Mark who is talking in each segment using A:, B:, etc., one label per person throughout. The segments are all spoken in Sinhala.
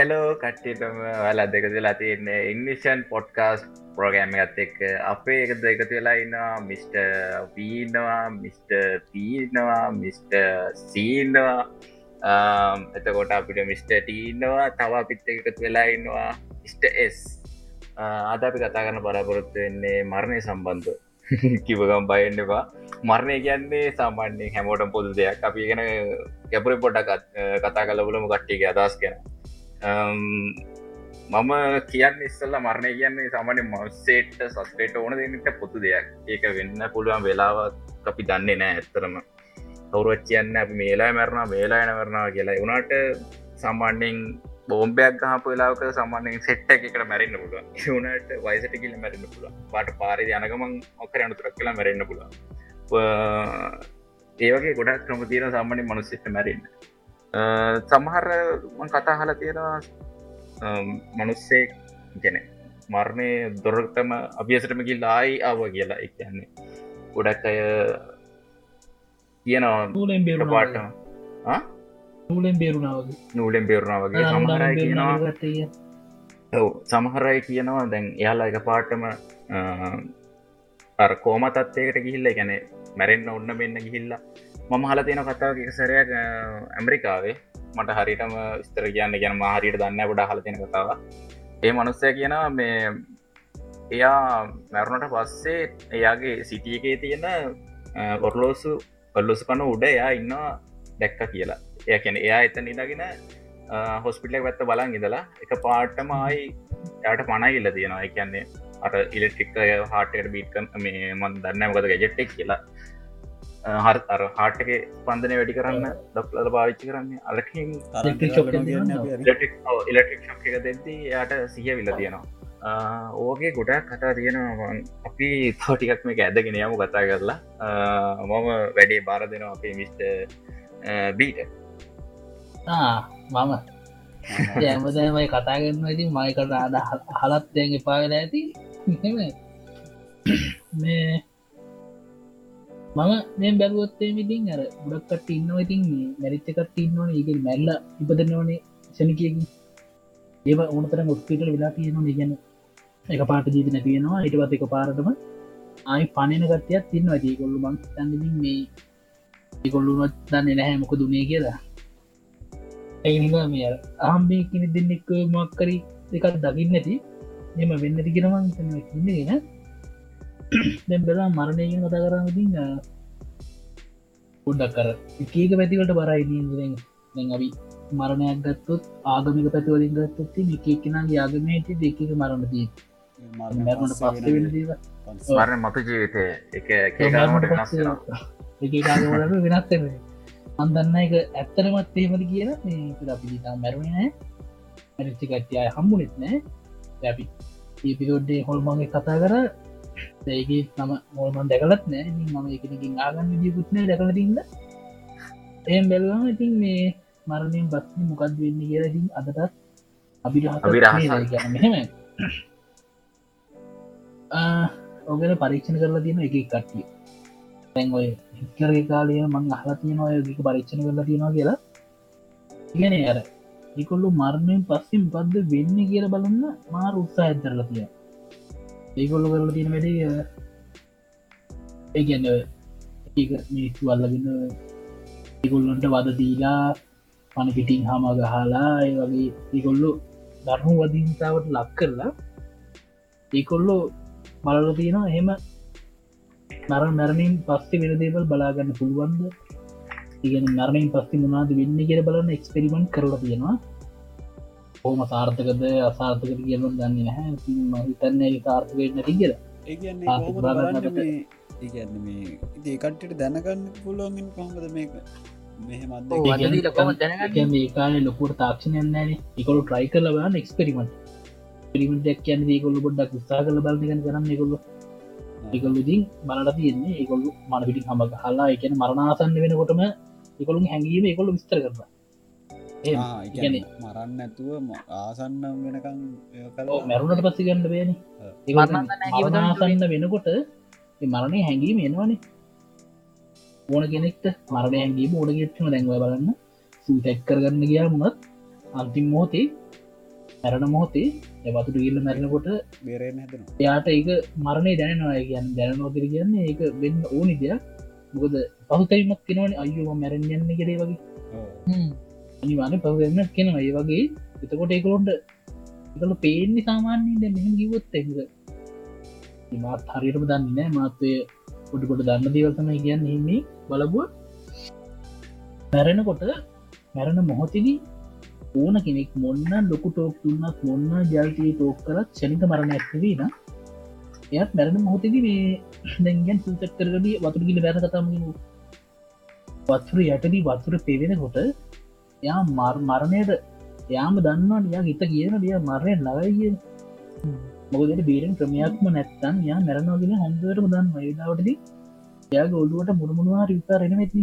A: හැලෝ කට්ටිටම වල දෙක වෙලා තියන්නේ ඉංගලිෂන් පොඩ්කාස් ප්‍රෝගෑම ගත් එක් අපේ එක දෙකතු වෙලා ඉන්නවා මිස්ට පීනවා මිස්ට පීනවා මිස්ට සීනවා එතකොට අපිට මිස්ට ටීනවා තව අපිත් එකතු වෙලා ඉන්නවා ස්ට එස් අද අපි කතා කරන බලාපොරොත්තු වෙන්නේ මරණය සම්බන්ධ කිවගම් බයන්නවා මරණය කියන්නේ සාමාන්‍ය හැමෝටම් පොදු දෙයක්. අපි ගෙන ගැපුර පොඩ්ඩක් කතා කලබලම කට්ටික අදස් කියෙන මම කියන්න ඉස්සල්ල මරණය කියන්නේ සාමාන්‍ය මස්සේට සස්පේට ඕන දෙන්නට පොතු දෙයක්. ඒක වෙන්න පුළුවන් වෙලාවත් අපි දන්නේ නෑ ඇත්තරම කවරුවත් කියන්න අපි මේලා මැරණ මේලා එන කරනවා කියලා වුණට සාමාන්‍යෙන් බෝම්බයක් ගහපු වෙලාවක සාමාන්‍යෙන් සෙට්ට එකට මැරෙන්න්න පුළුව වනට වයිසට කියල මැරෙන්න්න පුළුව පාට පාරි යනගමන් ඔකර අනුතුරක් කියලා මැරෙන්න්න පුළුව ඒවගේ ගොඩක් ක්‍රම තියෙන සාමාන්‍ය මනුස්සෙට මැරෙන්න්න සමහර කතා හල තියෙනවා මනුස්සේ ගැන මරණය දොරටම අභියසටම කිල්ලායි ආව කියලා. එකන්නේ ගොඩක් අය කියනවා
B: නූලෙන් බේර
A: පාට
B: නූලෙන් බේරුණාවගේ
A: නූලෙන් බේරුණා වගේ. සමහරයි කියනවා ඔව සමහරයි කියනවා දැන් එයාලා එක පාටම අර කෝම තත්වයකට ගිහිල්ල ගැන මැරෙන්න්න ඔන්න මෙන්න ගිහිල්ලා මම හල තියෙන කතාව එකසරයක් ඇමරිකාවේ. මට හරිටම ස්තර කියන්න ගැන මහරියට දන්න ගොඩා හල තියෙන කතාව ඒ මනුස්සය කියන මේ එයා මැරුණට පස්සේ එයාගේ සිටිය එකේ තියෙන ඔරලෝසු ඔල්ලොසු කන උඩ එයා ඉන්න දැක්ක කියලා. එය කැන එයා එත නිදගෙන හොස්පිටලක් වැත්ත බලන් ඉදලා එක පාටම ආයි යට පණ ඉල්ල තියෙනවා. කියන්නේ අට ඉලෙක්ට්‍රික් හාටට බීට්කම් මේ මන් දන්න මොකද ගැජෙට්ටෙක් කියලා. හර අර හාටක පන්දනය වැඩි කරන්න දක්ලල පාවිච්චි කරන්න අලකින් ඉලෙක්ට්‍රික් ශක් එක දෙද්දී යට සිය විල තියෙනවා ඕගේ ගොඩක් කතා තියෙනවා අපි තෝටිකක් මේක ඇදගෙන යමු කතා කරලා මම වැඩේ බාර දෙනවා අපේ මිස්ට බීට
B: මම ඇමදමයි කතාගන්න ඇති මයිකට අද හලත් දැන් එපාවෙල ඇති මේ මම මේ බැලුවත්තේ ඉතින් අර ගොඩක්කට ඉන්න ඉතින් මැරිච්චකට ඉන්නවන ඒක මැල්ල ඉපදනවනේ සැනිකයකින් ඒව ඕනතර මුස්පිටල් වෙලා තියෙනවා ඉගැන එක පාට ජීති නැතියෙනවා ඉටවත් එක පාරටම ආයි පණන කටයක් තින්න ඇති කොල්ලු බං තන්නින් මේ ඒකොල්ලුනොත් දන්නේ නැහැ මොක දුනේ කියලා. ඇනිවා මේ ආම්බේ කිනි දෙන්නෙක් මක්කරි එකක් දකින්න ඇති. එම වෙන්න තිගෙනවන් ඉන්නගෙන දැම් බෙලා මරණයකින් කතා කරන්නතින් පොඩ්ඩක් කර එකක පැතිවට බරයි දැන් අපි මරණයක් ගත්තොත් ආගමික පැතිවලින් ගත්තොත්ති එකක්නගේ ආගමේති දෙකක මරණ දී මරණට පස්ස වෙන දීව
A: මරණ මතු ජීවිතය එක
B: එකකාගවලට වෙනස් අන්දන්න එක ඇත්තරමත් එහෙමද කියලා. අපි මැරුණනෑ මැරිච්චි කට්ටිය හම්බුනෙත් නෑ අපි ඒපිදොඩ්ඩේ හොල්මගේ කතා කර ඒක නම මොල්මන් දැකලත් නෑ. මම එකනකින් ආගන්න විදිකුත්නය දැකලතින්න එම් බැලවාම ඉතින් මේ මරණයෙන් බස්න මොකක්ද වෙන්න කියලතින් අදටත් අපිට මෙහෙම. ඔගෙන පරීක්ෂණ කරලා තියෙන එක කට්ටිය. තැන් ඔය හිකරගේ කාලය මං අහලා තියෙන ඔයගක පරීක්ෂණ කරලා තියෙනවා කියලා. ඉගෙන අර ඒකොල්ලු මරණයෙන් පස්සේ මොකක්ද වෙන්න කියල බලන්න මාර උත්සා ඇතරලා තිය ඒකොල්ලු කරලා තියෙන වැඩේ ඒගන්න ඒ මිනිස්සු අල්ලගෙන ඒගොල්ලොන්ට වද දීලා පන පිටිං හම ගහලා ඒ වගේ ඒකොල්ලු ධර්ම වදීතාවට ලක් කරලා ඒකොල්ලෝ බලල තියෙනවා එහෙම නර මැරණින් පස්සේ වෙනදේවල් බලාගන්න පුළුවන්ද? ඉගෙන නරණින් පස්ති මොනාද වෙන්න කියර බලන්න එක්ස්පෙරිමෙන්ට් කරල තියෙනවා. හෝම සාර්ථකද අසාර්ථක කියලුම් දන්න නැහැ. හිතන්න සාර්ථක නැති කියලා
C: ඒකට්ට දැනගන්න පුළුවන්ගෙන් කොහොමද මේක?
B: මේකාන ලොකුට තාක්ෂණයන්නන එකකොලු ට්‍රයි කරල බන්න එක්ස්පෙරිමෙන්ට් පිරිමටක් කියන්න ඒකොල්ලු බොඩ්ඩක් ස්ථා කල බලගන කරන්න කොල්ල ඒකොල්ලුදින් බලට තියන්නේ ඒකොල්ලු මනපිටි හම හලා එකන මරණාසන්න වෙනකොටම එකකොළුන් හැඟීම එකොල්ලු විස්තර කරන
C: මරන්න ඇතුව ආසන්න වෙනකං
B: මැරුණට පස්සි ගන්න බේන. මරණාසන්න වෙනකොට මරණය හැඟීම එනවානේ. ඕන කෙනෙක්ට මරණ හැඟීම ඕන ගෙත්ම දැන්ව බලන්න. සූතැක් කරගන්න ගියා මුණත් අන්තිම් මෝතේ මැරණ මොහොතේ වතුට ගිල්ල මැරණකොට
C: බේරෙන්
B: එයාට ඒක මරණය දැනනවා කියන්න දැනනෝකර කියන්නේ ඒක වෙන්න ඕනි දෙයක්. මොකද පහුතයිමක් කෙනවන අයුම මැරෙන් යන්න කරේ වගේ අනිවාන පවන්න කෙන ඒ වගේ එතකොට ඒකලොන්ට එකල පේන්නේ සාමාන්‍යයෙන් දැ මෙහම ගිවොත් එක මාත් හරියටම දන්න නෑ මාත්වය පොඩිකොට දන්න දේවල්තම කියන්න. හින්නේ බලබුව මැරෙනකොට මැරණ මොහොතිදී ඕන කෙනෙක් මොන්න ලොකු ටෝක් තුන්නක් මොන්න ජල්තිය ටෝක් කරත් ෂනික මරණ ඇත්වීන එයත් මැරණ මොහොතද මේ දැන්ගන් සූතක් කරගඩිය වතුරගිල බැර කතම වතුර යටදී වතුර පෙවෙන කොට යා මර් මරණයට යාම දන්නවා යා හිත කියන ිය මරණය ලවයිය මොකදට බේරෙන් ක්‍රමයක්ම නැත්තන් යා මැරණවාගෙන හොඳරම දන්න වයදාවටදී යාගේ ඔල්ලුවට මුණමුණවා රිවිතා රෙන ඇති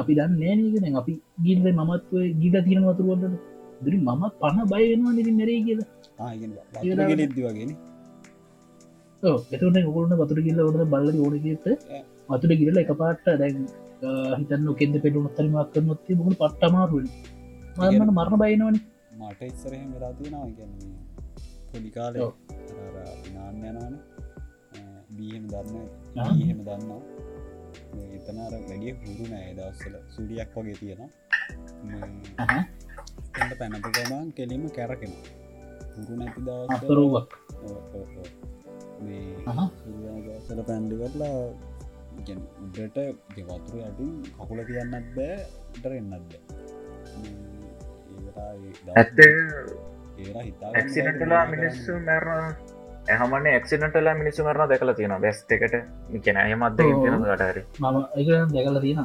B: අපි දන්න නෑනගෙන අපි ගිල්ල මමත්ව ගිල තියෙන වතුරුවන්ට දුරි මම පණ බය වෙනවා නිති මැරේ කියල. ෙද්දි
C: වගෙන
B: එතන ඔකුලන වතුර ගිල්ල ඔට බල්ල ඕනකට වතුර ගිරල එක පාට්ට දැන් හිතන්න කෙද පෙටු තරමක් නොත්තේ මුණ පට්ටමාරුව මන්න මරණ බයිනවන
C: මට ඉස්සරහෙම වෙලාතියෙනවා ගැන්නේ පොඩිකාල නාන්න යනවාන. බීහෙම දන්න හෙම දන්නවා. එතනර වැඩිය හුරු නෑ. දවස්සල සුඩියක් වගේ තියෙනවා. පැනපු ගමන් කෙලීම කැරකෙන හුරු නැති දවස් සල පැන්ඩි කරලා උඩට ගෙවතුර යටින් කකුල තියන්නත් බෑ ඒ හිතා
A: ඇක්සිනටලා මිනිස්සු මැරණ එහමන එක්සිනටල මිනිස්සු මරණ දැකල තියෙන බැස් එකට. කියන හමත් ගටර
B: මම එක දැකල තියෙන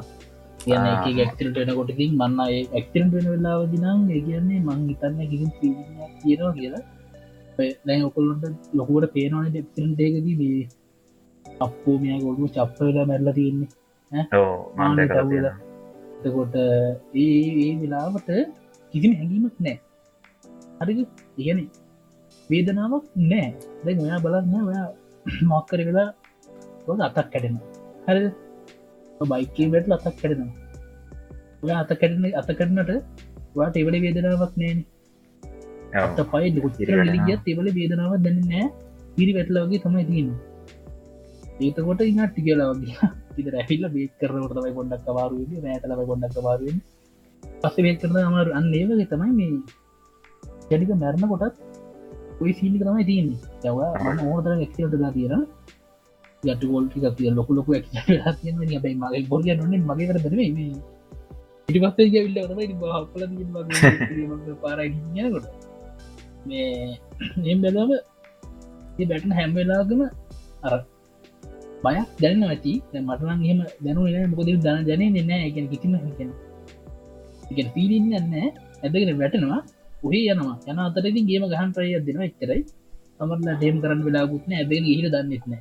B: කියන එක ඇක්තිරට එන කොටකින් මන්න ඇක්තිරට වෙන වෙලාවදිනම් ඒ කියන්නේ මං හිතන්න කිසින් කියනවා කියලා දැන් ඔකොල්ලොට ලොකුවට පේනවන ඩෙක්සිරන්ටේකදී මේ අපපෝ මෙය ගොඩු චප්පවෙලා මැල්ල තියෙන්නේ. එතකොට ඒ වෙලාවට කිසිම හැඟීමක් නෑ හරි ඉගැන වේදනාවක් නෑ දැ ඔයා බලන්න ඔයා මොක්කර වෙලා ඔොද අතක් කැඩෙන හරි බයිකේ වැටල අතක් කැඩෙන ඔය අත කැඩන අත කරනට වාට එවල වේදනාවක් නෑන අත පයි දුචර ලිගියත් එවල වේදනාව දැන්න පිරි වැටලවගේ තමයි තියෙන ඒතකොට ඉහටි කියලාවගේ ඉද රැහිල්ල බේත් කරනට තමයි ගොඩක් කවාරුව නෑතලව ගොඩක් කවාරුවෙන් පස වේත් කරන අමර අන්න ඒවගේ තමයි මේ ජඩික මැරණ කොටත් ඔයි සීලි තමයි තියන්නේ. යව ඕතර එක්ටලා තියෙන යට ගොල්ටි තිය ලොක ලොක බයි මගේ බොර න මගේ කර බැන ඉටි පස්සේ විල්ල තමයි පාරගකොට මේ එම් බැලම බැටන හැම්වෙලාගම අර බයක් දැන්න ඇති. මටන හෙම දැනු මොකද දන ජනය නෑ එක කිසිම හැකෙන එක පිරින්න න්න ඇදගෙන වැටනවා. ඔහේ යනවා. යන අතරති ගේම ගහන් ප්‍රය දෙන එච්චරයි. තමරලා ඩේම් කරන්න වෙලාගුත්න ඇදෙන හිර දන්නෙත්න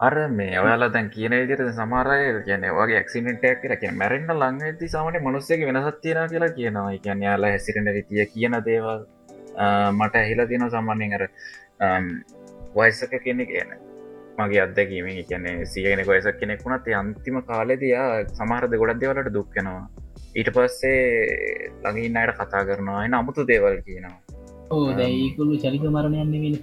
A: අර මේ ඔයාලා දැන් කියන විදිර සමාරය කියන වගේ ක්සිනටක් කර කිය මැරෙන්න්න ලං ඇති සමට මනුස්සක වෙනසත් තියෙන කියලා කියනවා. කියන්න යාලා හැසිරෙන රිතිය කියන දේවල්. මට ඇහිලා තියෙන සම්බන්ධයෙන් අර වයසක කෙනෙ කියන මගේ අදැකීම කියන්නේ සියගෙන ගොයසක් කෙනෙක් වුණත් අන්තිම කාලෙදයා සමහරද ගොඩක් දෙවලට දුක්කෙනවා ඊට පස්සේ ළඟින් අයට කතා කරනවා එන අමුතු දේවල් කියනවා.
B: ඕ දැයිකුළු චරික මරණයන්න වෙන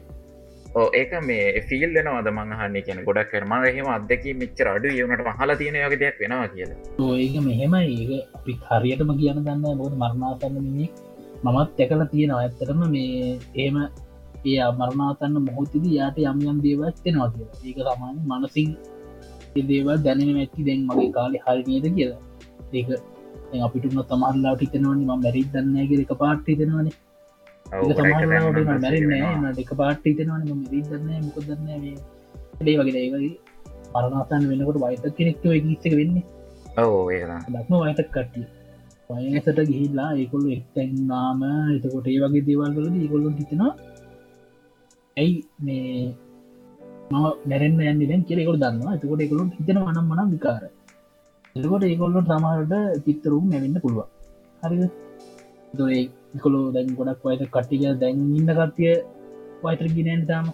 A: ඒක මේ ෆිල් වෙනවාද මංහන්න කියන ගොඩක් කරම හෙම අදක මෙච්චර අඩු ඒවනට මහල තියෙන යක දෙයක් වෙනවා කියලා.
B: ඒක මෙහෙම ඒක අපි හරියටම කියන දන්න බොද මරණාසන්න මිනික් මමත් ඇකල තියෙනවා. ඇත්තටම මේ ඒම ඒ මරණාතන්න මොහොතිද යාට යම් යම් දේවත් වෙනවා කියලා. ඒක සමාන මනසින් දේවල් දැනෙන ඇති දැන් මගේ කාලෙ හරිනයද කියලා. ඒක අපිටුන තමල්ලාට හිතනවනි ම මැරි දන්නගේ එක පාට්ටි දෙෙනවන මැරන්න එක පාට්ටි තෙනවන මරි දන්න මොක දන්න ඩේ වගේ ඒවගේ පරණාතන් වෙනකොට වයිත කෙනෙක්ව ගීස්සක වෙන්නේ
A: ඕ
B: දක්ම වයිතක් කට්ටිය වයසට ගිහිල්ලා ඒකොල්ලු එක්තැන්නාම එතකොට ඒ වගේ දේවල්වලද ඒකොල්ලො හිතෙනවා ඇයි මේ ම මැරෙන් යන්න දැන් කෙරෙකොට දන්නවා. එතකොට එකකොලු හිතන වනම් මනම් විකාර. එකොට ඒකොල්ලොට සමහට පිත්තරුම් නැවෙන්න පුළුව හරි දොේ කොලෝ දැන් ගොඩක් වයත කට්ටික දැන් ඉන්න කට්ටිය වයිතර ගිනෑන් තාම.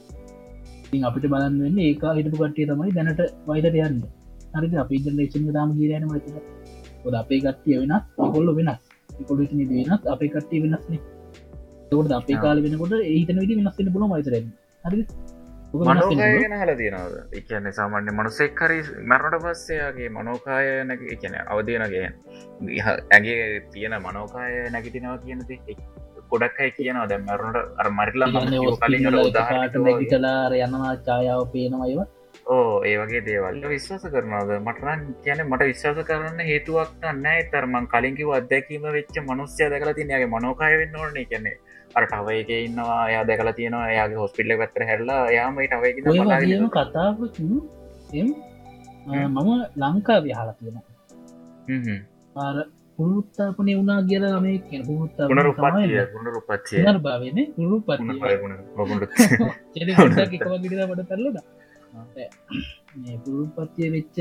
B: අපිට බලන්න වෙන්න ඒක හිටපු කට්ටිය තමයි දැනට වයිතට යන්න. හරි අපි ජනේෂන් දාම ගීරයන මත ොද අපේ කට්ටිය වෙනස් කොල්ල වෙනස් කොල වෙනත් අපේ කට්ටිය වෙනස්න එකට අපේ කාල වෙනකොට ඒතන විදි වෙනස්සෙන පුල මයිතර හරි
A: හල තියෙනවද? එකන්න සාමාන්‍ය මනුසෙක් හරි මැරණට පස්සයාගේ මනෝකාය නැක එකන අවදියනගේ ඇගේ තියෙන මනෝකාය නැගිටිනවා කියනති ගොඩක් අයි කියනවා. දැ මැරුණට අර මරිලා කලින් උදාහට
B: කලාර යනවා චායාව පේනවයිව
A: ඕ ඒ වගේ දේවල්. විශ්වාස කරනවාද? මටරන් කියන මට විශ්වාස කරන්න හේතුවක් නෑ තරමන් කලින්කිව අත්දැකීම වෙච්ච මනුස්්‍යය දැකලා තිනයාගේ මනෝකාය වෙන්න ඕනේ කියන්නේ අර ටවයක ඉන්නවා එයා දැකලා තියෙනවා එයාගේ හොස්පිල්ල පැත්තර හැරලා යාම
B: වගේම කතාව මම ලංකා විහලා තියෙන ආර පුරුත්තාපනය වුණා කියල මේ පුරුත්තා
A: පුනරුපත්ය
B: භාවන පුරුපත් ට කරලද පුරුපත්තිය වෙච්ච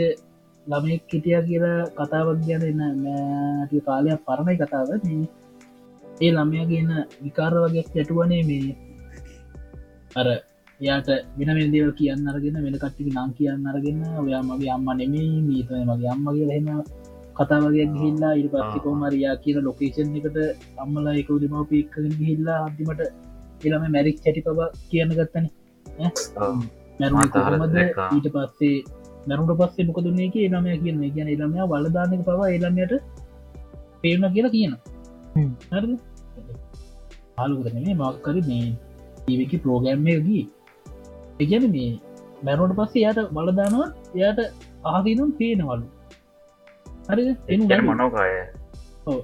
B: ළමෙක් හිටිය කියලා කතාවක් ගැන එන්න කාලයක් පරණයි කතාව. ඒ ළමයා කියන විකාර වගේ ඇටුවනේ මේ. අර යාට වෙන වෙදව කියන්න අරගෙන වෙන කට්ටික නම් කියන්න අරගෙන ඔයා මගේ අම්ම නෙමේ මීතන මගේ අම්මගේ එහෙම කතාවගේ ගිහිල්ලා ඉට පස්සිකෝ මරයා කියන ලොකේෂන් එකට අම්මලා එක උදමව පික්කගෙන ගිහිල්ලා අන්තිමට එළම මැරික් චැටි පබ කියන්න ගත්තන මැරුමද ඊට පස්සේ මැරුට පස්සේ මොකදුන්නේ එක එළමය කියන කියන එළමයා වලදානක පවා එළමයට පේන කියලා කියන ආලුකරන මේ මක්කර මේ ඒවකි ප්‍රෝගෑම්මයගී එකන මේ මැරුවට පස්සේ යට බලදානවා එයට ආදීනම් පේනවලු. හරි
A: ගැන මනෝකාය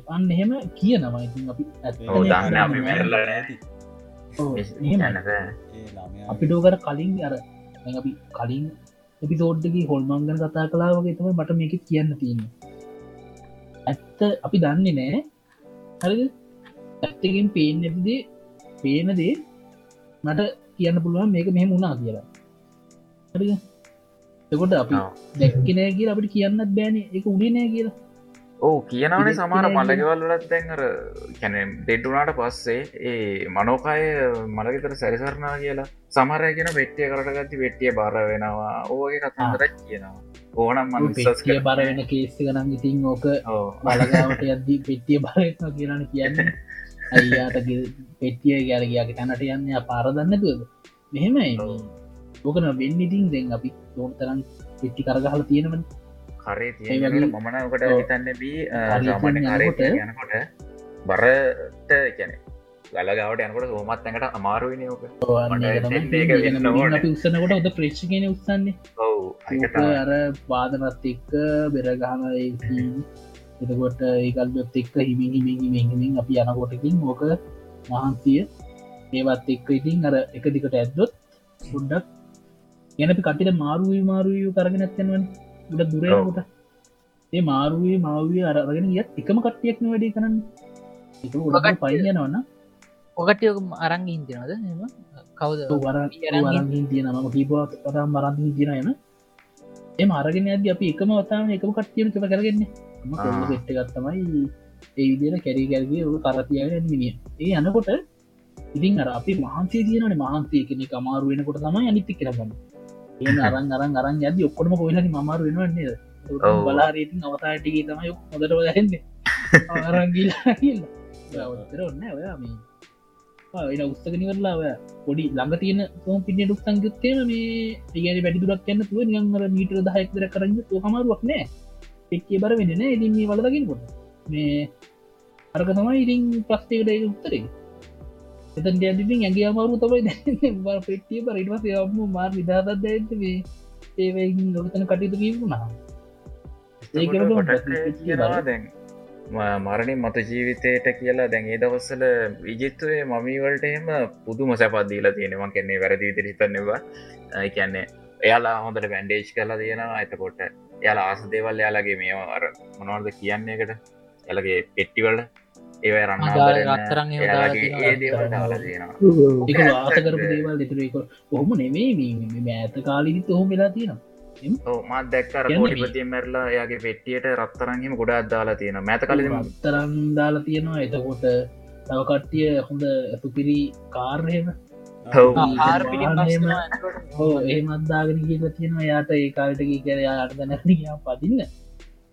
B: අන්න එහෙම කියනවා. ඉතින් අපි
A: දන්න අපි
B: අපිටෝකර කලින් අර අපි කලින් එපිතෝඩ්ඩකි හොල්මංගන කතා කලාවගේ තම මට මේක කියන්න තියෙන ඇත්ත අපි දන්නේ නෑ හරි ඇත්තකින් පේෙන් ඇතිදේ පේනදේ මට කියන්න පුළුවන් මේක මෙහෙම වුණා කියලා. හරි එකොට අපි දැක්කනෑ කියලා අපිට කියන්නත් බෑන. එක උඩේ නෑ කියලා
A: ඕ කියනවනේ සමාර මල්ලගෙවල්ලත් දැන්ර කැන දෙට්ටුනාට පස්සේ ඒ මනෝකාය මලගෙතර සැරිසරනා කියලා සමරය කියෙන වෙට්ටිය කරටගත්ති වෙට්ටිය බාර වෙනවා. ඕගේ කතාරක් කියනවා. ඕනම් මන්
B: පිය බර වෙන කේස්ති ගනම් ඉතින් ඕක බලගාවට අද්දී පෙට්ටිය බරන කියරන කියන්න. අයියාට පෙට්ටිය ගැරගයාගේ තැනට යන්න? පාරදන්නතුද මෙහෙමයි. ඕකන වෙන්න ඉතින් දෙන් අපි තෝන්තරන් පෙට්ටි කරගහල තියෙනවන
A: කරේ තිය මමනකට හිතන්න බී සාමාන්‍ය කරේ යනකොට බරට කැනෙ ගලගවට යනකොට සෝමත් ඇඟට අමාරුවනයෝක
B: උත්සනකොට ඔද ප්‍රේෂ්කන උත්සන්නේ අර පාදනත් එක්ක බෙරගහන එතකොට ඒකල්බත් එක්ක හිමි හිමිහිමිහිමින් අපි යනකොටකින් ඕක මහන්සිය. ඒවත් එක්ක ඉතින් අර එක දිකට ඇද්දොත් සුඩ්ඩක් ගැනපි කටිට මාරුවී මාරුවූ කරගෙන උඩ දුරයකොට ඒ මාරුවේ මාවිය අරගෙන ගියත් එකම කට්ටියක්න වැඩි කරන්න. උඩට පයිනවන්න
D: ඔකට අරං ඉන්තිනද එම කවද?
B: වරගින් තියන ම කීපත් පටම් මරන්ගින් තින එන එම අරගෙන ඇද අපි එකම වතාම එකම කට්ටියම කම කරගන්නේ. ෙට්ට ගත්තමයි ඒ විදියට කැරී ගැල්ගේ ඔ කරතියගෙන මිනිිය ඒ යනකොට ඉතින් අර අපි මහන්සේ තියනන මහන්සේ කෙනෙ අමාරු වෙනකොට තමයි අනිති කරගන්න අරන් අරන් අරන් ඇද ඔක්කොටම කොයිලනි මමාරු වෙනවන්නේ බලාරීතින් අවතාටගේ තමයි හොදට දහෙන්නේ අරංගිල්ලා කියල්ලා ඔන්න ඔයා මේ. එන උත්සකනිවරලාව පොඩි ළඟ තියෙන සෝම් පිට ඩුක් සංගත්තේම මේ ඒගැන වැඩි දුරක් කියන්න තුව නිගර මීටර දහයක්තර කරන්න හමරුවක් නෑ. එක්කේ බර වෙන්න නෑ. ඉතින් මේ වලදකිනකොට මේ අරක තමයි ඉතින් ප්‍රස්්ටේකට උත්තරේ එතන් ඩිින් ඇගේ අමාරු තමයි පෙටිය බරටවස යම මාර් විදාදත් දැඇත මේ ඒවයි ලොතන කටයුතු කිවුණා
A: ඒක දැන් මරණින් මත ජීවිතයට කියලා දැන් ඒ දවස්සල විජිත්තුවේ මමීවලට එම පුදුම සැපත්දීලා තියෙනවා. කෙන්නේ වැරදි විතරිතන්නවා කියන්නේ එයාලා හොඳට බැන්ඩේජ් කරලා තියෙනවා ඇතකොට යාලා ආස දේවල් යාලගේ මේ අර මොනවර්ද කියන්නේ එකට එලගේ පෙට්ටිවල ඒව රන්න
B: ඒ දේවල් දාලා තියෙනවා. ආසකරපු දේවල් දෙතුරක ඔහොම නෙමේ මෑත කාලිදිත් ඔහොම වෙලා තියෙනවා.
A: මාත් දැක්කර ෝටිපතිය මැරලා යාගේ පෙට්ටියට රත්තරන්ගම ගොඩා අදාලා තියෙන මැත කල
B: රත්තරන් දාලා තියෙනවා. එතකොට තව කට්ටිය හොඳ සුපිරි කාර්යම හෝ ඒ මත්දාගෙන කියල තියෙනවා. යාට ඒ කාල්ටකි කර යාට දැනැතියා පදින්න.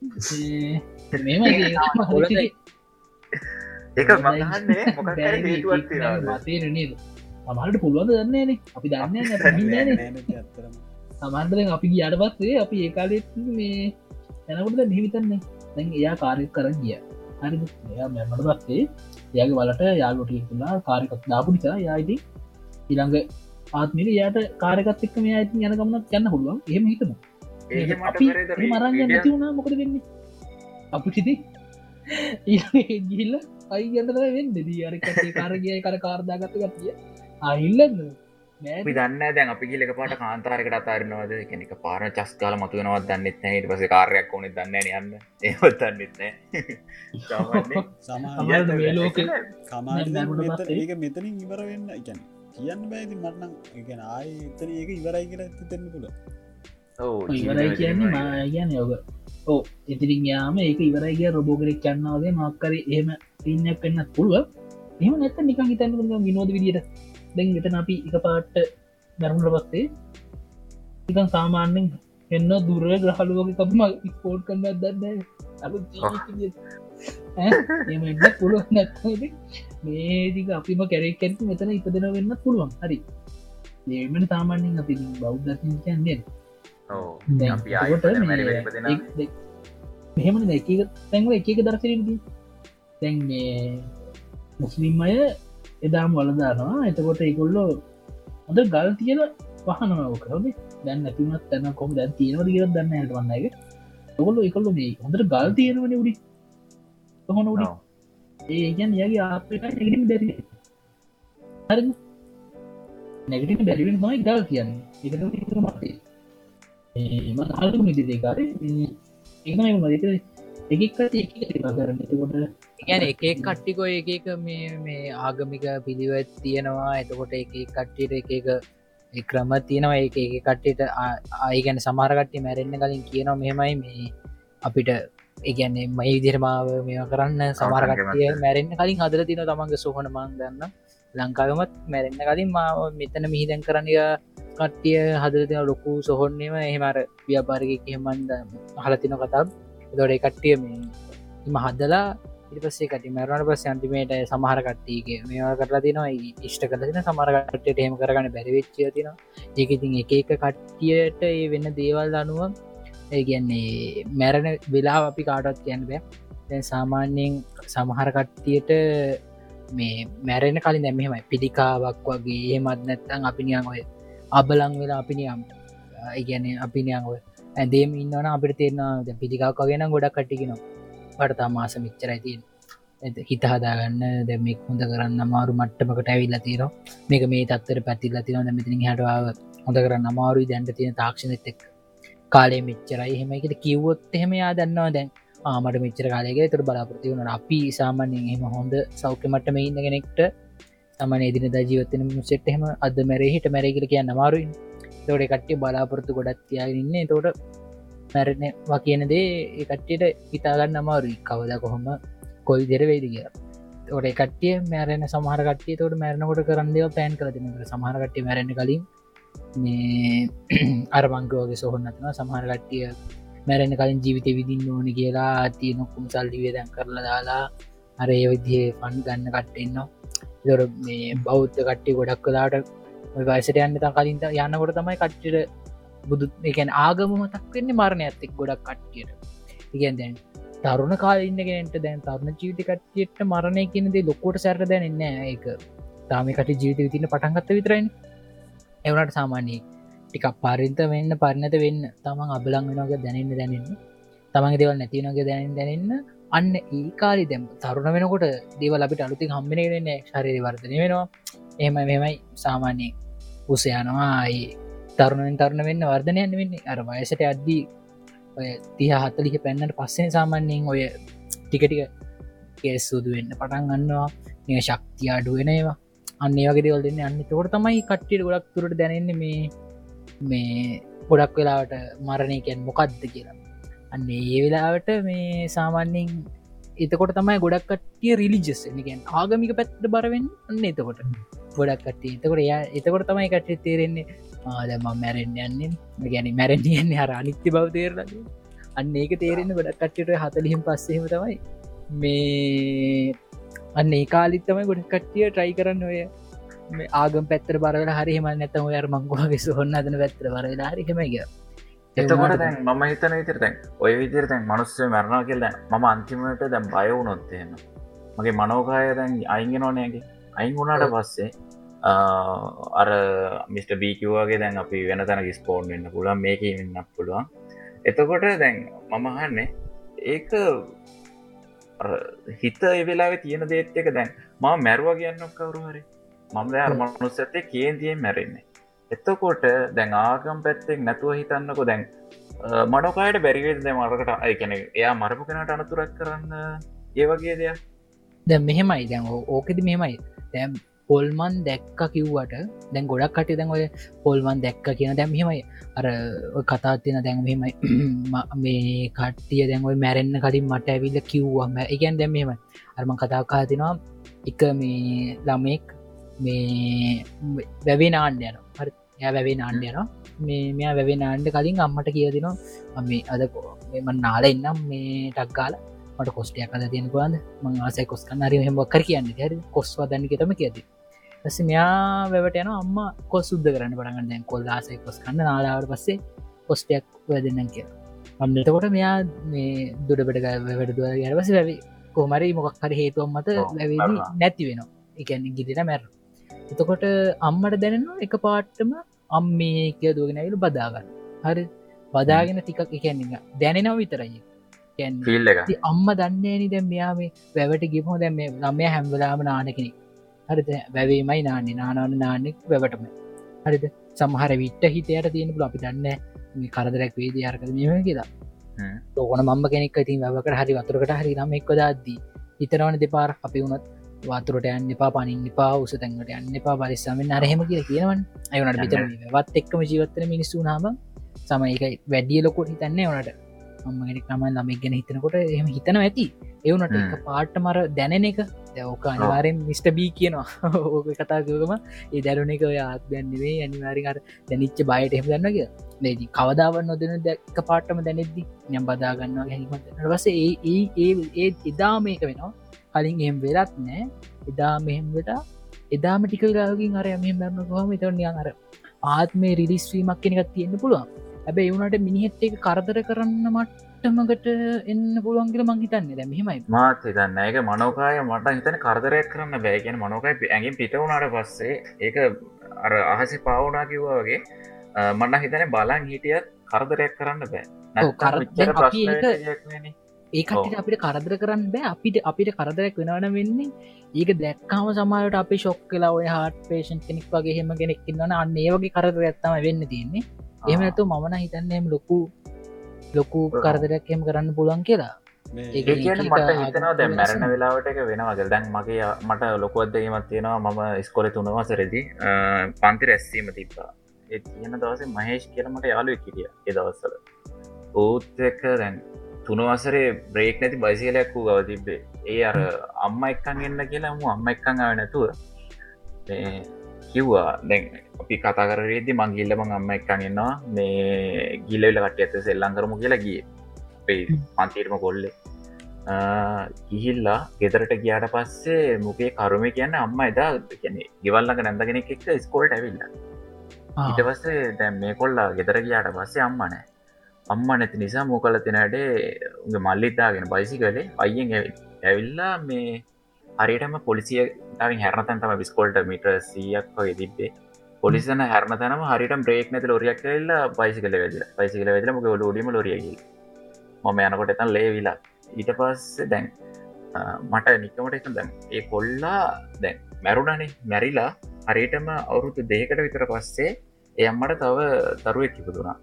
B: මෙම
A: ඒක මගන්නේ මොකක් හරි හේතුවක් තියෙනවද?
B: මතේරනේද අමහට පුළුවන් දන්නේනේ අපි දන්න සමන්දරෙන් අපි ගියට පත්සේ අපි ඒකාලෙත් මේ යැනකොට නිවිතන්නේ දැන් එයා කාරයක් කරන්න ගිය. හරි මැමට පස්සේ එයාගේ වලට යාලුට තුලා කාරකක් දාපු නිසා යායිති ඉළඟ ආත්මික යාට කාරකත් එක්ක මේ අයිති යන ගමනත් යන්න පුළුවන්. එහෙම හිතම. යන්න නැති වුණා. මොකද වෙන්නේ? අප සිති ගිල්ල අයි ගතර වෙන්න. දී අරකේ කාරගිය කර කාර්දාගත්ත ගතිය. අහිල්ලන්න
A: අපි දන්න දැන් අපි ගිලක පාට කාන්තාරකට අතාරනවද කෙනෙක පාර චස්කාල මතුවනවත් දන්නෙත් නෑ. ඊට පස කාරයක් ඕනෙ දන්න යන්න. ඒවත් දන්නෙත් නෑ.
B: සමහරට මේ ලෝක
C: කමාට
B: මැරුණට පස්සේ-
C: ඒක මෙතනින් ඉවර වෙන්න. එකැන කියන්න බෑති මටනම් එකන ආය එතන ඒක ඉවරයි කියලා තිතෙන්න පුල
B: ඉවරයි කියන්නේ මා කියන යෝග ඕ ඉතිරින් යාම ඒක ඉවරයිගේ රොබෝකරෙක් කන්නවාගේ මක්කර එහෙම පින්නක් පෙන්න්නත් පුළුව එහම නැත නිකන් හිතන්න විනෝද විදිට දැන් එතන අපි එක පාට්ට දැරුණට පස්සේ ඉතන් සාමාන්‍යෙන් එන්න දුර ග්‍රහලුවක කපම ස්පෝට් කන්න දන්න එම පුළුව නැත්ද මේදික අපිම කැරෙක් කැරතු මෙතන ඉපදෙන වෙන්න පුළුවන්. හරි. ඒමට සාමාන්‍යෙන් අපි බෞද්ධ කියන්නේ. මෙහෙමන එක තැන්ව එක දර්ශනදී තැන් මේ මුස්ලිම් අය එදාම් වලදානවා එතකොට ඒකොල්ලෝ හොඳ ගල් තියල පහනමක හොද දැන් නැතිමත් තැන කොම දැන් තියෙනවද කියල දන්න හට වන්න එක ඔකොල්ල එකොල්ල මේ හොඳට ගල් තියෙනවන උඩි හොන උඩි ඒගැන් යගේ ආපිට නැගිටිම දැරි හරි නැගටින බැරිවෙන් මයි ගල් කියන්නේ එක මතේ එම හල්ු මිදි දෙකාර ඒම මදක එකක්කට එක කරන්න එතකොට
D: ගැන එක කට්ටිකො එක එක මේ මේ ආගමික පිළිවත් තියෙනවා. එතකොට එක කට්ටියට එක එක ක්‍රම තියෙනවා. ඒ එක කට්ටියට ආයගැන සමාරකට්ටි මැරෙන්න්න කලින් කියනවා මෙහෙමයි. මේ අපිට ඒගැන්නේ මයි විදිරමාව මෙ කරන්න සමාරකටය මැරෙන්න්න කලින් හදර තින තමන්ගේ සොහන මං ගන්න ලංකාවමත් මැරෙන්න්න කලින් මාව මෙතන මිහිදැන් කරන්නය කට්ටිය හදරතින ලොකු සොහොන්නේම එහෙමර ව්‍යාපාරග එහෙමන්ද හලතින කතාብ දොඩේ කට්ටිය මේ ඉම හදලා ඉපසේ කට මරණ පස් අන්තිමේට සමහර කට්ටියගේ මේවා කරලා තිනවා ඉෂ්ට කරතින සමරකට්ට හෙම කරගන්න බැරිවෙච්චය තින ඒක ඉතින් එක එක කට්ටියට ඒ වෙන්න දේවල් අනුව ඒගැන්නේ මැරණ වෙලා අපි කාටත් කියන්න බෑ. දැන් සාමාන්‍යයෙන් සමහර කට්ටියට මේ මැරෙන කලින් දැමහෙමයි පිළිකාවක් වගේ එහෙමත් නැත්තං අපි නියන් ඔය අබලං වෙලා අපි නියම් ඉගැන අපි නියන් ඔය ඇදේම ඉන්නවන අපිට තේරෙන පිළිකාවක් වගෙන ගොඩක් කටිගෙනවා පටතා මාස මිච්චරයි තියෙන් හිත හදාගන්න දැමෙක් හොඳ කරන්න අමාරු මට්ටමකට ඇවිල්ල තීර මේක මේ තත්තර පැතිල්ල තින මෙතින හටවාව හොඳ කරන්න අමාරුයි. දැන්ට තියෙන තාක්ෂණත එක් කාලේ මෙච්චරයි. හෙමයිකට කිව්වොත් එහෙම යා දන්නවා දැන්. ආමට මෙච්චර කාලයගේ තුර බලාපොරති වුණ අපි සාමාන්‍යයෙන් එහම හොඳ සෞඛ්‍ය මට්ටම ඉන්න කෙනෙක්ට තමන එදින ජීවතන මුසෙට් එහෙම අද මැරේ හිට මැරගල කියන්න අමාරුයි. තොඩ කට්ටේ බලාපොරත්තු ගොඩත් තියාගන්න තෝට මැරණ වකියන දේ කට්ටියට හිතාගන්න අමාරුයි. කවද කොහොම කොයි දෙර වේද කිය තොට කට්ටිය මෑරෙන සමහර කටේ තොට මැරණකොට කරන්නව පෑන් කරතින සමහරකට මැරෙන කලින් මේ අරබංකවගේ සොහොන්නත්න සමහර කට්ටිය මැරෙන කලින් ජීවිත විදින්න ඕන කියලා ඇති නොකුම් සල්ලිවේදැන් කරලා දාලා අර ඒ විදිේ ෆන් ගන්න කට්ටෙන්න්න දොර මේ බෞද්ධ කට්ටි ගොඩක් කලාට වයිසට යන්න තා කලින්ට යන්නකොට තමයි කට්ටිට බුදු එකන් ආගම මතක් වෙන්නේ මරණය ඇත්තෙක් ගොඩක් කට්ටියට. ඉගන් දැන් තරුණ කාලඉන්නගෙනට දැන් තරුණ ජීවිත කට්ටියට මරණය කියනදේ ලොකොට සැර දැනන්න ඒක තාමකට ජීවිත විතින පටන්ගත්ත විතරයින් එවනට සාමානයේ ටික පරින්ත වෙන්න පරිණත වෙන්න තමන් අබලං වෙනගේ දැනන්න දැනන්න. තමන්ගේ දෙවල් නැතිනගේ දැනෙන් දැනන්න අන්න ඒ කාලි දැම් තරුණ වෙනකොට දේවල් අපිට අලුතින් හම්බෙන වෙන්න ශරය වර්තනය වෙනවා. එහම මෙමයි සාමාන්‍යය උසයනවා තරුණෙන් තරුණ වෙන්න වර්ධනයන්න වෙන්නේ. අර වයසට අද්දී ඔය තිහ හත්තලික පැන්නට පස්සේ සාමාන්‍යයෙන් ඔය ටිකටික කේස් සුදු වෙන්න පටන් ගන්නවා. නිය ශක්තිය අඩුවෙන ඒවා. අන්නේ වගේ දෙවල් දෙන්න අන්න තොට තමයි කට්ටියට ගොඩක් තුරට දැනන්නේ මේ මේ ගොඩක් වෙලාවට මරණයකැන් මොකක්ද කියලා. අන්න ඒ වෙලාවට මේ සාමාන්‍යෙන් එතකොට තමයි ගොඩක් කටිය රිලිජස් ගැන් ආගමික පැත්ට බරවෙන් අන්න එතකොට. ගොඩක් කටේ එතකොට එයා එතකොට තමයි කටේ තේරෙන්නේ ආදම මැරෙන්න්න යන්නේ. ගැන මැරෙන්න්නේ හර අනිත්‍ය බව තේරලද අන්න ඒක තේරෙන ගොඩක් කට්ට හතලිහිම් පස්සෙම තමයි. මේ අන්න ඒ කාලිත්තම ගොඩ කට්ටිය ට්‍රයි කරන්න ඔය මේ ආගම් පැත්තර බරල හරිම නැතම ය මංගුවගේ සොහන්න අදන පැත්තර බරලා හරිකමග
A: එතකොට දැන් මම හිතන විතර දැන් ඔය විදිර දැන් මනුස්්‍ය මැරණා කියල ම අන්තිමට දැම් බය වුණොත්තේම මගේ මනෝකාය දැන් අයිගෙනෝනයගේ අයින් වුණාට පස්සේ අර මිට බීකිවගේ දැන් අපි වෙන තැන ස්පෝර්න් වෙන්න පුළුවන් මේක වෙන්න පුළුවන්. එතකොට දැන් මමහන්නේ ඒක හිත එවෙලාව තියෙන දේත් එක දැන් මා මැරුව කියන්න කවරු හරි. මම දයාර මනුස්ස ඇත්තේ කේන්තියෙන් මැරෙන්නේ. එතකොට දැන් ආගම් පැත්තෙක් නැතුව හිතන්නකො දැන් මනොකායට බැරිවේද දැ මරකට අයකැන එයා මරපු කෙනට අනතුරක් කරන්න ඒවගේ දෙයක්?
D: දැ මෙහෙමයි. දැන් ඕකෙද මෙහෙමයි. දැම් පොල්මන් දැක්ක කිව්වට දැන් ගොඩක් කට දැන් ඔය පොල්මන් දැක්ක කියන දැම් හෙමයි අර කතාත්තින දැන් මෙමයි මේ කට්ටිය දැන්වයි මැරෙන්න්න කලින් මට ඇවිල්ල කිව්වම එකන් දැම් මෙම අරම කතා කාතිනවා එක මේ ළමෙක් මේ වැවේ නාන්ඩ යන හරි. ය වැවේ නාන්ඩ යන මේ මෙයා වැවේ නාන්ඩ කලින් අම්මට කියදිනවා මේ අද මෙම නාල එන්නම් මේ ටක්ගාල මට කොස්ටයක් අද තියෙන පුලන්ද මං ආසයි කොස් කන්නරි හෙමක්කර කියන්න. හරි. කොස්වාදන්න ketම කියද ඇස මෙයා වැවට යන අම්ම කොස් සුද්ද කරන්න පටගන්න දැන් කොල් ආසයි කොස් කන්න. නාලාවට පස්සේ කොස්ටයක් වැදන්නම් කිය අන්නතකොට මෙයා මේ දුඩබට වැඩ දුව ගැරවස වැවි. කොමරි මොකක් හරි හේතුවම් මත වැවේදී නැති වෙනවා. එකන්න ගිදිට මැර එතකොට අම්මට දැනෙනවා එක පාට්ටම අම් මේ කිය දුවගෙනවිලු බදාගන්න හරි. බදාගෙන ටිකක් එකන්නේ දැනෙනව විතරයි අම්ම දන්නේනි දැම් මෙයා මේ වැවට ගිපහෝ දැම ළමය හැම්වලාම නානකෙනෙ හරිද? වැවේමයි නාන්නේ. නානවන නානෙක් වැවටම. හරිද? සමහර විට්ට හිතයට තියෙන පුල අපි දන්න කරදරැක් වේද අරකද මෙම කියලා. ඕන මම්ම කෙනෙක් ඉතින් වැවකට හරි වතුරකට හරි නම එක්ක දද්දී හිතරවන දෙපාර. අපි වුණත් වතුරට යන්න එපා පනින් එපා උස තැන්ට යන්න එපා පරිස්සාමෙන් අරහෙම කිය කියනවන්. අයනට පිතර වත් එක්කම ජීවත්තර මිනිස්සු නාම සම එක වැඩිය ලොකොට හිතන්නේ වනට අම්මගෙනෙක් නම ළමක් ගැන හිතනකොට එහම හිතන ඇති. එවුනට පාට්ට මර දැනෙන එක. දැවක අනිවාරෙන් මිස්ට බී කියනවා. ඕක කතාගකම ඒ දැරුණ එක ආත්යන්න්නේ අනිවාරිකාර දැනිච්ච බයට එහම දන්නක ලේදී කවදාව නොදන දැක්ක පාට්ටම දැනෙද්දි යම් බදාගන්නවා ගැනීමට වස ඒ ඒ ඒ එදා මේක වෙනවා. කලින් එම් වෙලත් නෑ එදා මෙහෙම්වට එදාම ටික ගාවකින් අර මෙ මැරණ කොහම තනියන් අර ආත්මේ රිලිස්වීමක් කෙනෙක් තියෙන්න්න පුළුවන් ඇබැ එවුණට මිනිහෙත් එක කරදර කරන්න මට්ටමකට එන්න පුළුවන්ගල මංහිතන්නේ දැ මෙහෙමයි.
A: මාත් හිතන්න ඒක මනෝකාය මට හිතන කරදරයක් කරන්න බෑගෙන මනෝකයි ඇඟින් පිට වුණට පස්සේ ඒක අර අහසි පවුනා කිව්වා වගේ මන්න හිතන බලන් හිටියත් කරදරයක් කරන්න බෑ.
D: ඒකට අපිට කරදර කරන්න බෑ. අපිට අපිට කරදරයක් වෙනවන වෙන්නේ ඒක දැක්කාම සමයට අපි ශොක් කලා ඔය හට පේෂන් කෙනෙක් වගේ හෙම කෙනෙක්කින්නන අන්න ඒවගේ කරදර ඇත්තම වෙන්න තියන්නේ එම ඇතු මමන හිතන්නේම ලොකු ලොකු කරදරයක් එම කරන්න පුළන් කියලා.
A: ඒ කියන මට හිතනවා දැ මැරණ වෙලාවට එක වෙනවාගල් දැන් මගේ මට ලොකුවත්දීමත් තියෙනවා මම ස්කොල තුනවසරදි පන්ති රැස්සීම තිබ්බා. ඒ තියෙන දවසේ මහේෂ් කියලමට යාලු කිරිය එදවස්සල ඕත් එක දැන් තුනවසරේ බ්‍රේක් නැති බයිසිලයක් වූ ගව තිබ්බේ. ඒ අර අම්ම එක්කන් එන්න කියලා මු අම්ම එක්කං ආව නැතුව කිව්වා. දැන් අපි කතා කරේද මංගිල්ලම අම්ම එක්කන්න්නවා මේ ගිල්ලවෙල කට ඇත සෙල්ලං කරමු කියලා ගිය. පන්තීරම කොල්ලෙ. ගිහිල්ලා ගෙදරට ගියාට පස්සේ මොකේ කරුම කියන්න අම්ම එදා කියන ගෙවල්ලක නැඳගෙනෙක් එක්ක ස්කෝල්ට ඇවිල්ල. ඉටවස්සේ දැන් මේ කොල්ලා ගෙදර ගියාට පස්සේ අම්මනෑ අම්ම නැති නිසා මෝකල තිනටේ උගේ මල්ලිතාගෙන බයිසි කලේ අයියෙන් ඇවිල්ලා මේ හරිටම පොලිසිය හැරනතන් තම බිස්කොල්ට මිට සියක් වගේ තිබ්බේ. පොලිසන හැරන තනම හරිට බ්‍රේක් නැති ලොරියක් කල්ලා පයිසිකල වෙද පයිසිකල වෙදල මොක ලෝඩීම ලොරියග මම යනකොට එතන් ලේවිලා ඊට පස්ස දැන් මට නිකමට එක දැන් ඒ කොල්ලා දැන් මැරුණනේ. මැරිලා හරිටම අවුරුදු දෙකට විතර පස්සේ එයම්මට තව තරුවක් ඉපදුනා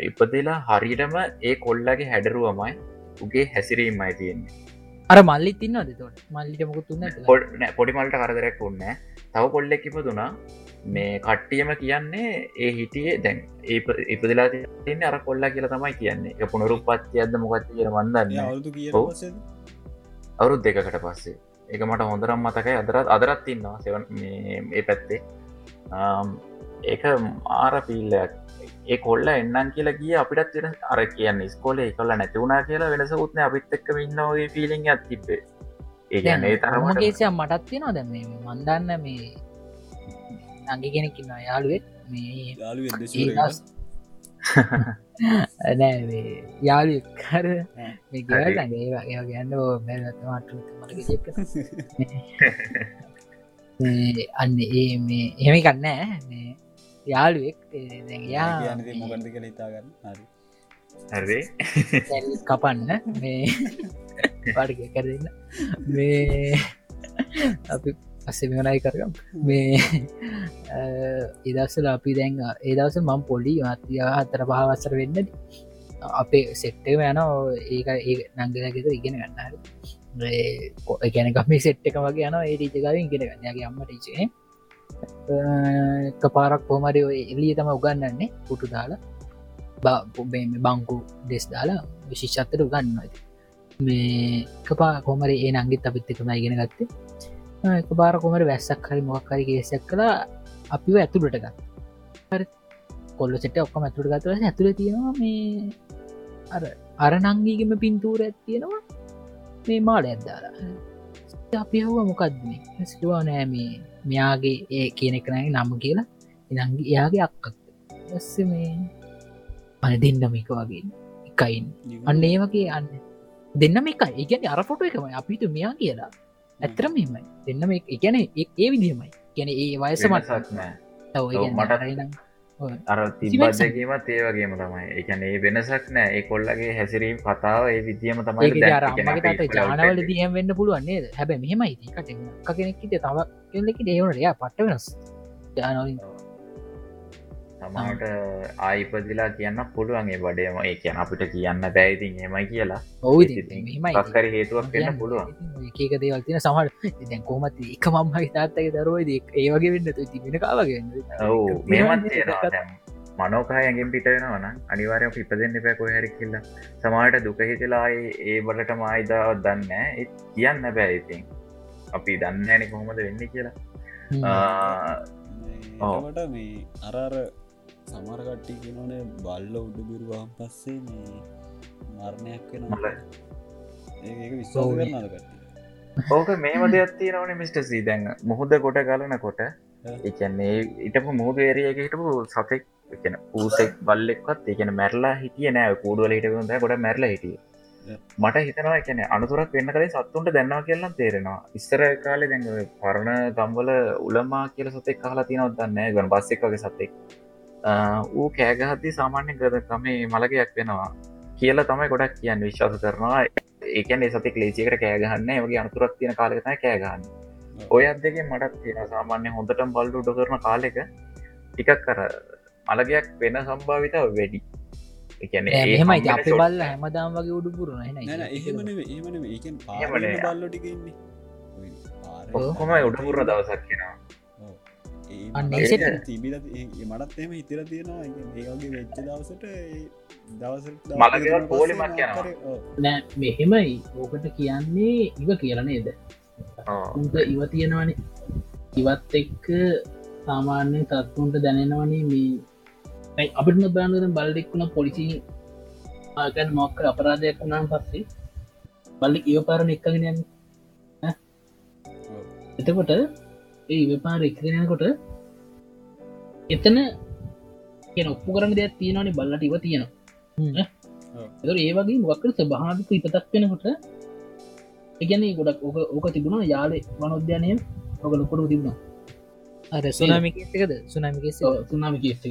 A: ඉපදලා හරිටම ඒ කොල්ලගේ හැඩරුවමයි උගේ හැසිරීමයි තියෙන්නේ.
D: අර මල්ලි තින්නද තොට මල්ලිට මොකුත් තුන්න
A: පොඩි මල්ට කරදරයක් ඔන්න තව කොල්ලෙක් ඉපදුනා. මේ කට්ටියම කියන්නේ ඒ හිටියේ දැන් ඒ ඉපදිලා තින්නේ අර කොල්ලා කියලා තමයි කියන්නේ. පුනරුපත්ති අද මොකත් කිය වන්දන්න අවුරුත් දෙකකට පස්සේ. එක මට හොඳරම් මතකයි. අදරත් අදරත් ඉන්නවා. සෙවන් ඒ පැත්තේ. ඒක ආර පිල්ලයක් ඒ කොල්ල එන්නම් කියලා කිය අපිටත් වෙන අර කියන්න ස්කෝල කොල්ල නැතිවුණනා කියලා වෙනස උත්න අපිත් එක්ක ඉන්නගේ පිලිින් ඇත් තිබේ ඒගැන්නේ තරමට
D: මගේසය මටත් තියෙනවා දැ මේ මන්දන්න මේ නගි කෙනෙක්කින්න යාළුවෙත් මේ ඒ නෑ මේ යාලු කර ඒ වගේ ගන්න මට අන්න ඒ මේ එහෙම කන්නෑ මේ යාළුවෙක් යා
C: මොකන්ද කළ හිතාගන්න. හරි.
D: කපන්න. මේ පාටික කරන්න මේ අපි අස්සෙමනයි කරගම්. මේ එදස්සල අපි දැන් ඒදවස මම් පොලි අතිය හතර පහවස්සර වෙන්න අපේ සෙට්ටම යන ඒක ඒ නංගලගෙත ඉගෙන ගන්නහර ගැන ගම සෙට් එක වගේ යන ඒ රීජකාව ඉගෙන ගන්නගේ අම්ම ටීචේ පාරක් පොමරි එලිය තම උගන්නන්නේ පුටු දාලා. බංකු ඩෙස් දාලා විශිෂත්තර උගන්නවාද මේ කපා කොමරි ඒ නංගිත් අපිත් එකම ඉගෙන ගත්තේ. එක පාර කොමට වැස්සක් හරි මොක්කරි කේසක් කලා අපිව ඇතුළට ගත් කොල්ල සෙට ඔක්කම ඇතුළට ගත්ව ඇතුළ තියෙනවා මේ අර අර නංගීගම පින්තූර ඇත්තියෙනවා මේ මාල ඇද්දාලා අපි හව මොකක්දම සිටවා නෑ මේ මෙයාගේ ඒ කියන එකනයි නම කියලා. එනංගි එයාගේ අක්කක් ඇස්ස මේ අන දෙන්නමික වගේ එකයින් අන්න ඒ වගේ අන්න. දෙන්නම එක ඒගැන අර ෆොට එකම අපිට මෙයා කියලා. ඇතරම එමයි දෙන්නම එකන ඒ විදිහමයි. ගැන ඒ වයස මට.
A: වෙනසක් නෑ
D: මට
A: අර තිබදකීමත් ඒ වගේම තමයි. එකන ඒ වෙනසක් නෑ. ඒ කොල්ලගේ හැසිරීම් කතාව ඒ විදිියම තමයි
D: ජානවල දියම් වෙන්න පුළුවන්නේ හැබ මෙහෙමයි. කට කෙනෙක්ට තව කෙල්ලෙකි ඒවනට යා පට්ට වෙනස්. ජානවලින්
A: සමට ආයිපදිලා කියන්න පුළුවන්ගේ බඩේම. ඒ කියන අපිට කියන්න බැයිතින් හෙමයි කියලා.
D: ඔවු
A: පක්කර හේතුවක් වෙන්න පුළුවන්.
D: ඒකක දේවල්තින සමට දැන් කොමත් එක මම්මයි තාත්තක දරුවද ඒ වගේ වෙන්න තිබෙන කාවගේ
A: ඔවු මේමත් මනෝකායගෙන් පිට වෙනවන අනිවාරය පිපදෙන්න්න පැකො හැරිකිල්ල සමාට දුක හිතලායි ඒ බටට මයිදාවත් දන්න කියන්න බැයිතින් අපි දන්න ඇනි කොහොමද වෙන්න කියලා.
C: ඔවට මේ අරාර සමරකට්ටි කියනනේ බල්ල උඩ බිරුවාම් පස්සේ මේ මරණයක් වෙන ඒ විශ්වාස කරනද කට්ටි
A: ඕක මේම දෙයක් තියෙනවන මිට සී. දැන් මුහුද ගොඩ ගලන කොට එකන්නේ ඉටපු මුහද ඒරියක හිටපු සතෙක් එකන පූසෙක් බල්ලෙක්වත් එකන මැරලා හිටිය නෑ. කූඩුවල හිටකුද ගොඩ මැරල හිටිය. මට හිතනවා එකන අනුතුරක් වෙන්න කලේ සත්තුන්ට දැන්නවා කියලන්න තේරෙනවා. ඉස්සර කාලෙ දැඟ පරණ ගම්වල උලමා කියල සතෙක් කාලා තිනවත් දන්න ගන බස්සෙක් වගේ සතෙක් ඌ කෑගහත්ති සාමාන්‍ය ගදකමේ මළගයක් වෙනවා කියලා තමයි ගොඩක් කියන්න විශ්වාස කරනවා. ඒකන සති ලේසිකට කෑගහන්න වගේ අනතුරක් තියෙන කාලෙතයි කෑගහන්න ඔය අදක මටත් තියෙන සාමාන්‍ය හොඳටම් බල්ඩ උඩ කරන කාලෙක ටිකක් කර මළගයක් වෙන සම්භාවිතාව වැඩි.
D: එහෙමයි අප බල්ල හැමදාම් වගේ උඩු පුරුණ.
C: පාරන බල්ලොටිකන්නේ
A: ඔක්කොම උඩපුර දවසක් කියෙනවා
C: තිබිල මටත් එම හිතර තියෙනවා. ඒගේ වෙච්ච දවසට දවස
A: මළග පෝලිමක් යනවා.
B: නෑ මෙහෙමයි. ඕකට කියන්නේ ඉව කියලනේද ඉව තියෙනවනේ. ඉවත් එක්ක සාමාන්‍ය තත්තුන්ට දැනෙනවනේ මේ අපිට බානුවෙන් බල්ඩෙක්වුණ පොලිසි ආගැන් මොක්ක අපරාධයක් වුණාන් පස්සේ බල්ලි ඉව පාරණ එක්කගෙන එතකොට ඒ ඉවපාර එක්ගෙනකොට එතන ඔප්පු කරන දෙයක් තියෙනවනේ බල්ලට ඉව තියෙනවා එ ඒ වගේ මොක්කර ස්භාවික ඉපතක් වෙනකොට එකන ගොඩක් ඕක ඕක තිබුණා යාලේ වනොද්‍යානය ඔක ලොකොට තිබුණා.
D: අර සුනාමිකද සුනාමික
B: සුනාමි කේස්ක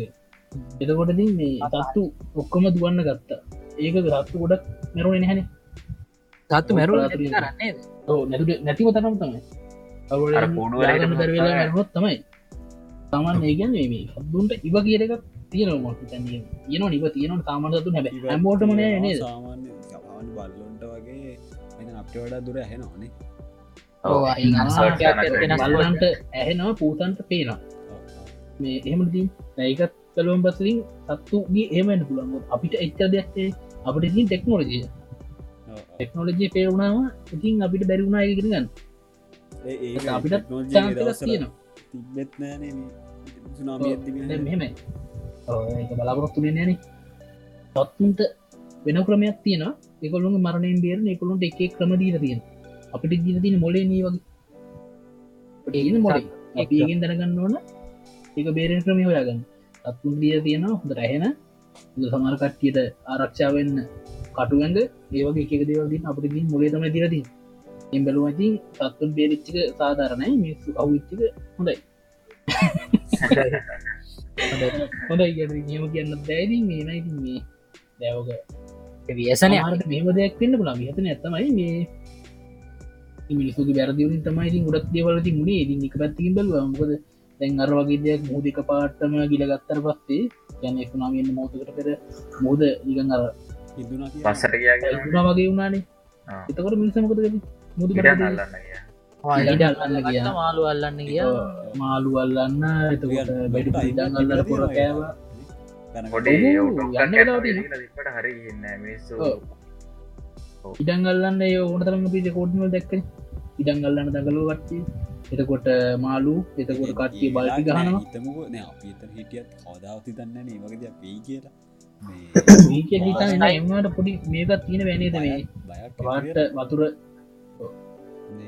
B: එතකොට දී මේ තත්තු ඔක්කොම දුවන්න ගත්තා. ඒක රත්තු ගොඩක් මැරුණ නැහැන.
D: තත්තු මැරු
B: නැතිව තරම් තමයි මැරුණොත් තමයි තමන් ඒගැන් මේ හදුන්ට ඉව කියර එකක් තියෙන මොට තැනිය කියන නිව තියෙන සාමන්සතු හැබ හැමෝටමන නේද?
C: සාමාන්‍ය බල්ලොන්ට වගේ අපට වඩා දුර හැනවානේ
B: බලන්ට ඇහෙනවා පූතන්ට පේනවා. මේ එහෙමදී ඇයිකත් කළුවන් පසලින් සත්තුගේ ඒමන්න පුළන්ග අපිට එච්ච දෙයක්ේ අපට ඉතින් ටෙක්නෝලජිය. ටෙක්නෝලජිය පේරුණාව ඉතින් අපිට බැරිුණා ඉගෙනගන්න අපිට තියෙන
C: තිබෙත්
B: මෙහෙම බලාපොරොත්තු නෑන. සත්තුන්ට වෙන ක්‍රමයක් තියෙන එකොළුන් මරණයෙන් බේර එකොළුන්ට එක ක්‍රම දීර තියෙන අපිට දින තින මොලේ නී වගේ. ඒන මොලේ අපිගෙන් දැනගන්න ඕන. එක බේරෙන් ක්‍රමය හොයාගන්න. අත්තුන් දිය තියෙනවා හොඳ රැහෙන සමර කට්ටියට ආරක්ෂාවන්න කටුගන්ද ඒවගේ එක දේවල්දින් අපට දින් මොලේ තම දිරදී එම් බැලුවතින් සත්තුන් බේරිච්චික සාධාරණයි. මිස්සු අවුච්චික හොඳයි. හොඳයි. නියම කියන්න දැයිදී මේ නයිති මේ දැවක
D: ව්‍යසනය.
B: ආරට මෙම දෙයක් වෙන්න පුලා හතන ඇත්තමයි මේ මිනිසුගේ බැරදිවලින් තමයි ගොඩක් දේවලති මුණේ ඉදි එක පැත්තිකින් බැලවා. මොකද දැන් අර වගේ දෙයක් මුහදික පාටම ගිල ගත්තර පස්සේ යන එකුනාමන්න මෝතකට පෙර මුෝද ඉගන් අර ඉුණ වගේ වුණානේ. එතකොට මිනිසමකද මුද
A: අල්ලන්න කිය
B: ඉඩ අල්ලන්න ගියා.
D: මාලු අල්ලන්න ගිය.
B: මාලු අල්ලන්න එතකොට බැඩි අල්ලට පොර කෑව.
A: පොඩි
B: ඔව්, යන්න වෙලාවට ඉන්න.
A: දිපට හරි ඉන්න මිනිස්සු.
B: ඔව්. ඉඩං අල්ලන්න ඒ ඕන තරම පිට කෝට්මල් දැක්ක ඉඩං අල්ලන්න දඟලෝ කට්ටිය. එතකොට මාලු එතකොට කට්ටිය බලි ගහනවා.
C: හිතමක. නෑ අපි එතර හිටියත් කවදාවති දන්න ඒවගද පේ කියලා.
B: මේක හිතන්න එමට පොඩි මේකත් තියෙන වැනේද මේ? වාට වතුර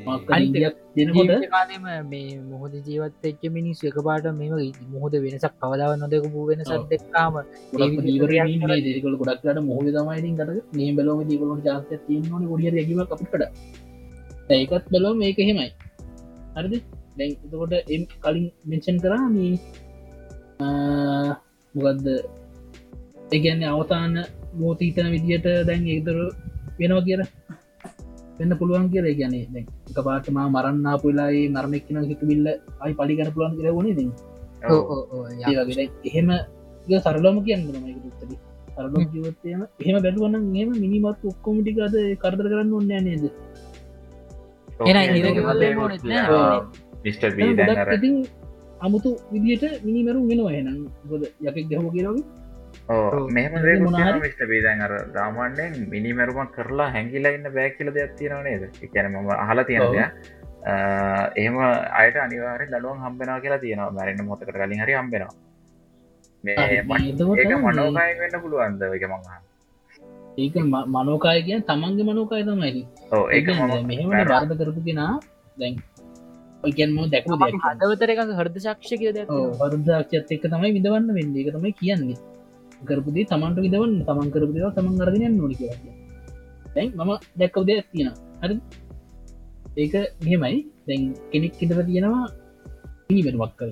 B: මක්ක
D: අනිත්
B: ඉන්දියක් දෙනකොට
D: කාලෙම මේ මුහද ජීවත් එච්ච මිනිස් එක පාට මෙම මුහද වෙනසක් කවදාව නොදක වූ වෙනසක්
B: ඔව්.
D: දෙක්කාම
B: ගොඩක් දීවර දෙකල ගොඩක්ලට මොහද තමයිඉතින් කට මේ බැලෝම දීකලට ජාස්ත තියන්නන ගොඩිය ඇකිම අපිට ඒකත් බැලෝ මේක හෙමයි හරිද? දැන් එතකොට එම් කලින් මෙචන් කරා මේ මොකක්ද ඒගැන්නේ අවතාන්න මෝතීතන විදියට දැන් ඒතර වෙනවා කියර වෙන්න පුළුවන් කියර ගැන දැන් එක පාටම මරන්නාපු වෙලායි මරණක්න හිතුවිල්ල අයි පලිගන පුලන් කර වනේ දී ඒවගේ එහෙම සරලම කියන්න මක තුත්තද සරලම් ජීවතයම එහෙම බැලුවන එම මිනිමත් ඔක්කොමටිකද කරදර කරන්න ඔන්න නේද? අමුතු විදිට මිනිමරු වෙනවා එනම් ගොද යකෙක් ගැහම කියරගේ ඒ මොනාහරි-
A: මිස්ට බීදැන් අර රාමන්ඩෙන් මිනිමැරුමක් කරලා හැඟිලා ඉන්න බෑ කියල දෙයක් තියෙනව නේද? එකැන මම අහලා තියෙන
B: ඔව්.
A: දෙයක්. එහෙම අයට අනිවාරෙන් දළුවන් හම්බෙනවා කියලා තියෙනවා. මැරෙන්න්න මොතකට කලින් හරි හම්බෙනවා. මේ
B: මේ-
A: මනෝකාය වෙන්න පුළුවන්ද? එක මංහ
B: ඒක ම- මනෝකාය කිය තමන්ගේ මනෝකාය තමයි
A: ඕ ඒක
B: මෙහෙම බාර්ධ කරපු කෙනා දැන් ඔයකන්ම දැකු දෙයක්.
D: හදවතර එක හරද ශක්ෂ කිය දෙයක්
B: වර්ධක්ෂත් එක්ක තමයි විදවන්න වෙන්න. එක තමයි කියන්නේ කරපුදේ තමන්ට විදවන්න තමන් කරපුදව තමන් අරගෙන නොනි කිය දැන් මම දැක්කව දෙයක් තියෙන හරි ඒක මෙහෙමයි. දැන් කෙනෙක් ඉටර තියෙනවා පිනිබෙනුවක් කර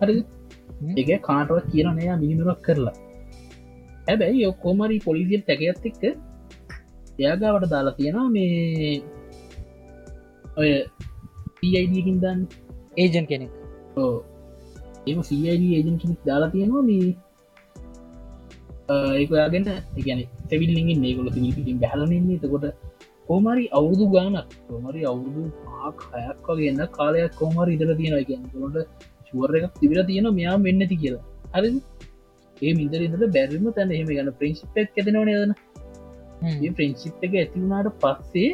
B: හරි ඒක කාටවත් කියන නයා මිනිමරක් කරලා. හැබැයි ඔක්කෝමරි පොලිසිිය තැකයත් එක්ක එයාගාවට දාලා තියෙනවා මේ ඔය පයිඩකින් දන්න.
D: ඒජන් කෙනෙක්.
B: ඒම සයිඩ ඒජන් කෙනෙක් දාලා තියෙනවා මේ ඒකයාගෙන එකන තැවිල්ලිගින් ඒකොල පිිපිටින් බැහලනන්නේ තකොට කෝමරි අවුරුදු ගානක් කෝමරි අවුරුදු ආක් හයක් වගේන්න කාලයක් කෝමරි ඉදල තියෙන එක ොට ශුවර එකක් තිබිල තියෙන මෙයා වෙන්නති කියලා. හරි ඒ මිදරට බැරිම තැන එහෙම ගන්න ප්‍රින්සිප්ක් ඇතිනවන දන ඒ ප්‍රින්සිප් එක ඇතිවුණට පස්සේ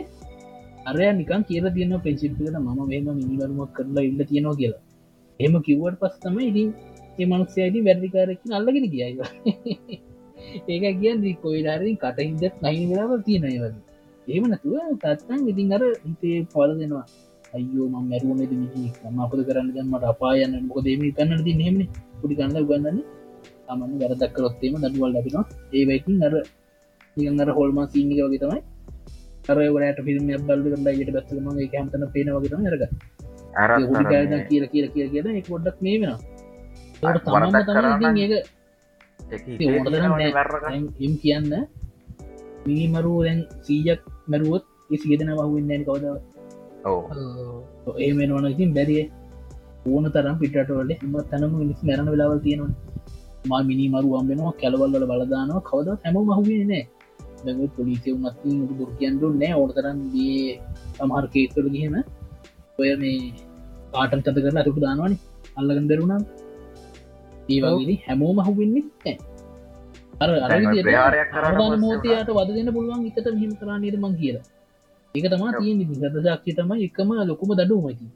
B: අරය නිකන් කියල තියන ප්‍රින්සිප්කට ම වේම මිනිවරුමක් කරලා ඉල්ල තියෙනවා කියලා. එම කිව්වට පස් තම ඉතින් ඒ මනුස්සයයිති වැරදිකාරකින් අල්ලගෙන කියයිව ඒක කියන් කොයිලාරින් කටහිදත් නයි වෙලාව තියෙනය වගේ. ඒම නැතුව තත්තන් ඉතින් අර හිතේ පොල දෙනවා. අයෝ ම මැරුවමද මිි මපද කරන්න? ගන්නට අපායන්න මොකදේම කන්නට ති හෙම පුඩි කන්න ගන්නන්නේ තමන්න වැරදක් කරොත්තේම දඩුවල් ලබෙනවා. ඒවයිතින් අර නිගන්නර හොල්ම සීනික වගේ තමයි. අරවට පිල්ම බල්ල කන්න බැස්සම එක හමතන පේන වගේ රග
A: අර
B: කියල කියල කිය කියන එක පොඩ්ඩක් මේ වෙන ඒක එම් කියන්න මිනිමරු දැන් සීජක් මැරුවොත් සියදන වහුවෙන්න කවදාව ඒ මෙනවන ඉතින් බැරිය ඕන තරම් පිටවල එම තනම මිනිස් මැරණ වෙලාවල් තියෙනවා මා මිනි මරු අම්බෙනවා කැලවල්ල බලදානවා කවද හැම මහුවේ නෑ දැ පොලිසිය උනත්ති දුරකියන්ඩු නෑ ඕනතරන් දී සමහර කේස්වල ගහෙම ඔය මේ පාටන් චත කරලා තුට දානවනි අල්ලගන් දරුණම් ඒ වගේ හැමෝ මහුවෙන්නේ නෑ අර මෝතයාට වද දෙන්න පුළුවන් එකට මෙහම කරා නේද මං කියලා. ඒක තමා තියෙන ගතසාක්ෂි තම එකම ලොකුම දඩුමති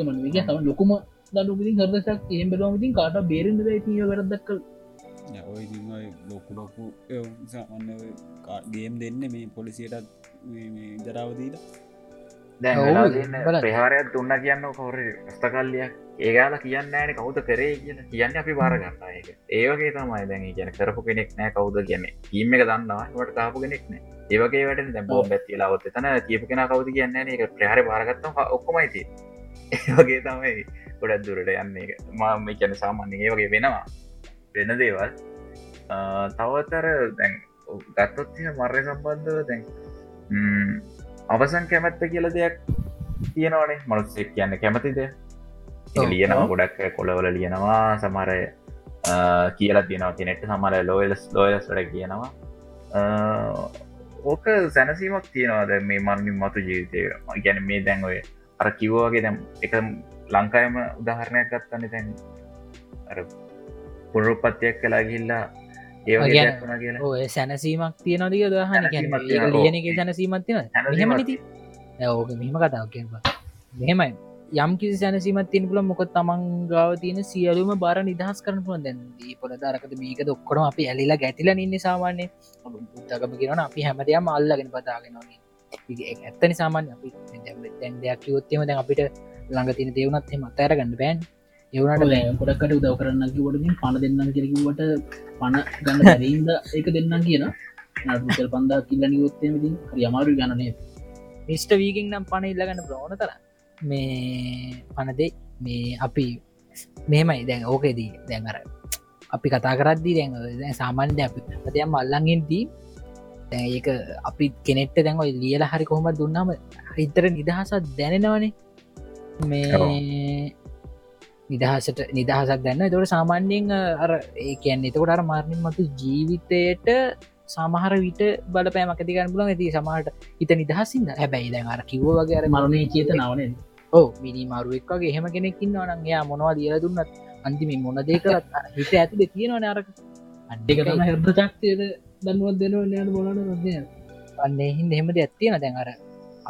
B: මන එක තම ලොකුම දඩුපින් හරදසක් ඒම් බෙලවාමතින් කාට බේරෙන්ද තිය වැරදක්කල්
C: ඔය ලොකු ලොකු සන්න ගේම් දෙන්න මේ පොලිසියටත්
A: තියෙන්නේ
D: බලන්න.
A: ප්‍රහාරයක් දුන්න කියන්න කොර ස්ථකල්ලියක් ඒගාල කියන්න ෑන කවුද කරේ කියන කියන්න අපි බාරගන්න එක ඒවගේ තමයි දැන් කියන කරපු කෙනෙක් නෑ කවුද කියන කීම එක දන්නවාට කාපු කෙනෙක් නෑ ඒවගේ වැට දැ බෝම් ඇතිලාවත් තන කියපු කෙන කවුද කියන්න එක ප්‍රහාර බාරගත්තම ඔක්කොමයිති ඒවගේ තමයි ගොඩත් දුරට යන්න එක මම කියන සාමාන්‍ය ඒ වගේ වෙනවා. වෙන දේවල්. ආ, තවතර දැන් ගත්තොත්තිය මර්ය සම්බන්ධව දැන් ම්, අවසන් කැමැත්ත කියල දෙයක් තියෙනවනේ. මනුස්සෙක් කියන්න කැමතිද
D: ඔව්,
A: ලියනවා. ගොඩක් කොළවල ලියනවා සමරය කියලා තියෙනවා. කෙනෙට සමර ලෝයලස් ලෝයස් වැඩ කියනවා. ඕක සැනසීමක් තියෙනවාද මේ මරණින් මතු ජීවිතය. ගැන මේ දැන් ඔය අර කිව්වාගේ දැම් එක ලංකායම උදාහරණයක් ගත්තන්න තැන් පුරුපත්තියක් කලා ගිල්ලා කියලා.
D: ඔය සැනසීමක් තියනොදික දහන
A: සැනසීමක් තියෙනවා.
D: ලියන එක සැනසීමත්
A: සැනසීමක්
D: මෙහමනති ඕක මෙහම කතාව කියවා මෙහෙමයි යම් කිසි සැනසීමත් තින පුල මොක තමන් ගාව තියෙන සියලුම බාර නිදහස් කරන පුළන් දැන් පොල දරකත මේක දොක්කොටම අපි ඇලිලා ගැටිල ඉන්න සාමාන්‍ය බුද්ධකම කියෙන අපි හැමදයම අල්ලගෙන පතාගෙනගේ ඇත්තනි සාමාන්‍ය අපි දැන් දෙයක් යොත්තයම දැන් අපිට ළඟ තින දෙවුණත් එම අතෑර ගන්න බෑන්. එවුණට
B: ගොඩක්කට උදව කරන්න කිවටකින් පණ දෙන්න කිරකිවට පණ ගන්න බැරීන්ද ඒක දෙන්න කියන නටල් පන්දා කිල්ල නියොත්තයමති යමාරු ගණනය
D: මිස්ට වීගෙන් නම් පණ ඉල්ලගන්න ප්‍රෝණ තර මේ පනදේ මේ අපි මෙහෙමයි. දැන් ඕකෙදී දැන් අර අපි කතා කරද්දී දැන් සාමාන්‍ය අපි දෙයම් අල්ලඟෙන්දී ඒක අපි කෙනෙට්ට දැන් ඔයි ලියල හරි කොහොම දුන්නම හිතර නිදහසත් දැනෙනවනේ. මේ නිදහසට නිදහසක් දැන්න තොට සාමාන්‍යයෙන් අර ඒ කියන්න එතකොට අර මාර්ණින් මතු ජීවිතයට සමහර විට බලපෑම ඇතිකන්න පුලන් ඇති සමහට හිත නිදහසින්න හැබැයි දැන් අර කිව්ව වගේ අර
B: මරණය චේත නවන
D: ඕ මිනි මරුවෙක් වගේ හෙම කෙනෙක්කින්න නන් එයා මොනවා දියල දුන්නත් අන්තිම මොන දේකරත් හිත ඇතුල තියෙනවන අරක.
B: ඒකතම හරද චක්තියට දන්නුවත් දෙනවා නයාට බොලන රදය
D: අන්න. හින්ද හෙමද ඇත්තියෙන දැන් අර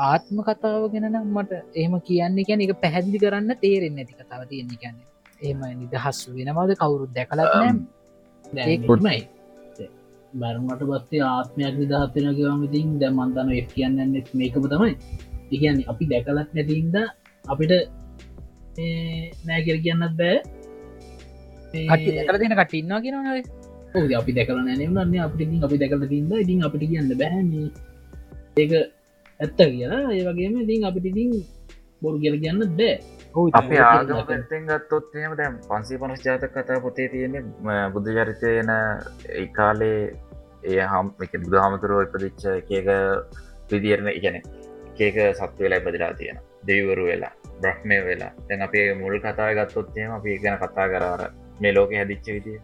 D: ආත්ම කතාව ගැනනම් මට එහෙම කියන්නේ කියැන එක පැහැදිලි කරන්න තේරෙන් ඇති කතාව තියෙන්නේ කියන්න. එහම නිදහස් වෙනවාද? කවුරුත් දැකලත් නෑම්
B: දැමයි බැරුමට පස්සේ ආත්මයක් නිදහත්වෙන කිවමතින් දැ මන්තන එ කියන්න මේකම තමයි. ඉගන්නේ අපි දැකලත් නැතින්ද අපිට නෑ කියර කියන්නත් බෑ.
D: කටි දැකල දෙන කටින්නවා කියනවනේ
B: ඔද අපි දැකල නෑනන්න අපිටින් අපි දැකල තින්ද ඉතින් අපිට කියන්න බැහැම ඒක ඇත්ත කියලා. ඒ වගේම ඉතින් අපිට ඉතින් බොරු කියල කියන්න බෑ.
A: අපි එහෙම දැම් පන්සේ පනස් ජාතක කතා පොතේ තියෙන බුද්ධ චරිතයන ඒ කාලේ ඒ හම් එක බුදු හාමතුරුව ඉපදිච්ච එකක විදිරණ ඉගැන එකක සත්ව වෙලා ඉපදිලා තියෙන දෙවිවරු වෙලා බ්‍රහ්මය වෙලා. තැන් අපේ මුල් කතා ගත්තොත්යම අපි ගැන කතා කරාර මේ ලෝක හැදිච්ච විදිය.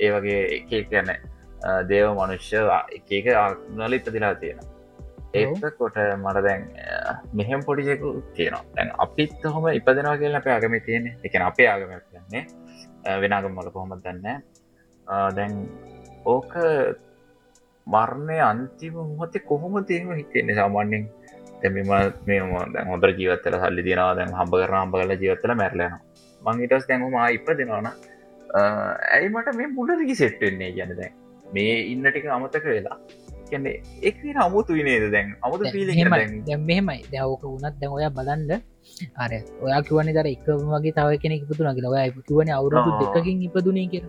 A: ඒ වගේ එක ගැන දේව මනුෂ්‍ය එකක ආනල ඉපදිලා තියෙන ඒත් කොට මට දැන් මෙහෙම පොඩිජෙකු තියෙනවා. දැන් අපිත් හොම ඉපදෙනවා කියලා අප ආගම තියෙන එකන අපේ ආගමයක් කියන්නේ වෙනගම මල කොහොමත් දන්න දැන් ඕක මරණය අන්තිම මොහොතේ කොහොම තේම හිතෙන්නේ සාමාන්‍යෙන් තැමිම මේ දැන් හොඳර ජීවත්තල සල්ලි දිනවා දැන් හම්බ කරන හම්බ කල ජීවත්තල මැරලන මංගේටස් දැන්හම ඉප දෙෙනවාන ඇයි මට මේ මුලදකි සෙට්වෙන්නේ ගැන දැන්? මේ ඉන්නටික අමතක වෙලා. කියන්නේ එක් අමුතු විනේද දැන්? අමුතු
D: මෙහෙමයි. දැවක වුණත් දැන් ඔයා බලන්ඩ අර ඔයා කිවන දර එක වගේ තව කෙනෙ ඉපතුන කියලා. කිවන අවුරුදු
A: ආ.
D: දෙකකින් ඉපදුනේ කිය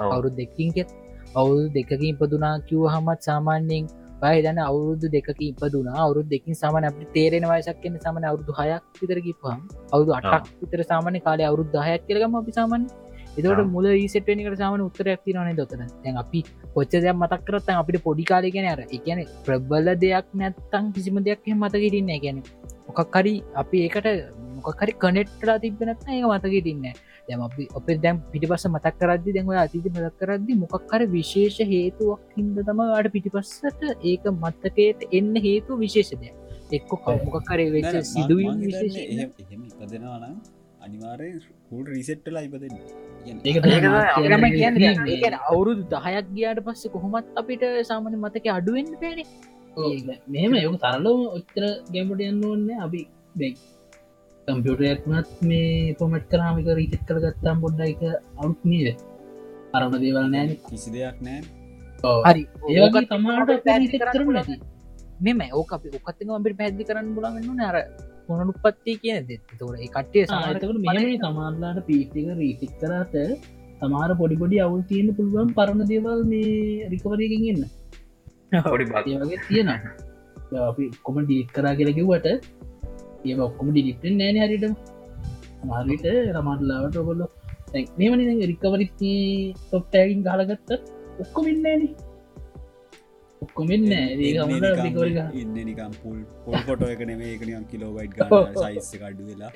D: අවුරුදු දෙකින් කෙත් අවුරුදු දෙකකින් ඉපදුනා කිව් හමත් සාමාන්‍යයෙන් පහදන්න අවුරුදු දෙක ඉපදුනා. අවුරුදු දෙකින් සමන අපි තේරෙන වයසක් කියන සමන අවුරුදු හයක් විතර කිපහම් අවුදු අටක් විතර සාමාන්‍ය කාලය අවුරුදු දහයක් කියලගම අපි සාමන් එතවට
A: ආ.
D: මුල ඊසටනිකට සාමන උත්තරයක් තිරනේ දොතන තැන් අපි පොච්ච දෙයක් මතක් කරත් අපිට පොඩි කාලගෙන අර එකන ප්‍රබ්බල දෙයක් නැත්තං කිසිම දෙයක් මතකිරන්න ගැන මොකක්කරි අපි ඒකට මොකරි කනෙට්ලා තිබෙනත් ඒක මතකිටන්න දැම අපි දැම් පිටිපස මතක් කරදදි දැන්ව අතිති මතක් කරදදි මොකක්කර විශේෂ හේතුවක් හින්ද තම අට පිටිපස්සට ඒක මත්තකයට එන්න හේතු විශේෂදය එක්ක කවමොකක්කරේ වෙච්ච සිදුවීම් විශේෂ
C: එහෙම ඉපදෙනවානම් අනිවාරය හුල් රිසෙට්ටලා ඉපදෙන
B: ඒක
D: ම කියන්න. අවුරුදු දහයක් ගියාට පස්සේ කොහොමත් අපිට සාමන මතක අඩුවෙන් පැනේ
B: මෙම යක තරලෝ ඔච්චර ගැමට යන්න ඕන්න අපි කම්පියුටයක්නත් මේ පොමට් කරාමික රීතෙක් කර ගත්තාම් පොඩ්ඩ එක අවුත් නීද? අරණ දේවල් නෑන
C: කිසි දෙයක් නෑ
D: හරි.
B: ඒවගේ තමාට රීතෙක් කරම නැති
D: මෙම ඕක අපි ඔකත්තිම අපිට පැදදි කරන්න පුලගන්න නර පුනනුපත්ති කියන දෙ තොට කට්ටිය
B: සාතකට මෙම සමාන්ලාට පීටික රීටික් කරාත සමාර පොඩිපොඩි අවුල් තියෙන පුළුවන් පරණ දේවල් මේ රිකවරයකින් ඉන්න
A: පොඩි බක්.
B: ඒවගේ තියෙන අපි කොම ඩීට් කරා කියලකිවට ඒ ඔක්කොම ඩිලිටෙන් නෑන හරිට මාරිට රමාටලාවට ඔකොල්ල මෙමනි රිකවරිති තොප්ටෑගින් ගහලගත්ත ඔක්කො වෙන්නේන ඔක්කොමෙන්න ඒ රිකවරි
C: ඉන්න නිකම් පුල් පොල් පොට එකන මේකනියම් කිලෝවයිට් සයිස්ස කඩු වෙලා.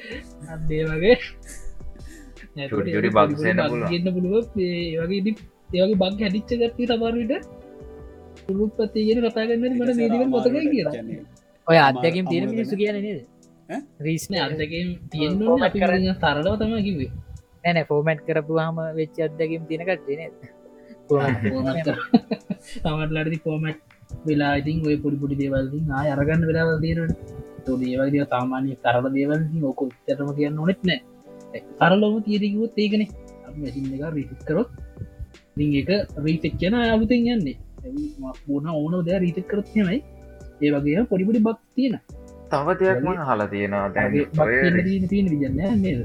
B: අදේ වගේ. ගන්න පුළුව ඒවගේ ඒවගේ බක් හැඩිච්ච ගත්ති සමරවිට පුළුපත්ති ගෙන කතාගන්න මට නීදික මොතක කියලා.
D: ඔය අත්දැකින් තියෙන මිනිස්සු කියන නේද රීස්න
B: අර්දකින් තියෙන්න්න අපි කරන්න තරලව තම කිවේ
D: නැන ෆෝමට් කරපු හම වෙච්ච අත්දැකින් තිනකට තින
B: තමටලටි ෆෝමට් වෙලා ඉතින් ඔය පොඩිපුඩි දේවල්දී ආය අරගන්න වෙලාවල් දීරට දේවල්දිය සාමාන්‍ය තරල දේවල් ඕක තරම කියන්න ඕනෙත් නෑ. තරලොම තීරකුත් ඒකන. මැසින් එක රීසිත් කරොත් එක රීතෙක් කියන අලුතෙන් යන්නේ. පුන ඕන දෑ රීතෙක් කරත්යමයි ඒ වගේ පොඩිපුඩි බක් තියෙන
A: තව දෙයක්ම හලා තියෙනවා. දැන් ඔය
B: තියෙන විජන්න නේද?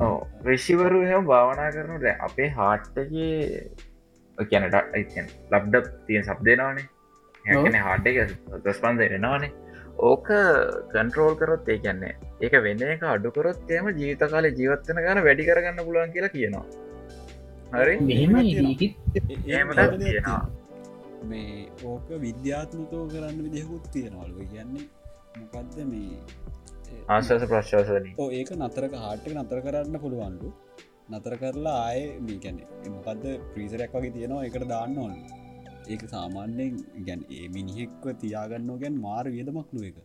A: ඔව්. රිෂිවරු එහම භාවනා කරනු දැ අපේ හාට්ටගේ කැනට ලබ්ඩ තියෙන සබ් දෙනවානේ හැකන හාඩ එක දස්පන්ද එනවානේ. ඕක කන්ට්‍රෝල් කරොත් ඒ කියන්නේ ඒක වෙන්න එක අඩුකරොත් එම ජීවිත කාල ජීවත්වන ගන වැඩි කරගන්න පුළුවන් කියලා කියනවා. හරි?
B: මෙහෙම
C: මේ ඕක විද්‍යාත්මකෝ කරන්න විදිහකුත් තියෙනවලු කියන්නේ මොකක්ද මේ
A: ආශස ප්‍රශ්වාසනී
C: ඒක නතරක හාට්ක නතර කරන්න පුළුවන්ලු නතර කරලා ආය මීකැන මොකක්ද ප්‍රීසරයක් වගේ තියෙනවා එකට දාන්න ඕන්න ඒක සාමාන්‍යයෙන් ගැන් ඒ මිනිහෙක්ව තියාගන්න ගැන් මාර වියදමක්ලු එක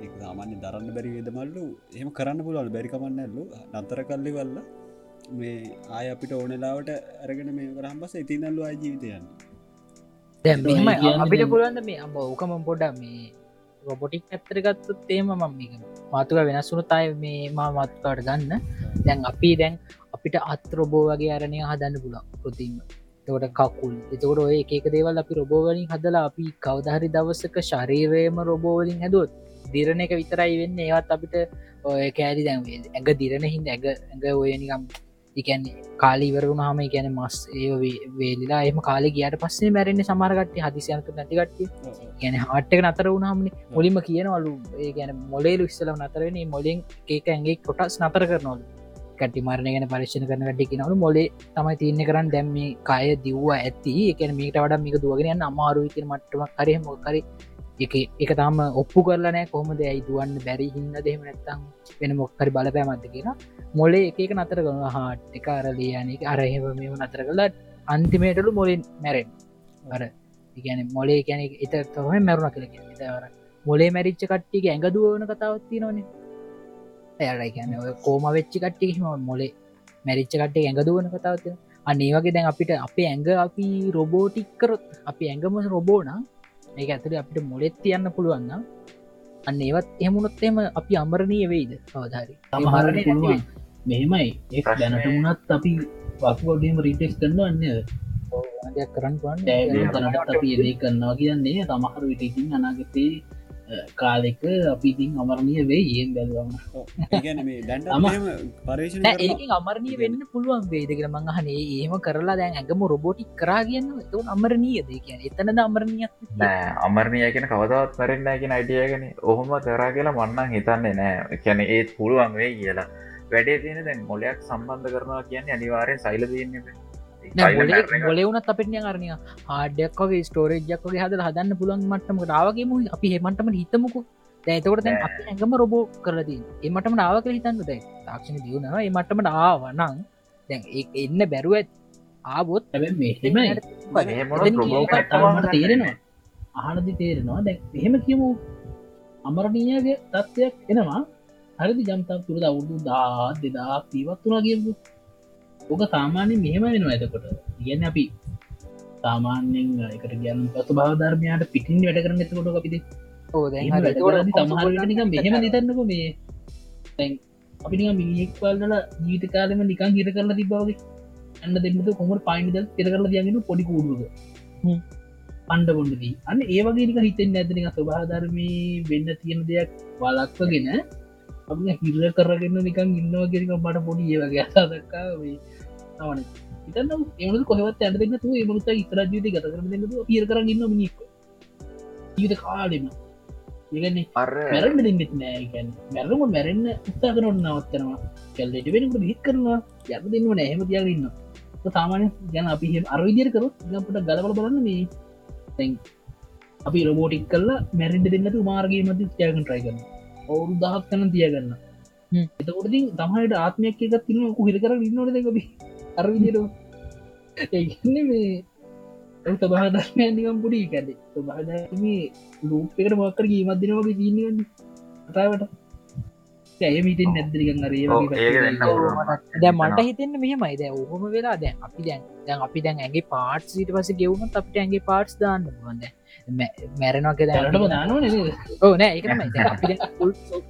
C: ඒ සාමාන්‍ය දරන්න බැරි වේදමල්ලු එහම කරන්න පුළුවල් බැරිකමන්න ඇල්ලු නතර කල්ලි වල්ල මේ ආය අපිට ඕනෙලාවට අරගෙන මේ කරහම්බස ඉතිනල්ලු අයි ජීවිතයන්න
B: කියන්නේ
D: අපිට පුළුවන්ද මේ අම්බ ඕකම පොඩ මේ රොබොටික් ඇත්තර ගත්තුත් තේම මම මේක මාතුක වෙනස්සුනතයි මේ මා මත්කාට ගන්න. දැන් අපි දැන් අපිට අත් රොබෝ වගේ අරණය හදන්න පුළන් ප්‍රතිීම තවට කකුල්. එතකට ඔය එක දේවල් අපි රොබෝවලින් හදලා අපි කවදහරි දවසක ශරීරයම රොබෝවලින් හැදුවත් දිරණ එක විතරයි වෙන්න. ඒවත් අපිට ඔය කෑරි දැන් ඇඟ දිරණ හිද ඇඟ ඇඟ ඔය නිකම් එකන්නේ කාලිවරුණ හම ගැන මස් ඒ වේ- වේලිලා එම කාලෙ ගියට පස්සේ මැරෙන්නේ සමාරගට්ට හදිසියනතු නැතිකට්ටිය ගැන හට්ක නතර වුණහමනි මුලින්ම කියනවලු. ඒ ගැන මොලේලු ඉස්සල නතරෙන මොලින් ඒක ඇගේ කොටස් නතර කරනවලු. කටි මරණ ගැන පරිශණ කරන ට කිනවලු මොලේ තමයි තියන්න කරන්න. දැම් මේ කාය දිව්වා ඇති. එකන මේට වඩ මේක දුවගෙන අමාරු ඉතින මට්ටම කරය මොකරි එක එක තම ඔප්පු කරලනෑ කොහොමද ඇයි දුවන්න බැරි හින්න දෙහෙම නැත්තම් වෙන මොක්කරි බලපෑමත්ද කියලා. මොලේ එක නතර කරන හාට් එක අරලියන අරහෙම මෙම නතර කලා අන්තිමේටලු මොලින් මැරෙන් අර ඉගැන මොලේ කැන එත තම මැරුණ කළ තවර මොලේ මැරිච්ච කට්ටික ඇඟදුවන කතාවත්ති නොනේ ඇයලා ගැන කෝම වෙච්චි කට්ටිම මොලේ මැරිච්ච කට්ටේ ඇඟදුවන කතාවත අන්නේ වගේ දැන් අපිට අපේ ඇඟ අපි රොබෝටික්කරොත් අපි ඇඟම රොබෝන ඒ ඇතුර අපිට මොලෙත් තියන්න පුළුවන්න අන්න ඒවත් එහමුණොත්තේම අපි අමරණය වෙයිද කවධාරි
B: සමහරට පුළුවන්. මෙහෙමයි. ඒ දැනට වුණත් අපි වක්වඩීම රීටෙක්ස් කරන්න අන්න
D: කරන්න පුළන්
B: තනට අපි එදේ කරනවා කියන්නේ තමහර විටකින් අනාගතේ කාලෙක අපි ඉතින් අමරණය වේ ඒන් බැලවන්න
D: අමරණය වෙන්න පුළුවන් වේදකර මංහනේ ඒම කරලා දැන් ඇගම රොබෝටික් කරා කියන්න එතු අමරණීය දේ කියන එතනද අමරණයක්
A: නෑ අමරණය කියන කවදවත් මැරෙන්න්න කියෙන අයිඩියගෙන ඔහොම කරා කියලා මන්නන් හිතන්නේ නෑ. කැන ඒත් පුළුවන් වේ කියලා. වැඩේ තියෙන දැන් මොලයක් සම්බන්ධ කරනවා කියන්නේ අනිවාරයෙන් සයිල දන්න
D: ගොලෙවුනත් අපිට අරනය ආඩයක් වගේ ස්ටෝරේජ්යක් වගේ හද හදන්න පුළන් මටම ාවගේම අපි හෙමටම හිතමුකු දැතකොට දැන් අප ඇඟම රොබෝ කරලදී එමටම නාවක හිතන්න දැ තාක්ෂණ දියුණවා එමටම ආවනං දැන් එන්න බැරුව ආබොත්
B: තේරෙනවා අහනදි තේරෙනවා දැ එහෙම කියමු අමරණීයගේ තත්ත්වයක් එනවා හරිදි ජම්තක් තුරද අවුරුදු දා දෙදා පීවත් වනා කියපු ඕක සාමාන්‍ය මෙහෙම වෙනවා ඇතකොට කියන්න අපි සාමාන්‍යෙන් එකට ගැන පසු භාධර්මයට පිටින් වැඩ කරන එතකොට අපිද
D: ඕ දැන්
B: තමහරට නික මෙහෙම නිතන්නක මේ. තැන් අපි මිනිෙක් පල්ල ජීවිත කාලම නිකන් හිර කරලා තිබවගේ අන්න දෙන්නට කොමට පයිනිද පෙර කරලා දයගෙන පොඩි කූඩුද පණ්ඩ කොඩදී අන්න ඒවගේනික හිතෙන් ඇතිනික ස්වභාධර්මී වෙන්න තියෙන දෙයක් වලක්වගෙන අපි හිර කරගන්න නිකන් ඉන්නවා කිරික මට පොඩි ඒ වගේ අසාදක්කා තවන ඉතන්න එමු කොහවත් ඇට දෙන්න තු මනුත ඉතර ජීවිත ගත කරන දෙන්නතු පිර කරන්න ඉන්න මිනික් ජීවිත කාලෙම. ඒගන්නේ
A: අර
B: මැරන්න දෙන්නෙත් නෑගැන් මැරම මැරෙන්න්න උත්තා කරන්න නවත්තනවා. කැල්ලට වෙනකට හිත් කරනවා. යක දෙන්න නෑහෙම තියාගන්න සාමානය ගැන අපි අරවිදිර කරොත් ගපට ගලබල බලන්න මේ තැන් අපි රොබෝටික් කල්ලා මැරෙන්ට දෙන්නතු මාර්ගගේ මති ත්‍යයකන් ට්‍රයි කරන ඔවුරු දහක් කන තියගන්න. එතකොටති තමයිට ආත්මයක් එකක් තින හිර කර ඉන්නට දෙකබි අරවිදිර ඒන්න මේ සබහදර්මයන්දිකම් පුඩි කැද සබහදම ලූපකට මොක්කර ගීමත්දින වගේ දීන්න කතාවට ඇය
A: ඒක වෙන්න පුළුවන්.
D: දැ මට හිතෙන්න මෙහෙමයි. දැ ඔහොම වෙලා දැන් අපි දැන් දැන් අපි දැන් ඇගේ පාට් ීට පස ගෙවුණු අපට ඇගේ පාට්ස් දාන්න පුුවන්ද මැරෙනක
B: දැනටම
D: දැනටම
B: දානව නෙ
D: ඕ නෑ එක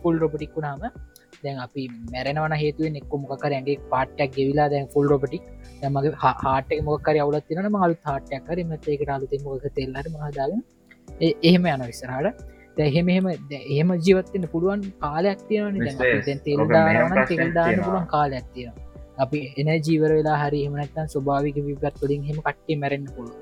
D: ෆුල් රොපටික් වුණාම දැන් අපි මැරෙනවන හේතුවෙන් එක්ක මොකර ඇගේ පාට්ටක් ගෙවිලා දැන් ෆුල් රොපටික් දැමගේ හාට මොකර අවුලත් තින මලු හාටයක් කර මත අලුත මොක තෙල්ලට මහදාගෙන එහෙම යන විස්සරහට දැහෙම එහෙම එහෙම ජීවත්වන්න පුළුවන් කාලයක් තියෙන
A: විශේෂ.
D: තෙල්
A: ඔබ මෙහෙම
D: දාන
A: ප්‍රශ්නයක්
D: තෙල් දාන්න
A: තියෙනවා.
D: පුළුවන් කාලයක් තියෙන අපි එන ජීවර වෙලා හරි හමනත්තන් ස්වභාවික විගත් වලින් හෙම කට්ටේ මැරෙන්න්න පුළුව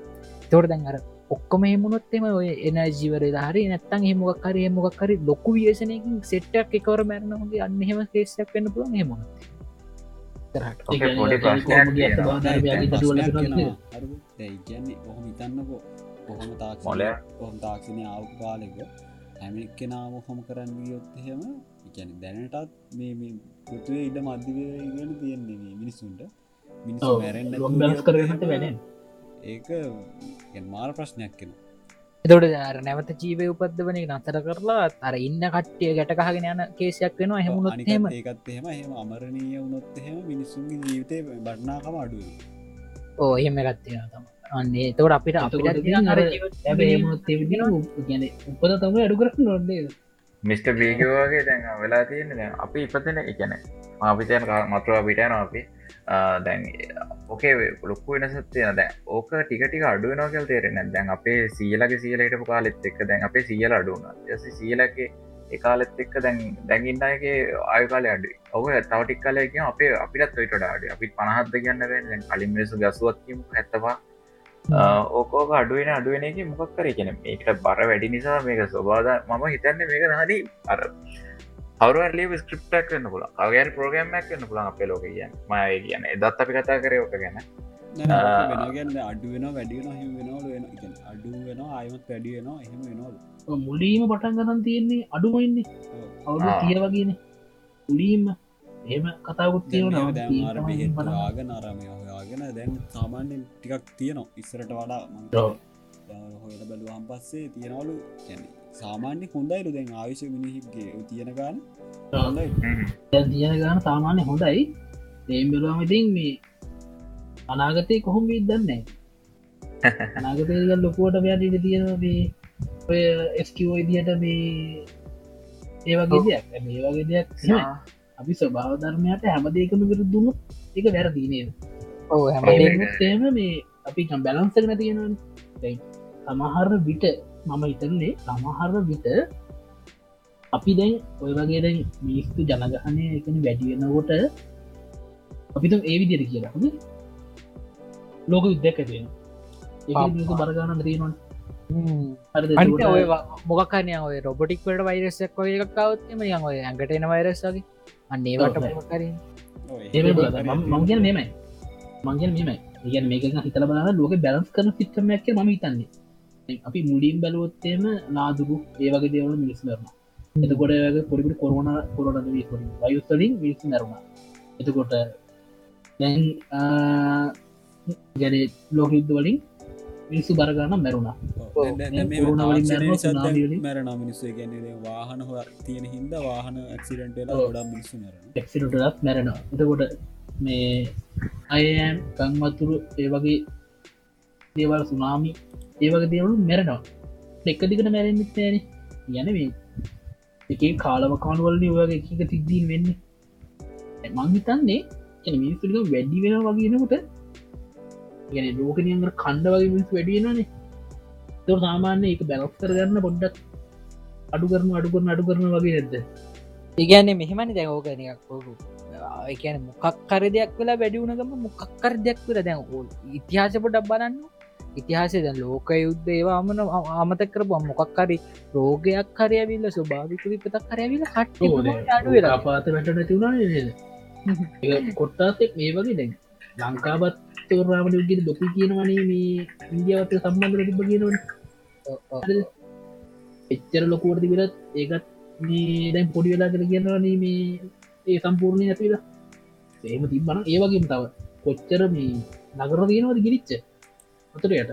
D: තොට දැන් අර ඔක්කොම හෙමුණොත්තෙම ඔය එන ජීවරලා හරි නැත්තන් හෙමොක් හරි හෙමොක් හරි ලොකු වියසනයකින් සෙට්ටක් එකවර මැරණගේ අන්න හෙම කේසයක් වන්න පුළුවන් හෙමුණ
A: ඕකේ, පොඩි ප්‍රශ්නයක් තියෙනවා.
C: ඇයි කියන්නේ ඔහොම ඉතන්නකෝ කොහොම තාක්
A: මොලයක්.
C: කොහොම තාක්ෂණය ආව කාලෙක හැම කෙනාම හොම කරන්න ගියොත් එහෙම ඉගැන දැනටත් මේ මේ පෘතුවේ ඉඩ මධ්‍යවගෙන තියෙන්නේ මේ මිනිස්සුන්ට මිනිස්සු මැරෙන්න්න
B: ලොම්බස් කරගන්නට වැඩෙන්
C: ඒක මාර ප්‍රශ්නයක් කෙන
D: එතොට අර නැවත ජීවය උපද්දවන නතර කරලා අර ඉන්න කට්ටිය ගැටකහගෙන යන කේසයක් වෙනවා. හෙමුණොත් හෙම
C: ඒකත් එහෙම එහෙම අමරණීය වුණොත් එහෙම මිනිස්සුන්ගේ ජීවිතය බටනාකම අඩුව
D: ඕ එහෙම ගත්තියෙන තම අන්නේ. තවට අපිට අපිට
B: ගැන උපද තම අඩු කරන්න නොන්නේ
A: මිස්ට බීගවගේ දැන් වෙලා තියෙන දැන් අපි ඉපතන එකන අපිතයන මතුව පිටයන අපි. දැන් ඕකේ ලොක්කු වෙනසත් තියෙන දැන් ඕක ටිකටික අඩුවනෝ කල් තේරෙන දැන් අපේ සීලගේ සීලට කාලෙත් එක්ක දැන් අපේ සීල අඩුවන යස සීලගේ ඒකාලෙත් එක්ක දැන් දැඟින්නගේ ආයකාල අඩු ඔව තවටික් කලයක අපේ අපිටත් ඔයිට ඩාඩ අපිත් පනහත්ද කියන්න වෙන කලින් මිනිසු ගසුවත්කීම ඇත්තවා ඕකෝක අඩුවෙන අඩුවෙන එක මොකක් කර කියන මේකට බර වැඩි නිසා මේක ස්වබාද මම හිතන්න මේක නදී අර අවරලි ස්ක්‍රප්ටක් වන්න පුල අගර ප්‍රෝගම්මක් වන්න පුළන් අපේ ලෝක කියන්න. මය කියන දත් අපි කතා කරයෝක ගැන.
C: වෙනගන්න අඩුවෙන වැඩියෙන හිම වෙනවල වෙන අඩු වෙන අයමත් වැඩි වෙනවා එහෙම වෙනවල
B: මුලීම පටන් ගතන් තියෙන්නේ අඩුමයින්නේ අවුදු
A: ආ.
B: තිය වගේන. මුලීම එහෙම කතාකුත් තියෙනවා
C: දැමාර හොයාගෙන දැන් සාමාන්‍යෙන් ටිකක් තියනවා. ඉස්සරට වඩා
B: ඔව්.
C: හොයට බැලුවහම් පස්සේ තියෙනවලු. ගැන සාමාන්‍ය හොඳයිලු දැන් ආවිශ මිනිහිගේ තියෙන ගාන. හොඳයි.
B: තියන ගාන සාමාන්‍ය හොඳයි. ඒම්බලවාම ඉතින් මේ අනාගතය කොහොම විදන්නේ අනාගතය ලොකුවට ව්‍යාටට තියෙන මේ ඔය එස්කෝ ඉදියට මේ ඒවගේ දෙයක්. මේ වගේ දෙයක්. අපි ස්වභාව ධර්මයට හැමදේකම විරුද්ධුණු එක වැරදිනේ
D: ඕ හැම
B: ඒම මේ අපි බැලන්සගෙන තියෙන සමහර විට මම ඉතන්නේ සමහර විට අපි දැන් ඔය වගේ දැන් මිනිස්තු ජනගහනය එකන වැඩිවෙනකොට අපිත ඒ විදිර කියලා හොඳ ලෝක විද්‍යක් ඇතියෙන ඒ බරගාන තියෙනවා
D: අනිත ඔය මොකක්කනය ඔය රොබටික්වට වෛරසයක් වගේ එකක්කවත්ම යන් ඔය ඇඟට එන වෛරස්සගේ අන්නේවට
B: ඔව්.
D: මොකරින්
B: මං කියන මෙමයි මංගන් මෙමයි ඉගන මේක හිතල බලා ලෝක බැලන්ස් කරන සිිටමයක් ම හිතන්නේ. අපි මුලින් බැලුවොත්තේම නාදුරු ඒවගේ දේවල මිනිස් කරන එතකොට පොඩිපි කොරුණ කොරන වයුස්තලින් විස් නැරුණ එතකොට දැන් ගැන ලෝකයුද්ධ වලින් මිනිස්සු බරගන්න මැරුණා. මැරුණා.
C: මැරන මිනිස්සු. ගැන්නේ වාහන හො තියෙන හින්ද වාහන
B: ඔව්.
C: ගොඩම් මිනිස්සු මැරන
B: ටෙක්සිටක් මැරෙනවා. එතකොට මේ අයන් කංවතුරු ඒ වගේ දේවල් සුනාමි ඒවගේ දේවලු මැරෙනවා. එක දිකට මැරෙන්න්නෙත් නෑන. යන මේ එක කාලම කානුවලන ඔයගේ එක තිද්දීන් වෙන්නේ. මංහිතන්නේ එන මිනිස්තුලික වැඩි වෙන වගේනකොට ගැන ලෝකනියන්ග කණ්ඩ වගේ මිනිස් වැඩියෙනනේ තො සාමාන්‍ය එක බැලස් කරගන්න පොඩ්ඩක් අඩු කරන අඩු කරන අඩු කරන වගේ නැද්ද
D: ඒගැන්නේ මෙහෙමනි දැන් ඕකනයක් එකන මොකක් කර දෙයක් වෙලා වැඩිවුණගම මොකක්කර දෙයක් වෙලා දැන් ඕ ඉතිහාසපොට බලන්න. ඉතිහාසේ දැන් ලෝක යුද්ධ ඒවා අමන අමතක කරපු මොකක්කරි රෝගයක් කරයවිල්ල ස්වභාවික විපතක් කරයවිල වෙලා.
B: පාත වැට නැතිවුණා කොට්ටාතෙක් මේ වගේ දැන්. ලංකාබත් තෝරාමට උගෙන දොකි කියනවනේ මේ ඉන්දියාවත සම්බන්ධ තිබ කියනවන. එච්චර ලොකුවරදි විලත් ඒකත් මේ දැන් පොඩි වෙලා කර කියන්නවනේ මේ ඒ සම්පූර්ණය ඇතිලා ඒම තිබන ඒවගේම තව කොච්චර මේ නගර තියෙනවද ගිරිච්ච අතුරයට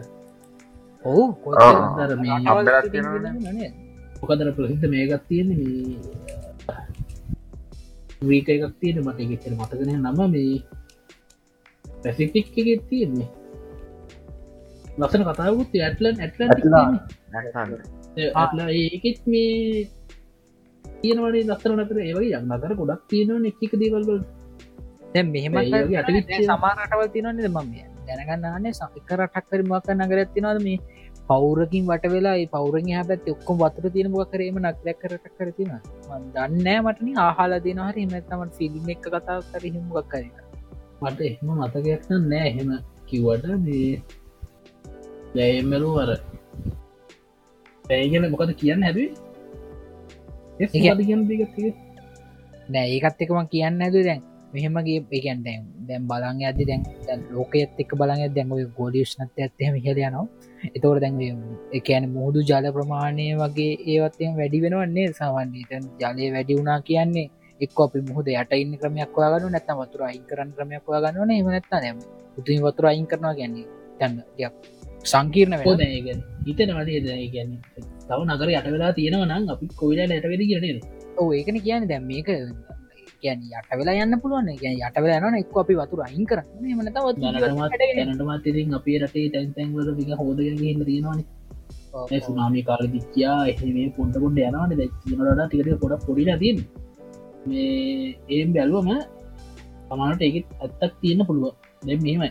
D: ඔහු
A: අම්බලත් තියෙනවනේ.
B: මොකදර ප්‍රසිද්ධ මේකත් තියෙන මේ වීක එකක් තියෙන මට එකච්චර මතකන නම මේ පැසිෆික් එකෙත් තියෙන්නේ. ලස්සන කතාවත් ඇටලන් ඇටලන් ඇටලා ඒකෙත් මේ තියෙනවනේ ලස්සන නතර ඒවගේ යම් නතර ගොඩක් තියෙනව එක්ක දේවල්වල
D: මෙහෙම
B: අටවිච්ච
D: සමාරටවල් තිනවන්නේ මම දැනගන්නන්නේ සක රටක්කර මක් නගරත් තිනවද මේ පෞරකින් වට වෙලා පෞරෙන් හැබැත් ඔක්කොම වතුර තියෙන බො කරේම නක්ලැක් කරට කරතින දන්නෑ මටන ආහල දින හරි. මෙත්තමට ෆිල්ම් එක කතා කර හිමක් කර
B: මට එහෙම මතකයක් නෑ එහෙම කිව්වට මේ දැයමලු වර පැයිගෙන මොකද කියන්න දිගත්තික
D: නෑ ඒකත් එකම කියන්න ඇද දැන්. මෙහෙමගේ එකන් දැන් දැම් බලන් ඇද දැන් ලෝකයත් එක් බලන් දැන් ගෝඩියෂ්නත ඇත්තම හිල යනවා. එතවට දැන් එකන මුහුදු ජල ප්‍රමාණය වගේ ඒවත්යෙන් වැඩි වෙනවන්නේ සාවන්නේ ජලය වැඩි වුණා කියන්නේ එක් අපි මුහද යට ඉන්න ක්‍රමයක් වාගන්න නැත වතුර අයින් කරන්න ක්‍රමයක් වාගන්නන එමනත්ත නැම උතුන් වතුර අයින් කරනවා ගැන්නේ තැන්න සංකීර්ණ
B: හෝ දැගෙන හිතන වදේ දැ ගැන්න තව නගර යට වෙලා තියෙනවනම් අපි කොවිලා ඇටවෙද කියන
D: ඕ ඒකන කියන දැම් මේක ගැන යට වෙලා යන්න පුළුවන් ගැන යට වෙලා යන එක් අපි වතුර අයින් කරන්න. මනතවත්
B: දැනටමත් ඉතින් අපේ රටේ තැන්තැන්වල වික හෝදගෙන තියෙනවාන. සුනාමි කාල දිච්චා එහේ පොන්ට පොඩ යනවාන. දැනට තිකට පොඩක් පොඩිලා තින් මේ ඒම් බැල්වම තමානට ඒකත් ඇත්තක් තියෙන පුළුව දැ මෙමයි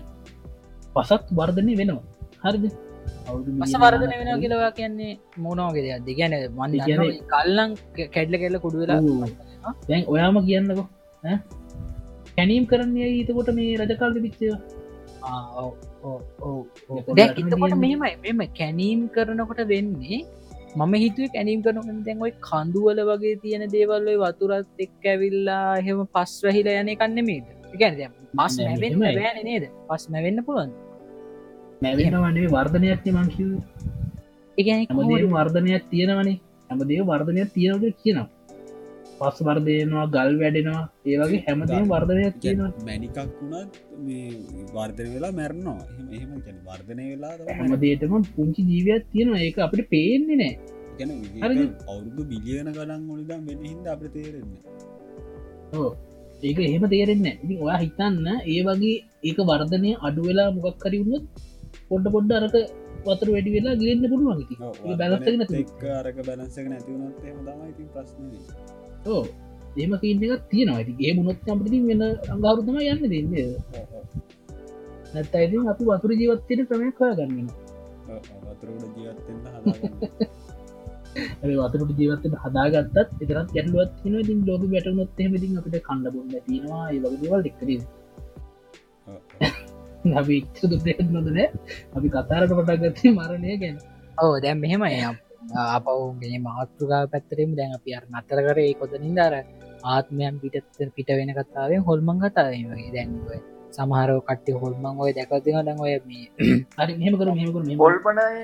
B: පසත් වර්ධනය වෙනවා. හරිද
D: මස වර්ධන වෙන කියලවා කියන්නේ මෝනෝගෙද අද ගැන මන් කල්ලං කැඩ්ල කෙල්ල කුඩු වෙලා
B: දැන් ඔයාම කියන්නකෝ කැනීම් කරන්නේ ඊතකොට මේ රජකාල්ද පිච්චය
D: දැක්තකොට මෙමයි මෙම කැනීම් කරනකොට වෙන්නේ මම හිතුව කැනීම් කරන දැන් ඔයි කඳුවල වගේ තියෙන දේවල්ලයි වතුරත් එක් ඇවිල්ලා හෙම පස් රහිල යන කන්නෙමේද ගැන පස් නේද? පස් නැවෙන්න පුළුවන්
B: නැවෙන වනේ වර්ධනයක්න මංකිව හැමදේ වර්ධනයක් තියෙනවනේ. හැමදේ වර්ධනයක් තියෙනවද කියනවා. පස් වර්ධයනවා ගල් වැඩෙනවා ඒවගේ හැමදේ වර්ධනයක් තියෙනවා.
C: මැනිකක් වුණත් මේ වර්ධන වෙලා මැරණවා එහම එහෙම ගැන වර්ධනය වෙලා
B: හැමදේටම පුංචි ජීවයක් තියෙනවා. ඒක අපිට පේන්නේ නෑ.
C: අවුරුදු බිලියන ගලන් ඔොලිදම් වෙන හිද අප තේරෙන්නේ
B: ඕ ඒක එහෙම තේරෙන්න ඉතින් ඔයා හිතන්න ඒ වගේ ඒක වර්ධනය අඩු වෙලා මොකක් කරිවුණොත් පොඩ්ඩ පොඩ්ඩ අරක වතුර වැඩි වෙලා ගන්න පුළුවන්
C: බැලන්සක නැතිවුණොත් එම තමයිති ප්‍රශ්න
B: ඕ ඒම කීන්න එකක් තියෙනවා. ඇති ඒ මුණොත් අපිති වෙන අංගාරුතම යන්න දෙන්න. නැත් අයිති අපි වතුර ජීවත්තයට ක්‍රමයක් හොය ගන්න
C: වතුරට ජීවත්තෙන්න්න
B: වතුරට ජීවත්තට හදාගත්තත් එතරත් ගැටලුවත් න ඉතින් ලෝක වැටනොත් එමතින් අපිට කණඩ බොන්න තියෙනවා. ඒ වගේවල් දෙක්කර අපි දුදෙක් නොදන අපි කතාරට පටගත්තේ මරණය ගැන.
D: ඕ දැම් මෙහෙම යම් අපවගේ මාතෘගා පැත්තරෙම දැන් අපි අර නතර කරේ කොතනින් දර ආත්මයන් පිටත් පිට වෙන කතාවෙන් හොල්මං කතාවේ වගේ. දැන්ුව සමහරෝ කට්ටි හොල්මං ඔය දැකතින දැන් ඔය මේ
B: හරි මෙහම කර මෙහකර
A: හොල්පනයි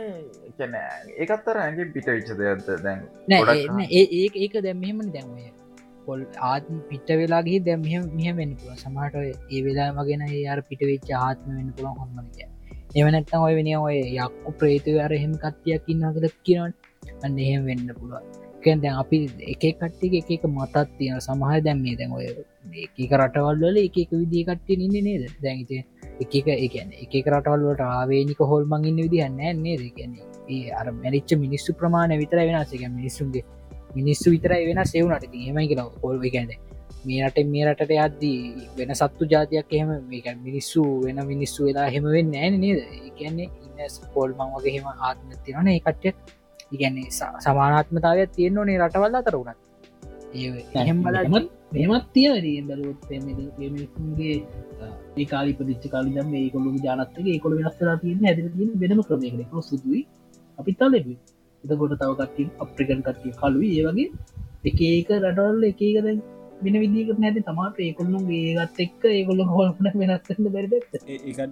A: ඒකත්තර ඇගේ පිට විච්ච දෙයක්ද? දැන්
D: නෑ ඒ ඒක දැම් මෙහෙමනි. දැන්වය පොල් ආත්ම පිට වෙලාගේ දැම් මෙහම වෙන්න පුළ සමහට ඒ වෙලා වගෙන අර පිට වෙච්ච ආත්ම වෙන්න පුළන් හොමනික එවනැත්තම් ඔය වෙන ඔය යක්කු ප්‍රේතව අර එහෙම කත්තියක් ඉන්නකද කියනට අන්න එහෙම වෙන්න පුළුවන්. දැන් අපි එක කට්ටික එක එක මතත් තියෙන සමහ දැම් මේ දැන් ඔය එක රටවල් වල එක එක විදිිය කට්ටිය ඉන්න නේද? දැන්ත එක එක එකන එක රටවල් වලට ආවේනික හොල්මං ඉන්න විදිහන්න න්නේ දෙකැන ඒ අර මැරිච්ච මිනිස්සු ප්‍රමාණය විතර වෙනසක මිනිස්සුන්ගේ මිනිස්සු විතරයි වෙන සෙවුනට හෙමයි කියලා හොල්ව ගැන මේ රට මේ රටට යද්දී වෙන සත්තු ජාතියක් එහෙම මේක මිනිස්සු වෙන මිනිස්සු වෙලා හෙම වෙන්න ෑන නේද? කියන්නේ ඉන්න පොල්මං වගේ හෙම ආත්ම තිරන එකට්ට ඉගැන්නේ සමානාත්මතාවයක් තියෙන්න්නේ රටවල් අතර වුණත් එහෙම බල
B: මෙමත් තිය මිනිසුන්ගේ ඒ කාලි පදිච්ච කාලිදම් ඒ කොළු ජානත්තගේ කොළ වෙනස්සලා තියන්න තියන වෙනම ක්‍රමයකට. සුදුයි අපි තලෙබි එතකොට තව කට්ටිය අප්‍රිකන් කට්ටිය කලුයි ඒ වගේ එක ඒක රටවල්ල එකකද වෙන විදිකට නැති තමාට ඒකොල්ලුම් ඒගත් එක්ක ඒකොල්ල හොල්පන වෙනස්සන්න බැරිද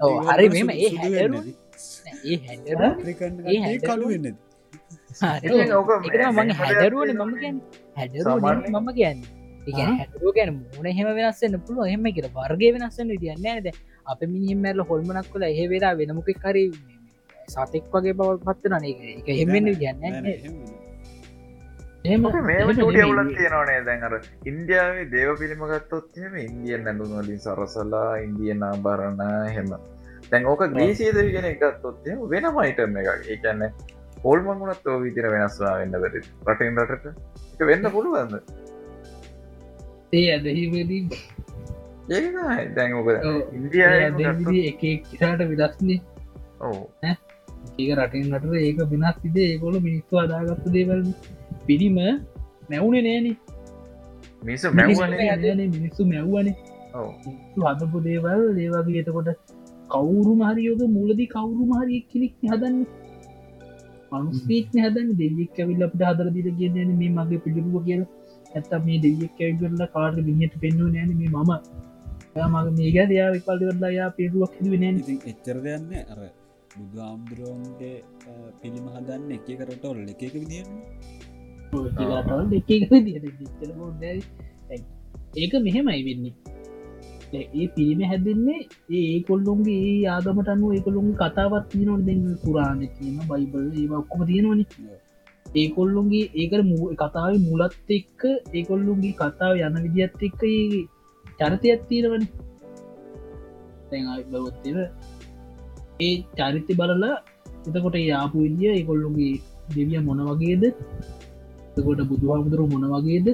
D: ඔව්, හරි මෙහෙම. ඒ
A: මේ-
D: මගේ හැදරුවන මම
A: සාමාන්‍යයෙන්-
D: මම කියන්න. ගැන මුණ එහෙම වෙනස්සන්න පුළුව එහෙම එකට වර්ගය වෙනස්සන්න විදින්න ඇද අප මිනිහම මැරල හොල්මනක් කොල එහෙ වෙලා වෙනමුකෙක් කරි සතෙක් වගේ බව පත්වන එක එහෙමෙන් විදින්න
B: එම
A: ඕක මේම චුටිය උලක් තියෙනවනේ දැන් අර ඉන්දියාවේ දේව පිළිම ගත්තොත් එහෙම ඉන්දියන් නැඳුම් වලින් සරසලා ඉන්දියන් ආභරණ එහෙම. දැන් ඕක ග්‍රීසිය දෙවි කෙනෙක් ගත්තොත් එහෙම වෙනම අයිටම් එකක්. ඒ කියන්නේ හොල්මන් වුණත් ඔය විදිහට වෙනස් වෙලා වෙන්න බැරි රටින් රටට? ඒක වෙන්න පුළුවන්ද?
B: ඒ ඇදහිවදී
A: තමයි දැන් ඕක ඉන්දියාවේ
B: එක එක්ට විදස්නේ
A: ඔව්
B: ඒක රටින් රට ඒක වෙනස් විදේ ඒකොල මිනිස්තු අදාගත්ත දේවල් පිරිම මැවුණේ නෑනේ.
A: මිනිස්සු මැව්වනේ.
B: නෑනේ, මිනිස්සු මැව්වනේ.
A: ඔව්.
B: මිනිස්සු හදපු දේවල් ඒවගේ එතකොට කවුරු මහරියෝක මුලදි කවුරු මහරිය කෙනෙක් හදන්න. මනුස්පීත්න හදන්න. දෙවියක් ඇවිල් අපට හදර දිට කියන්න මේ මගේ පිළිපුව කියල. ඇත්ත මේ දෙවියක් ඇවිල්ල කාට බිහට පෙන්නුව නෑන මේ මම. මගේ මේක දයා විකල්ලවෙල්ලා යා පිරුවක්
C: ඉතින් එච්චර දෙයන්න අර බුදුහාමුදුරුවන්ගේ පිළිම හදන්න එක කරටොල් එක එක විදින්න
B: ඒක මෙහෙමයි වෙන්නේ. ඒ පිරිම හැදන්නේ ඒ කොල්ලුන්ගේ ඒ ආගමට අනුව ඒකොළුන් කතාවත් තියනොට දෙ පුරාණ කියන බයිබල් ඒ ඔක්කොම තියෙනවනි. ඒකොල්ලුන්ගේ ඒකට මූ කතාව මුලත් එක්ක ඒකොල්ලුන්ගේ කතාව යන විදිත් එක්ක චරිතයක් තියෙනවන. තැයි බවත්තිව ඒ චරිත බලලා එතකොට යාපු විදිිය ඒකොල්ලුගේ දෙවිය මොන වගේද? එතකොට බුදුහාමුදුරු මොන වගේද?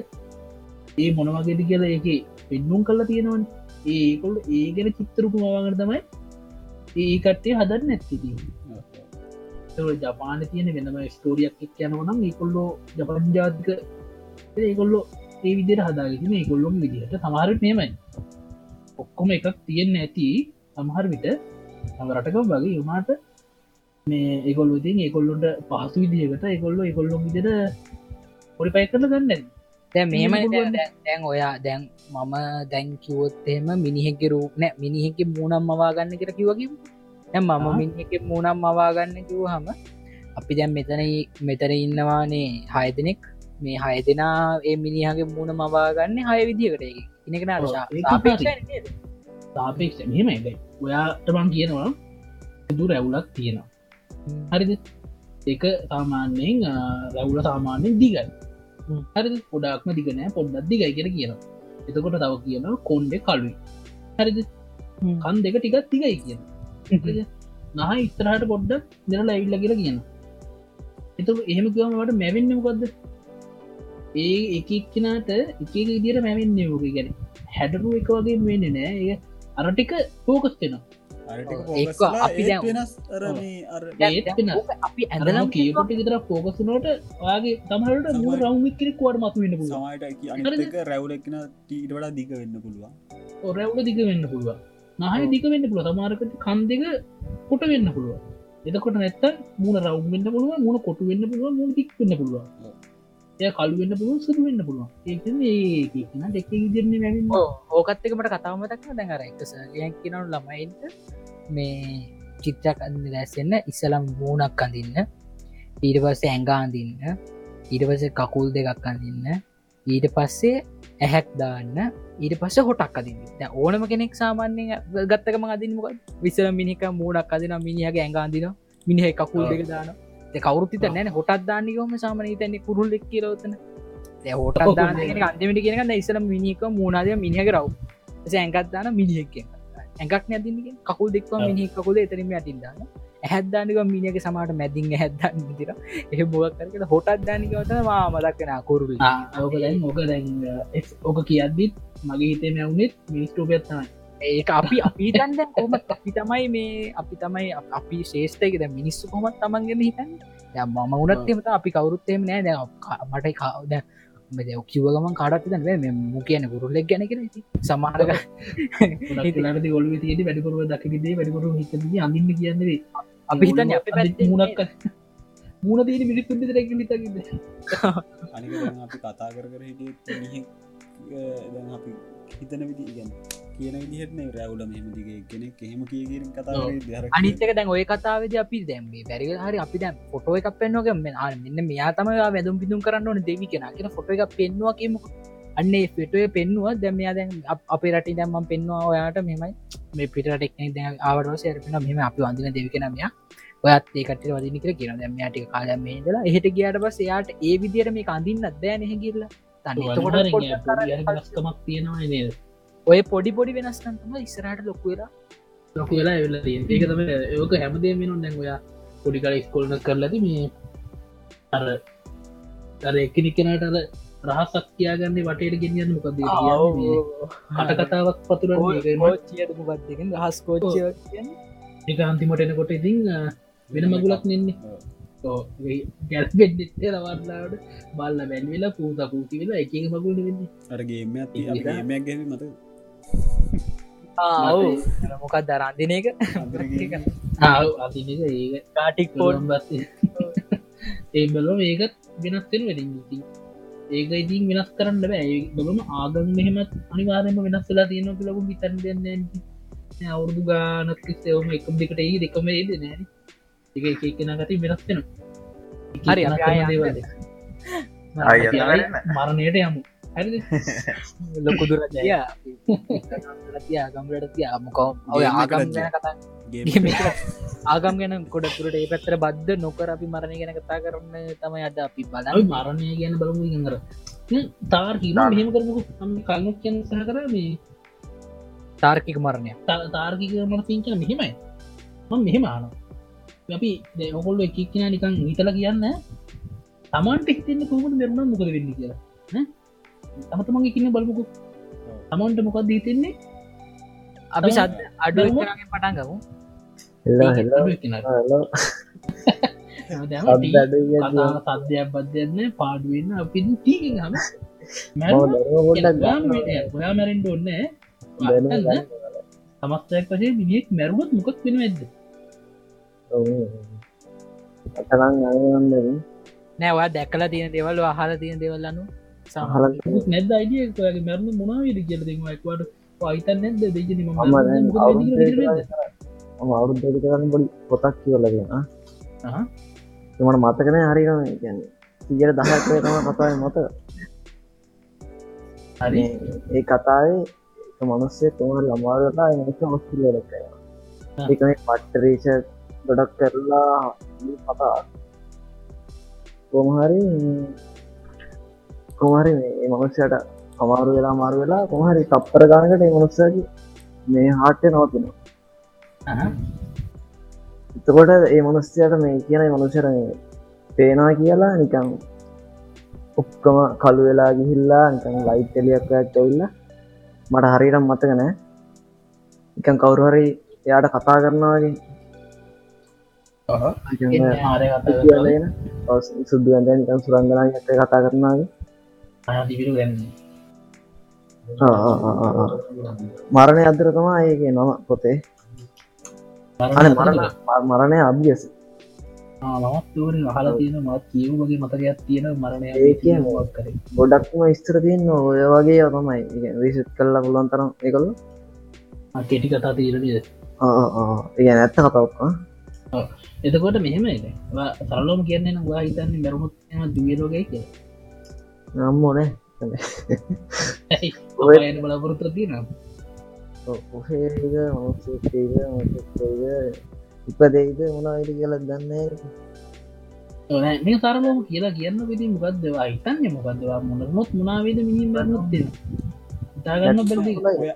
B: ඒ මොන වගේද කියලා ඒක පෙන්නුම් කල්ලා තියෙනවන්. ඒකොල් ඒ ගැන චිත්තරපු මවාගර තමයි ඒ කට්ටේ හදන්න නැත්තිති ජපාන තියෙන වෙනම ස්ටෝරියක් එක් යනවනම් ඒකොල්ලෝ ජපන් ජාතික ඒකොල්ලෝ ඒ විදිර හදාගෙන ඒකොල්ලොම් විදිහට සමහරට මෙමයි. ඔක්කොම එකක් තියෙන්න ඇති සමහර විට රටකම් වගේ යුමාට මේ ඒකොල්ලු ඉතින් ඒකොල්ලොන්ට පහසු විදිහකට ඒකොල්ලො ඒකොල්ලොම් විදිර පොඩි පයි කරල ගන්න
D: දැ
B: පුළුවන්.
D: දැන් ඔයා දැන් මම දැන් කිවොත් එහෙම මිනිහෙක රූප නෑ මිනිහෙක මූනම් මවාගන්න කර ඇ මම. මිනිහෙක මූනම් මවාගන්න කිව හම අපි දැන් මෙතන මෙතන ඉන්නවානේ හය දෙනෙක්. මේ හය දෙනා ඒ මිනිහගේ මූුණ මවාගන්න හය
B: ඒක සාපේක්ෂ මෙහෙමයි දැයි ඔයාට බං කියනවා දු රැවුලක් තියෙනවා. හරිද? එක සාමාන්‍යයෙන් රැවුල සාමාන්‍යෙන් දිගයි. හරි පොඩක්ම දිගනෑ පොඩ්ඩක් දිගයි කියෙන කියනවා. එතකොට තව කියනවා කොන්්ඩෙ කලුයි හරිද. කන් දෙක ටිකත් තිගයි කියන නහ ඉස්තරහට පොඩ්ඩක් දෙනල ඇවිල්ල කියලා කියන එතු එහෙම කිවමට මැවෙන්නමකොද්ද ඒ එකක්කනට එක ඉදිර මැවෙන්න ෝක ගැන හැඩරු එක වගේ වෙන්න නෑ. ඒ අරටික පෝකස්තෙනවා
D: ඒක අපි
B: ඇදනම් කියකොට විතර පෝකසනට මු
C: සමහර-
B: රවුමික් කෙනෙක් වට මතු වෙන්න
C: අනික රැවුලෙක්න ටීට වඩා දිග වෙන්න පුළුවන්.
B: ඔරැවුල දිග වෙන්න පුළුව නහය දික වෙන්න පුළුව තමාරකට කන් දෙක කොට වෙන්න පුළුව එතකොට නැත්ත මුණ රව් වෙන්න පුළුව මුණ කොටු වෙන්න පුළුව මුණ දික් වෙන්න පුළුව එය කලු වෙන්න පුළුව සුරු වෙන්න පුළුව ඒ ඒන දෙක ඉදිරන්නේ මැවින්න.
D: ඕකත් එක මට කතාවමතක්න දැන් අර එක සගයක් කියනවු ළමයින්ට මේ චිත්‍රයක් අන්න දැස්සෙන්න ඉස්සලම් මූුණක් අඳන්න ඊට පස්සේ ඇඟා අඳන්න ඊට පස්සේ කකුල් දෙකක් අඳන්න ඊට පස්සේ ඇහැක් දාන්න ඊට පස්ස හොටක් අදින්න දැන් ඕනම කෙනෙක් සාමාන්‍යයෙන් ගත්තකම අදින්මක විසල මිනික මූුණක් අදින මිනිහගේ ඇඟ අඳන මිනිහ කකුල්. දෙක දාන කවරුති නැන හොටත් දාන්නකම සාමන තැන්නේ කුරුල් එක් කියලවතන හොට අන්තිමට කියෙන ඉස්සල මිනික මූුණාද මිනිහක රව්. ඇඟත් දාන මිනිහෙක් ඇඟක් නැතික කකුල් දෙක්ව
B: ඔව්.
D: මිනි කකුල එතරම අතින්දාන ඇහැදදානික මිනික සමට මැදින් හැදන්න දිර එහ බොක් කරකට හොටත් දානිකවත මා මදක්කෙන කුරුල්
B: ඕක දැන් ඕක දැන් ඕක කියද්දිත් මගේ හිතේ මැවුනෙත් මිනිස්ටෝපයත්තමයි
D: ඒක අපි අපි තන්ද කොම අපි තමයි මේ අපි තමයි අප- අපි ශේෂ්තයක ද මිනිස්සු කොමත් තමන්ගෙන හිතන්න? ය මම උනත්තෙමත අපි කවරුත්තෙම නෑ. ද මට කවද මෙද කිවගමන් කාඩත් ද මු කියන ගුරුල්ලෙක් ගැන කෙන සමාරක
B: ලට ගොල්ල තියට වැඩිපුරුව දකිදේ වැඩිපුරු හිත අඳන්න කියන්නේ
D: අපි හිතන්න අප
B: මුණක් මුණ දීන මිනිස්සුන්ට රැක ලිතකිද
C: අනික දැන් අපි කතා කර කර හිටිය දැන් අපි හිතන විදි ගැන කියන විදිහටන රැවුල මෙමදිගේ කෙනෙක් එහෙම කියකිරින් කතා
D: අනිතක දැන් ඔය කතාවද අපි දැම්ේ බැරි හරි අපි දැන් ෆොටෝ එකක් පෙන්න්නෝක මෙන්න මෙයා තම වැදුම් පිදුම් කරන්න ඕන දෙවි කෙන කියෙන ෆොට එකක් පෙන්වා කියමක. අන්නේ ෆෙටුව පෙන්වා දැමයා දැන් අපේ රටි දැම්ම පෙන්වා ඔයාට මෙමයි මේ පිට ටෙක්නෙක් දැ ආවරෝ සරපෙන මෙම අපි වන්දින දෙවිකෙනමයා ඔයත් ඒකට වදින කර කියන දැමයාටික කාලම් මේ දලා එහෙට ගියට බස් එයාට ඒ විදිර මේ අඳින්න දෑ නැහ කියල්ලා
B: ගස්කමක් තියෙනවා නේද
D: ඔය පොඩි පොඩි වෙනස්කන්තම ඉස්සරහට ලොකුවෙලා
B: ලොක වෙලා එවෙල්ල ඒක තම ඕක හැමදේ වෙන දැන් ඔයා පොඩි කල ස්කොල්න කරලද මේ අර අර එකනික්කනට අර රහසක් කියාගන්න වටේට ගෙනියන්න මොකද කට කතාවක් පතුර
D: චියටම බත්දකින් රහස් කෝච්චය
B: එක අන්තිමට එනකොට ඉතින් වෙන මගුලක් නෙන්නේ. ගැස්බෙඩ්ඩෙත් රවරලාට බල්ල බැල්වෙලා පූත පූති වෙලා එක මගුල වෙන්න
C: අරගේම ගැ මත
D: මොකක් දරන්දින එක?
B: අතික ඒ
D: කාටික් පෝඩ්
B: බස් ඒ බල ඒකත් වෙනස්වෙන වැඩ ඒක ඉතින් වෙනස් කරන්න බෑ. බලම ආගම් මෙහෙමත් අනිවාරයම වෙනස් වෙලා තියෙන ලබු විතන් දෙන්න අවුරදු ගානත් කිස්සෙවම එකම් දෙකට ඒ දෙකම ඒද නෑන එක එක එකන ගති වෙනස් වෙන
D: හරි
B: මරණයට යමු හරි
D: ලොකුදුර තිය ආගම්ලට තිය මොකෝ ඔය ආගම් ගැන කතා ආගම් ගැන කොඩතුරට ඒ පැත්තර බද්ධ නොකර අපි මරණය ගැන කතා කරන්න තම අද අපි බල
B: මරණය ගැන බලමු ඉගර තාර් කීම මෙහෙම කරමු කල්මුත් කියන්න සහ කර මේ
D: තාර්කික මරණය
B: තාර්කික මර පිංච මෙහෙමයි මම මෙහෙම ආන අපි ඔකොල්ල එකක්න නිකන් හිතල කියන්න තමන්ට එක්තන්න කොමට මෙරුණ මොකද වෙන්න කියලා තමතමන් එකන්න බලමුකු තමන්ට මොකක් දීතෙන්නේ
D: අපි සද අඩු පටන් ගමු.
B: සද්‍යයක් බද්ධයන්න පාඩුවන්න අපි ටීක හම ඔයා මැරෙන්ට ඔන්න සමස්තයක් පසේ මිනිෙක් මැරුවත් මොකක් වෙන ඇද
E: අතරන් අයන්දන
D: නෑවා දැකලා තියෙන දෙවල් අහල තියෙන දෙවල්ලනු
B: නැද අයිඩිය ඔයාගේ මැරුණු මොනාවිද කියල දෙමයිකවාට පයිතන් නැද දෙජන ම
E: අවුරුද්ධ කරන්න පොඩි පොතක් කියවලගෙන මට මතකන හරිම කියන්න. සිියර දහක්ේ තම කතාව මත
B: හරි.
E: ඒ කතාවේ මනුස්සේ තුම ළමාරලා ඔස්ට්‍රලේලක එකන පට්ටරීෂ ගොඩක් කරලා කතා. කොමහරි කොමහරි මේ මනුස්්‍යයට අමාරු වෙලා මාරු වෙලා කොමහරි තප්පර ගානකට මනුස්සගේ මේ හාට්ටය නවතිනවා. එතකොට ඒ මනුස්්‍යයට මේ කියන මනුෂර පේනා කියලා නිකං ඔක්කම කළු වෙලා ගිහිල්ලා නිකං ලයිට් එලියක් ඇත්තවෙල්ල මට හරිටම් මතකනෑ එකන් කවුරුහරි එයාට කතා කරනවාගේ සුද්දු ඇඳ නිකන් සුරංගනා ඇත කතා කරනාගේ
B: දිවිරු ගන්න
E: මරණය අදර තමා ඒක නම පොතේ. මරණය අභ්‍යස
B: මත් තෝරෙන් අහල තියෙන මත් කියවගේ මතකයක් තියෙන මරණය
E: ගොඩක්ම ස්තර තියන්න ඔය වගේ තමයි. විසිත් කල්ලා පුලුවන් තරම් එකකල්ල
B: කෙටි කතා තීරණය
E: ඒ නැත්ත කතාවක්කා
B: එතකොට මෙහෙම සරලෝම කියන්නේ වා හිතන්නේ මැරුමුත් දුවලෝගයි කිය
E: නම්මෝනේ
B: ඔය බලාපොරොත්තු තියන
E: ඔහේ ඉපදෙයිද මොනාවිට කියලා දන්නේ
B: මේ සරලෝම කියලා කියන්න විදි මොකක්දවා හිතන්න මොකක්දවා මොනමුත් මනාවේද මිනිින් බරනොත් දෙෙන ඉතාගන්න බැලි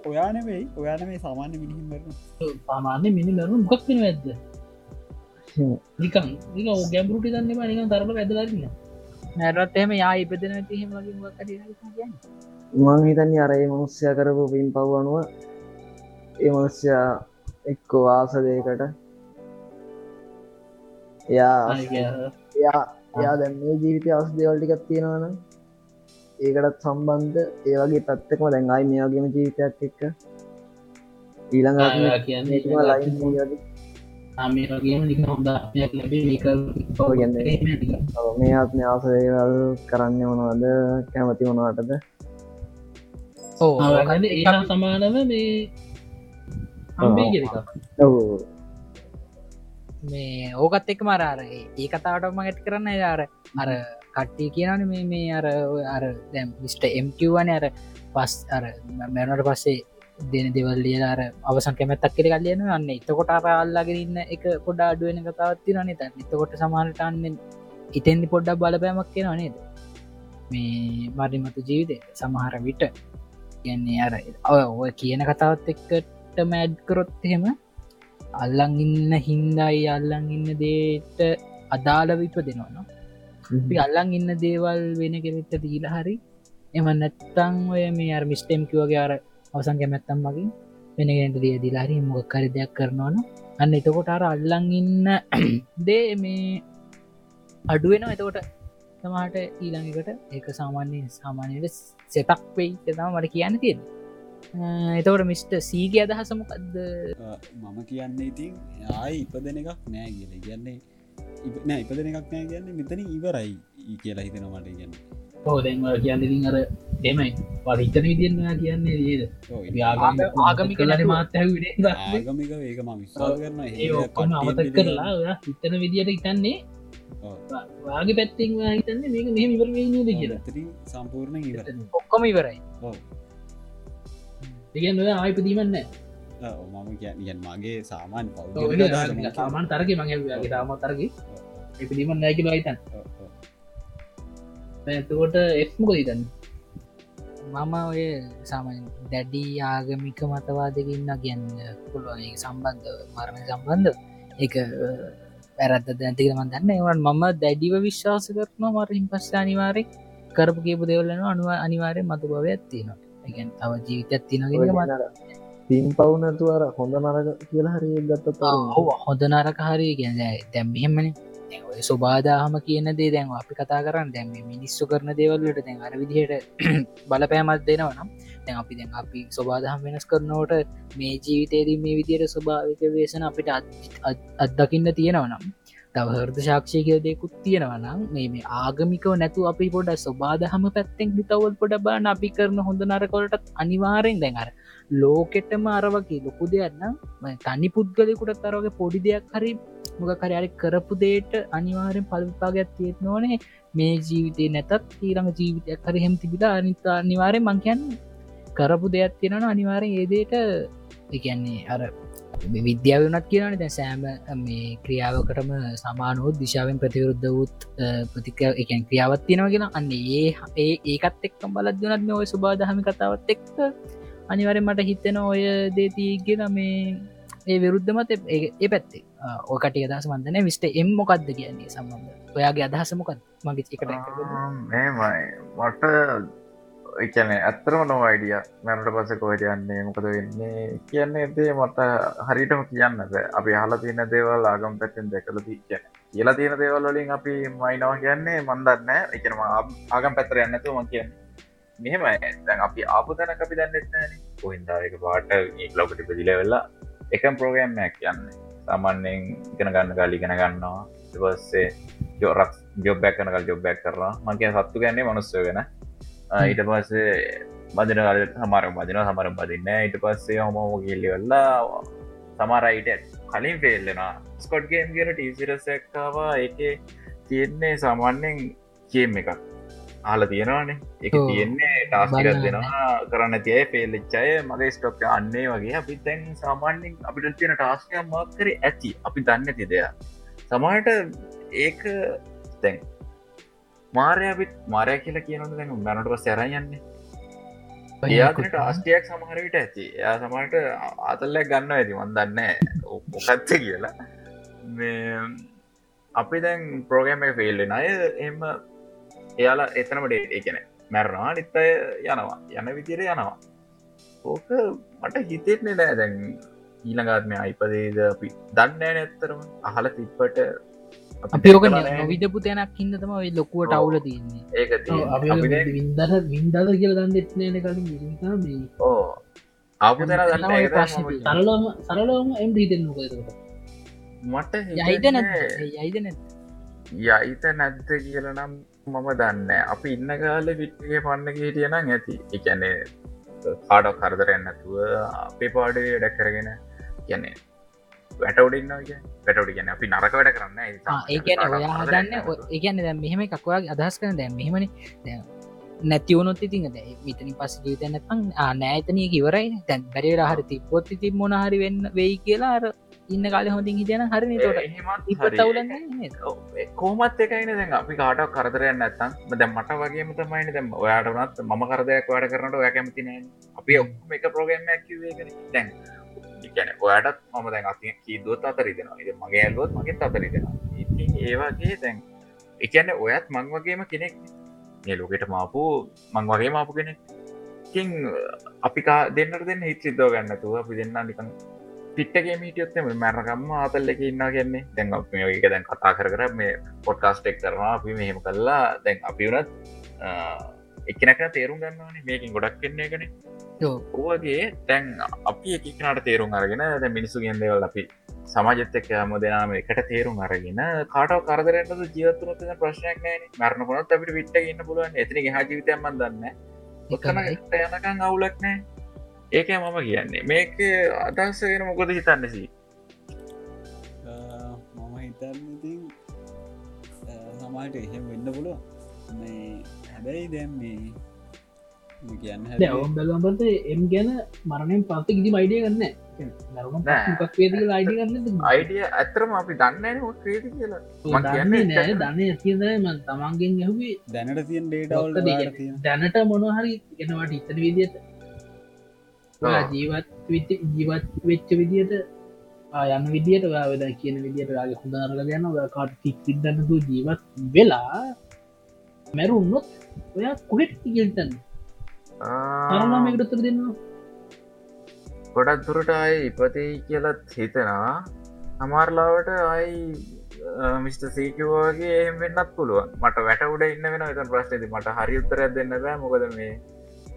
C: ඔයානෙවෙයි ඔයාන මේ සාමාන්‍ය මිනිහිම
B: සාමාන්‍ය මිනි මරු මොකක් වෙන ඇද නිකන් නික ගැඹුරට දන්න නික තරල ඇදලන්න
D: නැරත් එම යා ඉපදන තිහෙම වගේ
E: මං හිතන්න අරයි මනුස්්‍යය කරපු පින් පව් අනුව ඒ මනුස්්‍යයා එක්ක වාසදයකට එයා එයා එයා දැන් මේ ජීවිත අවස් දෙවල්ටිකක් තියෙනවන ඒකටත් සම්බන්ධ ඒවගේ පැත්තකම දැන්ගයි මේයාගේම ජීවිතයක් එක්ක. ඊළඟ
B: කියන්නේ
E: ලයින් මේ ආත්ම ආසයවල් කරන්න මොනවද? කැමති
D: ඕ
B: ඒ සමානව මේ හම්බේ ගෙක
E: ඔව
D: මේ ඕකත් එක් මරාර ඒ කතාවටම ඇත් කරන්න අර අර කට්ටිය කියනන මේ මේ අර අර දැම් මිට එම්කිව්වන අර පස් අර මැනට පස්සේ දෙන දෙවල් ලියලාර අවසන් කැමැත්තක් කෙර කල්ලියන අන්න එතකොට අල්ලාගෙනන්න එක පොඩ අඩුවෙන කතාවත්ති රනේ ත එතකොට සමානටන්න ඉතෙන්දි පොඩ්ඩක් බලපෑමක් කියෙන නේද? මේ මරිමතු ජීවිතය සමහර විට. කියන්නේ අර ඔය කියන කතාවත් එක්කට මෑඩ් කරොත් එහෙම අල්ලං ඉන්න හින්දයි අල්ලං ඉන්න දේට අදාළ විප දෙනවන අල්ලං ඉන්න දේවල් වෙන කෙනෙට දීල හරි එම නැත්තං ඔය මේ අර මිස්ටම් කිවගේ අර අවසන් කැමැත්තම් මගින් වෙනගෙනට දිය දිලාහරි මොකක්කරි දෙයක් කරනවන අන්න එතකොට අර අල්ලං ඉන්න දේ මේ අඩුවෙන එතකොට තමාට ඊළඟකට ඒක සාමාන්‍ය සාමානයට සෙතක් වෙයි තම මට කියන්න තියෙන එතවට මිස්ට සීගේ අදහසමකක්ද
C: මම කියන්නේ ඉතින් ආය ඉපදන එකක් නෑ කියල. කියන්නේ නෑ ඉපදන එකක් නෑ කියන්නේ මෙතන ඉවරයි කියලා හිතනමට කියන්න.
B: ඕදැන්ව කියන්නඉතින් අර දෙමයි පරිතන විදින්න කියන්නේ ඒද ආගමික මාත්‍ය
C: ආගමික ඒක ම
B: ඒ ඔක්කොම අමතක් කරලා හිතන විදියට ඉතන්නේ වාගේ පැත්තිෙන් හිතන්න මේක මෙ ඉවර නද කියලා.
C: සම්පූර්ණ
D: ඔක්කොම ඉවරයි.
B: දෙගන්න ආයිපදීමන්න
C: මම කියන් මගේ සාමාන්
B: සාමාන් තරග මගේ තාම තරග ඉපදීම නෑකිල අයිතන් ඇතකොට එක්මක ඉතන්න
D: මම ඔය සාමන් දැඩී ආගමික මතවාදකඉන්න කියන්න පුළුවන් සම්බන්ධ මරණ සම්බන්ධ එක පැරත්ත දැන්තික මන්දන්න ඒවන් මම දැඩිව විශ්වාස කරන මරහින් පස්ස අනිවාරෙක් කරපු කියපු දෙවල්ලන අනුව අනිවාරය මතු භව ඇත්තිනවා එකන් තව ජීවිතත් තිනගෙන මත
E: පින් පවුනතුවර හොඳ නරක කියලා හරි ගත්ත
D: හොඳ නරක හරි ගැන දැම්හෙමනේ ඔය ස්වබාදාහම කියන දේ දැන් අපි කතා කරන්න දැම මිනිස්සු කරන දේවල්ලට දැන් අර විදිහයට බලපෑමත් දෙනවනම් දැන් අපි දැන් අපි ස්වබාදහම් වෙනස් කරනවට මේ ජීවිතේදී මේ විදියට ස්වභාවික වේසන අපිට අත්දකින්න තියෙනවනම් තව හර්ද ශාක්ෂය කිය දෙකුත් තියෙනවනම් මේ මේ ආගමිකව නැතු අපි පොඩ ස්වබාදහම පැත්තෙන් හිතවල් පොඩ බාන අපි කරන හොඳ නරකොලටත් අනිවාරෙන් දැන් අර ලෝකෙටම අරවගේ ලොකු දෙයන්න තනි පුද්ගලෙකුට තරවගේ පොඩි දෙයක් හරි මොක කරයාරි කරපු දේට අනිවාරෙන් පල්පාගත් තියෙත් නොනේ මේ ජීවිතය නැතත් ඊළඟ ජීවිතයක් හරි හෙම තිබිලා අනිතා අනිවාරය මංකයන් කරපු දෙයක් තියෙනන අනිවාරෙන් ඒදේට එකන්නේ අර විද්‍යාව වනත් කියනන දැ සෑම මේ ක්‍රියාවකටම සමානුවත් දිශාවෙන් ප්‍රතිවරුද්ධ වූත් ප්‍රතික එකන් ක්‍රියාවත් තියෙනවගෙන අන්න ඒ ඒ ඒකත් එක්කම් බලද්දනත් මේ ඔය සුබාදහමි කතාවත් එක්ක අනිවරෙන් මට හිතෙන ඔය දේතිීගෙන මේ ඒ විරුද්ධමත ඒ පැත්තේ. ඕකටිය අදහස මන්දන විස්ට එම් මොකක්ද කියන්නේ සම්බන්ධ ඔයාගේ අදහසමොකත් මගේ එකට
A: මේමයි. මට එකන ඇත්තරම නොවයිඩිය මැනට පස කොහට යන්නේ? මොකද වෙන්නේ? කියන්නේ දේ මට හරිටම කියන්නද අපි හල තියන දේවල් ආගම් පැත්තෙන් දැකලදී කියන කියලා තියෙන දේවල් වලින් අපි මයිනවා කියන්නේ මන්දන්න එකනම ආගම් පැත්තර යන්නතු ම කියන්න. මෙහෙමයි. දැන් අපි ආපු තැන අපි දන්නෙත්න කොහින්දාක පාට ලොකට පිදිල වෙල්ලා එකම් ප්‍රෝගෑම්මයක් කියන්න සාමාන්‍යයෙන් ඉගෙන ගන්න කල් ඉගෙන ගන්නවා. පස්සේ ජොරක් ජොබ්බැක් කනකල් ජොබ්බැක් කරලා මංකිය සත්තු ගැන්නේ මනුස්සය වෙන ඊට පස්සේ බදින කල සමර බදින සමර බදින්න ඊට පස්සේ හොමෝම කිල්ලි වෙල්ලා සමරයිට කලින් පෙල්ලෙන ස්කොට්ගේම් කියන ටීසිරසක්කාවා එක තියෙන්නේ සාමාන්‍යෙන් කියම් එකක් ආල තියෙනවානේ. එක තියෙන්නේ ටාස්ටිකත් දෙෙනවා. කරන්න තිය පේල්ලිච්චය මගේ ස්ටොප් අන්නේ වගේ. අපි තැන් සාමාන්‍යෙන් අපිට තියෙන ටාස්කය මක්කර ඇති. අපි දන්න ති දෙයක්. සමහට ඒක තැන් මාරය අපිත් මාරය කියලා කියනට දැන් උන්නනට පස් සැරයන්නේ එයාට ආස්ටයක් සමහරවිට ඇති. එයා සමට අතල්ලක් ගන්න ඇති. වන් දන්න මොකත්ත කියලා. අපි දැන් ප්‍රෝගෑම ෆෙල්ලෙන අය එම එයාලා එතනම ඩේට එකන මැරණවා නිත්තය යනවා. යන විතිර යනවා. ඕක මට හිතෙත්නෙ නෑ. දැන් ඊළඟාත්මය අයිපදේද අපි දන්න නැත්තරම අහල තිප්පට
D: අපි ඕක
A: දැකලා නැහැ.
D: නොවිදපු තැනක් හිද තම ලොකුවට අවුල තියන්නේ.
B: අපි
A: දැන්-
B: වින්දර කියල දන්න එත්නෑන කලින්.
A: ඕ ආපු තැන දන්න
D: ප්‍රශ්නේ.
B: සරලම සරලම එම් නොකතකට
A: මට
D: යයිද නැ යයිද නැ
A: යයිත නැද්ද කියල නම් මම දන්න අපි ඉන්න කාල විට්ගේ පන්න හිටියනම් ඇති. එකන්නේ කාඩක් කරදරන්න ඇතුව අපේ පාඩේ ඩැක් කරගෙන කියන්නේ වැටවඩින්න පැටවඩි ගැන අපි නරක වැඩ කරන්න
D: ඒකන ඔයා හදන්න ඒකන දැ මෙහෙම එකක්වා අදහස් කරන දැම් මෙහෙමනි. නැතිවනොත් ඉතින් ද විතනි පස් ජීතන පන් නෑතනය කිවරයි තැන් බැරේ හරි තිපොත් ඉති මොනහරි වෙන්න වෙයි කියලා ඉන්න කාල හොඳින් හිතන හරි තොට
A: කෝමත් එකයින දැන් අපි කාටක් කරදරයන්න ඇත්තන් දැ මට වගේම තමයින දැම් ඔයාට වනත් ම කරදයක් වැඩ කරනට කැමතින අපි ඔක්ම එක ප්‍රෝගම්ම ඇකිවේ දැන් ගැන ඔයාටත් මම දැන් අති කීදුවත් අතරිදෙනවා ඉ මගේ ඇල්ලුවත් මගෙත් අතරිදෙනවා ඉතින් ඒවාගේ දැන් එකන්න ඔයත් මං වගේම කෙනෙක් මේ ලෝකෙට මාපු මං වගේ මාපු කෙනෙක්. ඉතින් අපි කා දෙන්නට දෙන්න හිත් සිද්ධෝ ගන්නතුව අපි දෙන්න නිකන් පිට්ටගේ මීටියොත්තම මැරණකම්ම ආතල්ලක ඉන්න කියන්නේ. දැන් මේක දැන් කතා කර කර මේ පොඩ්කාස්ටෙක් කරනවා. අපි මෙහෙම කල්ලා දැන් අපි වනත් එකනක තේරුම් ගන්නවනේ. මේකින් ගොඩක් කෙන්නේ කන ඕගේ තැන් අපි එකනට තේරුම් අරගෙන ද මිනිසු ගෙන්දවල් අපි සමාජත්තක හම දෙනාම එකට තේරුම් අරගෙන කාටව කරදරට ජීවතුනතින ප්‍රශ්නයක් නෑන මරණකොනත් අපිට විට්ට ඉන්න පුළුවන් එතින හ ජීවිතයම දන්න යනකං අවුලක් නෑ ඒක මම කියන්නේ. මේක අදස්සගෙන මොකොද හිතන්නසි
C: මම හිතන්න ඉතින් සමාට එහෙම වෙන්න පුළුව මේ හැබැයි දැම් මේ කියන්න
B: ඔවම් බැලම්බට එම් ගැන මරණයෙන් පත්ත කිසි මයිඩිය ගන්න
A: අයිඩිය ඇතරම අපි දන්න ක්‍රේති කියලා. මං
B: දන්නේ නෑ දන්න ඇතිද මන් තමන්ගෙන් ඇහුවේ
C: දැනට තියන් ඩේටවල්
B: දැනට මොනහරි ගෙනවට ඉතර විදියට ජීවත් ජීවත් වෙච්ච යන්න විදියට ඔයා වෙද කියන විදියට යාගේ හොඳ අරල ගන්න ඔය කාට කික් සිද්ධන්නතු ජීවත් වෙලා මැරුන්නොත් ඔයා කොහෙට ගිල්ටන්න අරලාමකට උත්තර දෙන්නවා
A: ගොඩක් දුරට අය ඉපතයි කියලත් හිතනවා. හමාරලාවට අයි මිස්ට සීකවගේ එහම වෙන්නත් පුළුවන්. මට වැට උඩ ඉන්න වෙන එතන් ප්‍රශ්නති මට හරි උත්තරයක් දෙන්න බෑ. මොකද මේ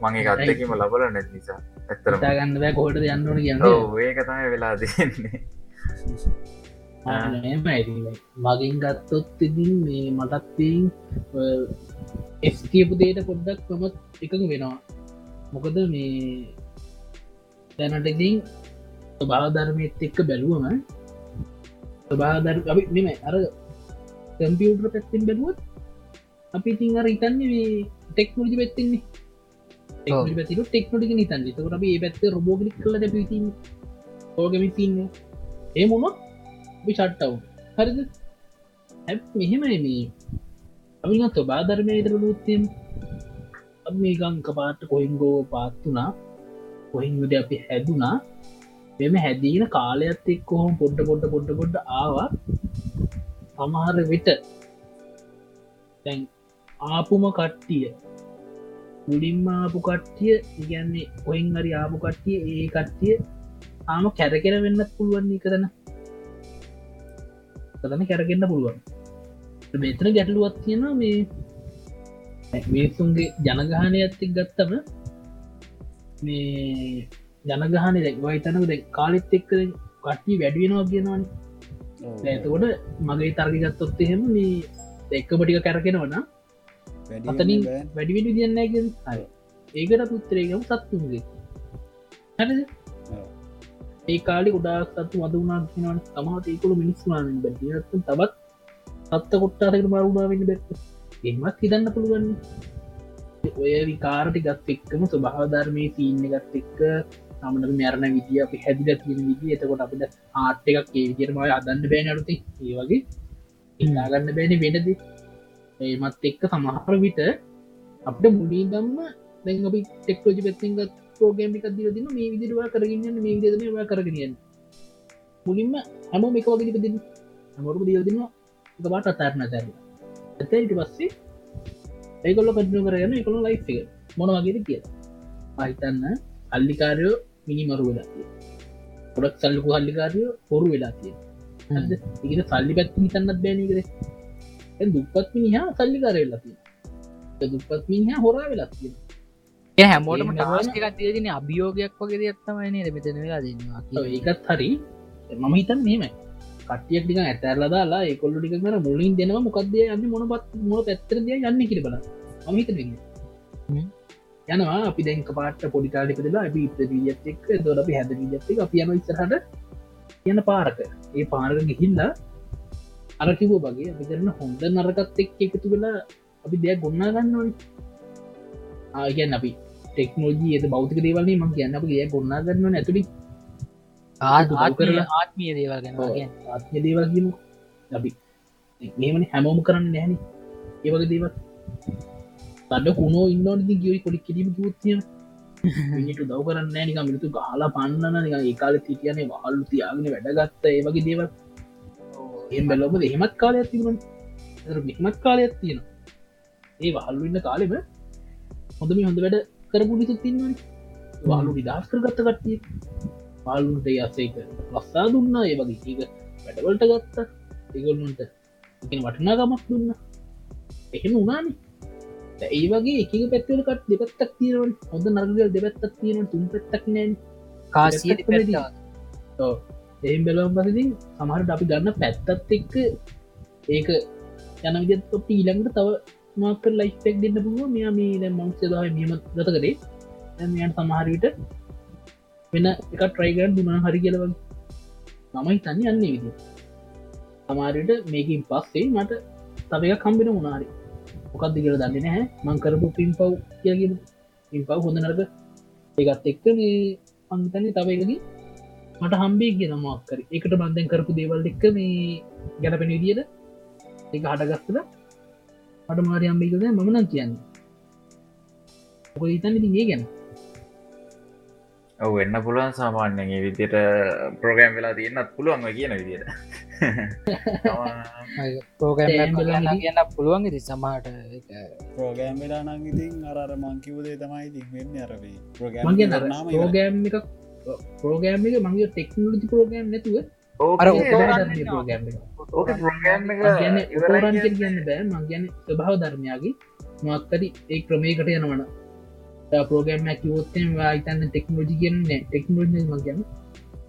A: මගේ අත්තකීම ලබල නැත් නිසා. ඇත්තරම
B: ගන්න බෑ කොහට යන්නන කියන්න.
A: ඒක තමයි වෙලා දෙන්නේ
B: මගින් ගත්තොත් ඉදින් මේ මටත්තින් එස්තියපු දේට පොඩ්ඩක් කොමත් එකක වෙනවා. මොකද මේ දැනට ඉතින් ස්වභාධර්මයත් එක්ක බැලුවම ස්වභාධර් අපි මෙම අර කම්පියුටර පැත්තිෙන් බැලුවත් අපි ඉතින් අර ඉතන්නේ මේ ටෙක්නෝජි පැත්තින්නේ පැති ටෙක්නොටික නිතන් තකට ඒ පැත්ත රොබෝගලික් කල පිති ඕගමි තින්න ඒ මොනොත් විෂට්ටව් හරිද? ඇ මෙහෙමයි මේ. අපිත් බාධර්මය ඉදරලුත්තම් මේ ගංක පාට කොයිංගෝ පාත්තුනා කොහින්ගද අපි හැදුනා එම හැදීන කාලයක්ත් එක් කොහොම පොඩ්ඩ පොඩ්ඩ පොඩ්ඩ පොඩ්ඩ ආවා. සමහර විට තැන් ආපුම කට්ටිය මුලින්ම ආපු කට්ටිය ඉගැන්නේ ඔයින් හරි ආපු කට්ටිය ඒ කට්ටිය ආම කැරකෙන වෙන්නත් පුළුවන් කරන කතන කැරගෙන්න්න පුළුවන්. මෙතන ගැටලුවත් තියෙන මේ මිනිස්සුන්ගේ ජනගහනය ඇත්තෙක් ගත්තම මේ ජනගහන දැක්වයිතනක දැ කාලෙත් එක්ක කට්ටි වැඩුවෙනවා කියනවාන. ඇතකොට මගේ තර්ගි ගත්තොත් එහෙම මේ එක්කපටික කැරකෙනවන අතනින් වැඩිවිඩ දියන්නගෙන හරි ඒකට පුත්තරේකම සත්තුන්ගේ. හරිද? ඒ කාලි ගොඩාක් සත්තු වදවනා කියනවන. තමත් ඒකුළු මිනිස්වාන බැතිත් තබත් සත්ත කොට්ටාරකට මරුණාවෙන්න බැත්ත එමත් හිතන්න පුළුවන්. ඔය විකාරටි ගත් එක්කම ස්වභාධර්මය තිීන්න ගත් එක්ක තමට මැරණ විදිිය අපි හැදිල තියෙන විදි එතකොට අපිට ආට් එකක් ඒ විදිරම අදන්න බෑන අරුති ඒ වගේ. ඉන්නාගන්න බෑන වෙනද ඒමත් එක්ක සමහර විට අපට මුලින් දම්ම දැන් අපි ටෙක්ටෝජි පැත්තිගත් පෝගේමික දිල දින මේ විදිරවා කරගන්න මේ විදම කරගෙනියෙන් මුලින්ම හැම මේක වගේ දෙන්න. හමරු දියල් දින්න එකපාට අතාරණ තැර ඇතයිට පස්සේ ඒකොල්ල කටනු කරගන්න එකොළ ලයි් මොන වගේද කිය අහිතන්න අල්ලිකාරයෝ මිනි මරු වෙලා ගොඩක් සල්ලකු හල්ලිකාරයෝ හොරු වෙලා තිය ඒකට සල්ලි පැත්ති හිතන්නත් බෑනකර දුපත් මිනිහා සල්ලි කරවෙලති දුපත් මිනිහා හොරා වෙලත්තිය
D: හැමෝටම ටාස්ක තියගෙන අභියෝගයක් වගේ දෙයක්ත්තමයින මෙතන වෙලා දෙන්නවා
B: ඒකත් හරි. මම හිතන් මෙමයි කටියක් ටික ඇතැරලා දාලා ඒකොල්ලු ටික කර මුලින් දෙනවා මොකක්ද යන්න මොන පත් මොන පැත්තරදය යන්න කිර බල මහිත යනවා. අපි දැක පාට පොඩිකාලිකදලා අපි ඉපදීත් එක් දොල අපි හැද ජත්ක අප යන ඉස්සරහට. යන පාරක. ඒ පාරක ගිහිල්ලා අරකිවෝ වගේ අපි කරන හොඳ නරකත් එක් එකතු වෙලා අපි දෙයක් ගොන්නා ගන්නවන ආගැන් අපි ටෙක්නෝජී ඇත බෞතික දේවල්න්නේ මං කියන්න අප ඒ ගොන්නා ගන්න ඇතුළි
D: ආත්මිය දේවල් ගැන
B: ආත්ය දේවල් කියමු. අපි මේමන හැමෝම කරන්න නැහැනි ඒවගේ දේවල්. තඩ කුණෝ ඉන්නනති ගියයි කොඩි කිරීම යුත්තිය මිනිට දව කරන්න නික මිනිතු ගාලා පන්නන නික ඒකාල තිටියනේ වහල්ලු තියාගෙන වැඩගත්ත ඒවගේ දේවල් එම් බැලොම එහෙමත් කාලයක් තිබුණ මෙහමත් කාලයක් තියෙන ඒ වහල්ලු ඉන්න කාලෙම හොඳම හොඳ වැඩ කරපුලිතු තින්නවන වාලු නිදස් කර ගත්ත කට්ටිය. පාලුන්ට යසේක ලස්සා දුන්න. ඒ වගේ ඒක වැඩවලට ගත්ත. ඒගොල්ලන්ට වටනාගමක් දුන්න. එහෙම උනානේ ඒ වගේ එක පැත්වලකට දෙපත්තක් තියෙනවන්. හොඳ නර්ගල් දෙපත්තක් තියෙන තුන් පෙත්තක් නෑන්
D: කාසිය
B: එහම් බැලම් පසති සමහරට අපි ගන්න පැත්තත් එක්ක ඒක යන විදත් අපි ඊළඟට තව මාක ලයිස්පෙක් දෙන්න පුළුව මෙයා මේ දැ මංසදාව මෙම ගත කරේ යන් සමහරවිට වෙන එක ට්‍රයිගන් දුනා හරි කියලව මමයි තන්න යන්නේ විදි සමාරයට මේකින් පස්සේ මට තවක කම්බෙන උනාරි මොකක්ද කියල දන්න නැහැ. මංකරපු පින් පව් කියගෙන පින් පව් හොඳ නරක. ඒකත් එක්ක මේ අන්තන්නේ තව එකකි මට හම්බේ කිය මක්කර එකට බන්ධන් කරපු දේවල් එක්ක මේ ගැලපෙන විදිියට එක හටගස්සල මට මාරි අම්බිකද මම නම් කියන්න. ඔක ඉතන්න ඉතින් ඒ ගැන.
A: ඔව වෙන්න පුළුවන් සාමාන්‍යගේ විදියට ප්‍රෝගෑම් වෙලා තියන්නත් පුළුවන්ව කියන විදියට.
D: පෝගෑම් කියන්න පුළුවන් ඉති සමහට
C: ප්‍රෝගෑම් වෙලා නංගිතින් අර මංකිවදේ තමයි තිවෙන්න අරවේ
B: මගේ ප්‍රෝගෑම් එක ප්‍රෝගෑම් එක මගේ ටෙක්නෝලජි ප්‍රෝගෑම් නැතුව උරන් කියන්න බෑ. මං ගැන ස්වභාව ධර්මයාගේ මක්කරි ඒ ක්‍රමයකට යනවන පෝගෑම් කිවෝත්තෙන් වායිතන්න ටෙක්නෝජි කියන්නේ ටෙක්නෝජි මගේම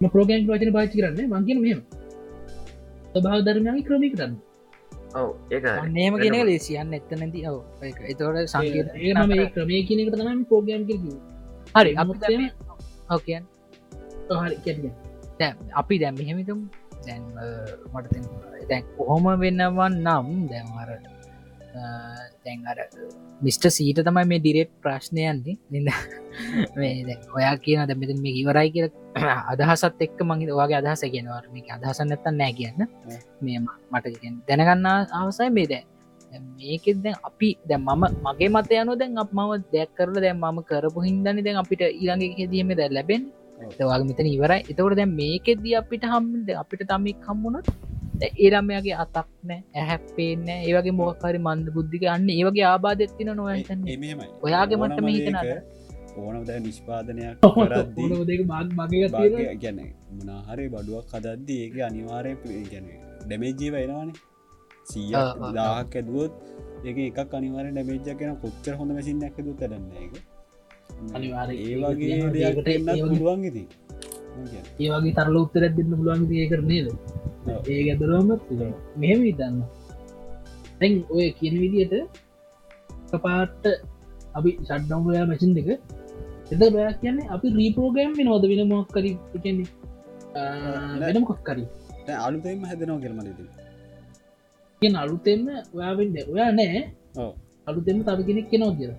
B: ප්‍රෝගෑම් වචන පාචි කරන්න මංගෙන මෙම ස්වභාව ධර්මයාගේ ක්‍රමය කරන්න
A: ඔව ඒක
D: නේම කියෙන ලේසියන්න එත්ත නැති ඔව එතවට
B: ඒ ක්‍රමය කියනකට තමයි ප්‍රෝගෑම් කිර
D: හරි අප ඕකයන්
B: හරි කියන්න.
D: දැම් අපි දැම් මෙහෙමිතුම් දැන් මට දැන් කොහොම වෙන්නවන් නම් දැන්වර දැන් අර මිස්ට සීට තමයි මේ ඩිරෙට් ප්‍රශ්නයන්නේ නිද? ඔයා කියන දැමති මේ ඉවරයි කියල අදහසත් එක්ක මගේ ඔයාගේ අදහස කියනවර මේ අදහස නැත්තන්න නෑ කියන්න. මේ මට දැනගන්න අවසයි මේ දැ මේකෙත් දැන් අපි දැ මම මගේ මත යනු දැන් අප මම දැක් කරල දැන් මම කරපු හින්දනි දැන් අපිට ඊළඟ හෙදීම දැ ලැබෙන් දවාගේ මෙතන ඉවරයි. එතවට දැන් මේකෙදී අපිට හම්ද අපිට තමක් හම්මුණොත් ඒරම්මයාගේ අතක් නෑ ඇහැප්පේන්න ඒවගේ මොකරි මන්ද බුද්ධික අන්න ඒවගේ ආබාධත්තින
C: එමමයි
D: ඔයාගේ මට මෙහිතන
C: ඕනද නිෂ්පාදනයක්
B: දෙක බාග මගේ
C: ගැන මනාහරි බඩුවක් හදද්දී ඒක අනිවාරය ගැන ඩැමේජී වයිනවානේ සීය දාහක් ඇදුවොත් ඒක එකක් අනිවාර ඩැමේජ්ජ කෙන කොච්චර හොඳ මසින් ඇකතු තරන්න එක ඒ වගේ දෙයකට එන්නත් පුළුවන් ඉති
B: ඒ වගේ තරල උත්තරත් දෙන්න පුළුවන් ඒ කරනේද ඒ ඇදරම මෙහෙම විතන්න තැන් ඔය කියන විදියට පාට්ට අපි ෂඩ්ඩවයා මැසින් දෙක එද බෑ කියන්නේ අපි රීපෝගෑම් නොද වෙන මොක් කරි කියන්නේ වෙන මොකක් කරි
C: අලුතෙම හැදනවා කරමලද
B: කිය අලුතෙම ඔයාවෙන්න ඔයා නෑ. අලුතෙම තව කෙනෙක් කෙනෝ කියල.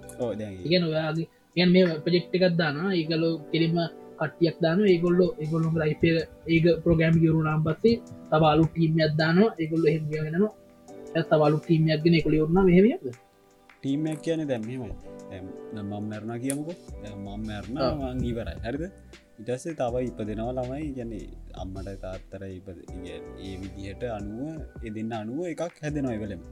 B: ඉගෙන ඔයාගේ ගැන් මේ ප්‍රජෙක්්ට එකක් දාන ඒගලෝ කෙලිම කටියක් දාන ඒගොල්ලො ඒගොල්ලු ලයිප ඒක ප්‍රගෑම් ගරු නම් පස්සේ තබාලු ටීමයක් දාන ඒගොල්ල හෙගගෙනනවා තවලු ටීමයක් ගෙන කොළි ඔන්න මෙහමියද
C: ටීමයක් කියන දැම්මමයි මම් මැරණ කියමුකෝ. මම් මැරණ වංගීවරයි හරිද? ඉටස්සේ තව ඉප දෙනවා ළමයි ගැන අම්මට තාත්තර ඉප ඒ විදිහට අනුව එදන්න අනුව එකක් හැදෙනවා එවලම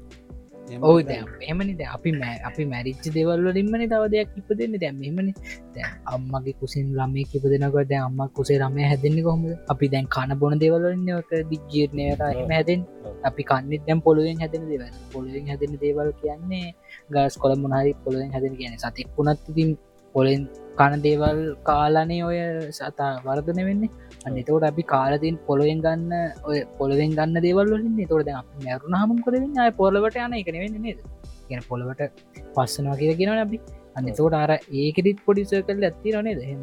D: දැම් එමනි අපි මෑ අපි මැරිච්ච දෙවල්ලින්මනි තව දෙයක් ඉප දෙන්න දැම් එමනි දැ අම්මගේ කුසින් ළමේ කිප දෙනක දැ අම්ම කුසේ රම හැදෙන්නේ කොහොම අපි දැන් කන බොන දෙවලන්නක දිජීර්ණයට එම හැදෙන් අපි කන්නෙත් දැම් පොළුවෙන් හැදෙන දෙව පොළුවෙන් හැදෙන දේවල් කියන්නේ ගස් කොළ මොනහරි පොළුවෙන් හැදෙන කියන සතෙක් වුණත් ඉතින් පොලෙන් කන දේවල් කාලානේ ඔය සතා වර්ධන වෙන්නේ අන්න එතවට අපි කාලතින් පොළොවෙන් ගන්න ඔය පොළොවෙන් ගන්න දේවල්ලින් තොට මැරුණ හම කරවෙන්න අය පොලවට යන එක වෙන්න නේද? ගැන පොළවට පස්සනවා කිය කියෙන අපි. අන්න තෝට අර ඒකෙදිත් පොඩිස කල් ඇත්ති රනේ දෙහෙම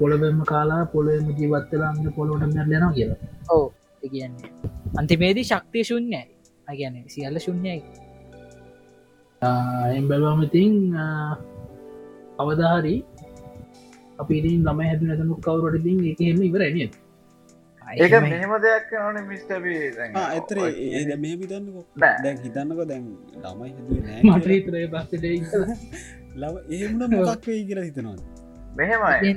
B: පොළබෙම කාලා පොළොම ජීවත්තලාන්න පොලොට මැරලෙන කියලා.
D: ඕ කියන්නේ. අන්තිමේදී ශක්තිය ශුන්‍යයි. අගැන සියල්ල ශුන්‍යයි.
B: එම්බැලවාමතින් අවදාහරි අපිරින් ළම හැදු නැතනු කවුරටතින් එක හෙම ඉවර ඇනිය
A: ඒක මෙහෙම දෙයක් ඕන මිස්ටබී
C: ඇතර ඒ මේ හිතන්නකො. දැන් හිතන්නක දැන් ළමයි හිදුවේ
B: මටතරේ පස්සට
C: ලව ඒමන මොකක් වේ කියලා හිතනවා
A: මෙහෙමයි.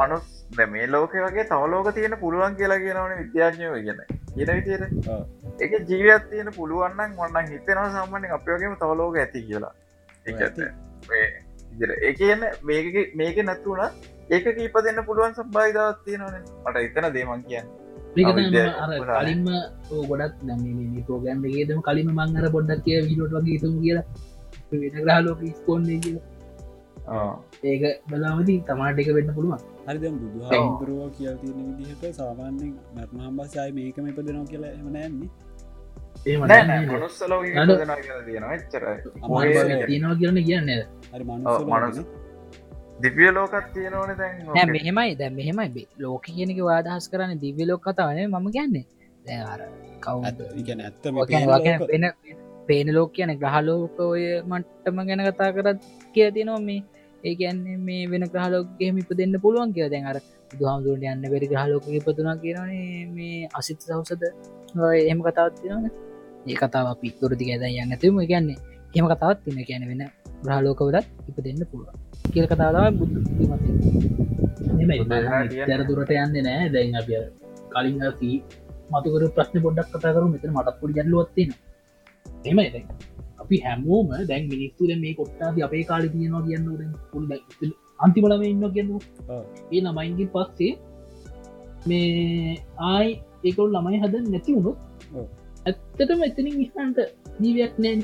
A: මනුස් ද මේ ලෝක වගේ තවලෝක තියෙන පුළුවන් කියලා කියනවන විද්‍යාඥයෝ ගැන කියන විතියට එක ජීවයක් තියෙන පුළුවන්න්න වන්න හිතෙනවා සම්බන්ධ අපයෝගේම තවලෝක ඇති කියලා. ඒ කියන්න මේක මේක නැත්තුුණ ඒක කීප දෙන්න පුළුවන් සම්බායිදාවත් තියෙනවන. මට ඉතන දේමන් කියන්න.
B: කලින්ම ගොඩක් නම පෝගන්ගේදම කලින් මංගර පොඩ්ඩක් කිය විඩට වගේ තුම් කියලා. වෙන ග්‍රහලෝක ස්කෝන්නේ කියලා. ඒක බලාමති තමාට එක වෙන්න පුළුවන්.
C: හරි දැම් බුදු හාමුදුරුව කියල් තියෙන විදිහට සාමාන්‍යෙන් මැත්මහම් බසායි මේකම ඉපදනවා කියලා එම නෑන්නේ
B: තියෙනවා. කියරන කියන්න
C: හරි
A: මනස දිවිය ලෝකත් තියෙනවන දැන්
D: මෙහෙමයි දැ මෙහෙමයි. ලෝක කියනක වාදහස් කරන්න දිවිය ලෝක කතාවන මම ගැන්නේ දැර කවු වෙන පේන ලෝක කියන ග්‍රහලෝක ඔය මට්ටම ගැන කතා කරත් කිය තිනවා මේ. ඒකන්නේ මේ වෙන ග්‍රහලෝකගේ මිප දෙන්න පුළුවන් කිය දැන් අර දුහාමුදුරට යන්න බැරි ග්‍රහලෝක ඉපතුනා කියරනේ මේ අසිත සවසද එහෙම කතාවත් තිනවන ඒ කතාව අපි තුරදි ඇද යන්න තුම ගැන්නේ එම කතාවත් තින කියන වෙන ග්‍රහලෝකවලත් ඉප දෙන්න පුළුවන්. කියල කතාව බුදු තැර දුරට යන්න නෑ. දැන් අප කලින් මතුකර ප්‍රශ්න පොඩ්ඩක් කතා කරු මෙතන මටත් පොඩි ගැල්ලුවත්තින එම අපි හැමෝම දැන් මිනිස්සුද මේ කොට්ටාති අපේ කාලි තියෙනවා කියන්න පුල් අන්තිමලම ඉන්න කියන්න ඒ නමයින්ගින් පස්සේ මේ ආයි ඒකවල් ළමයි හද නැති වුණු ඇත්තටම එතනින් ඉහන්ට ජීවයක් නෑන්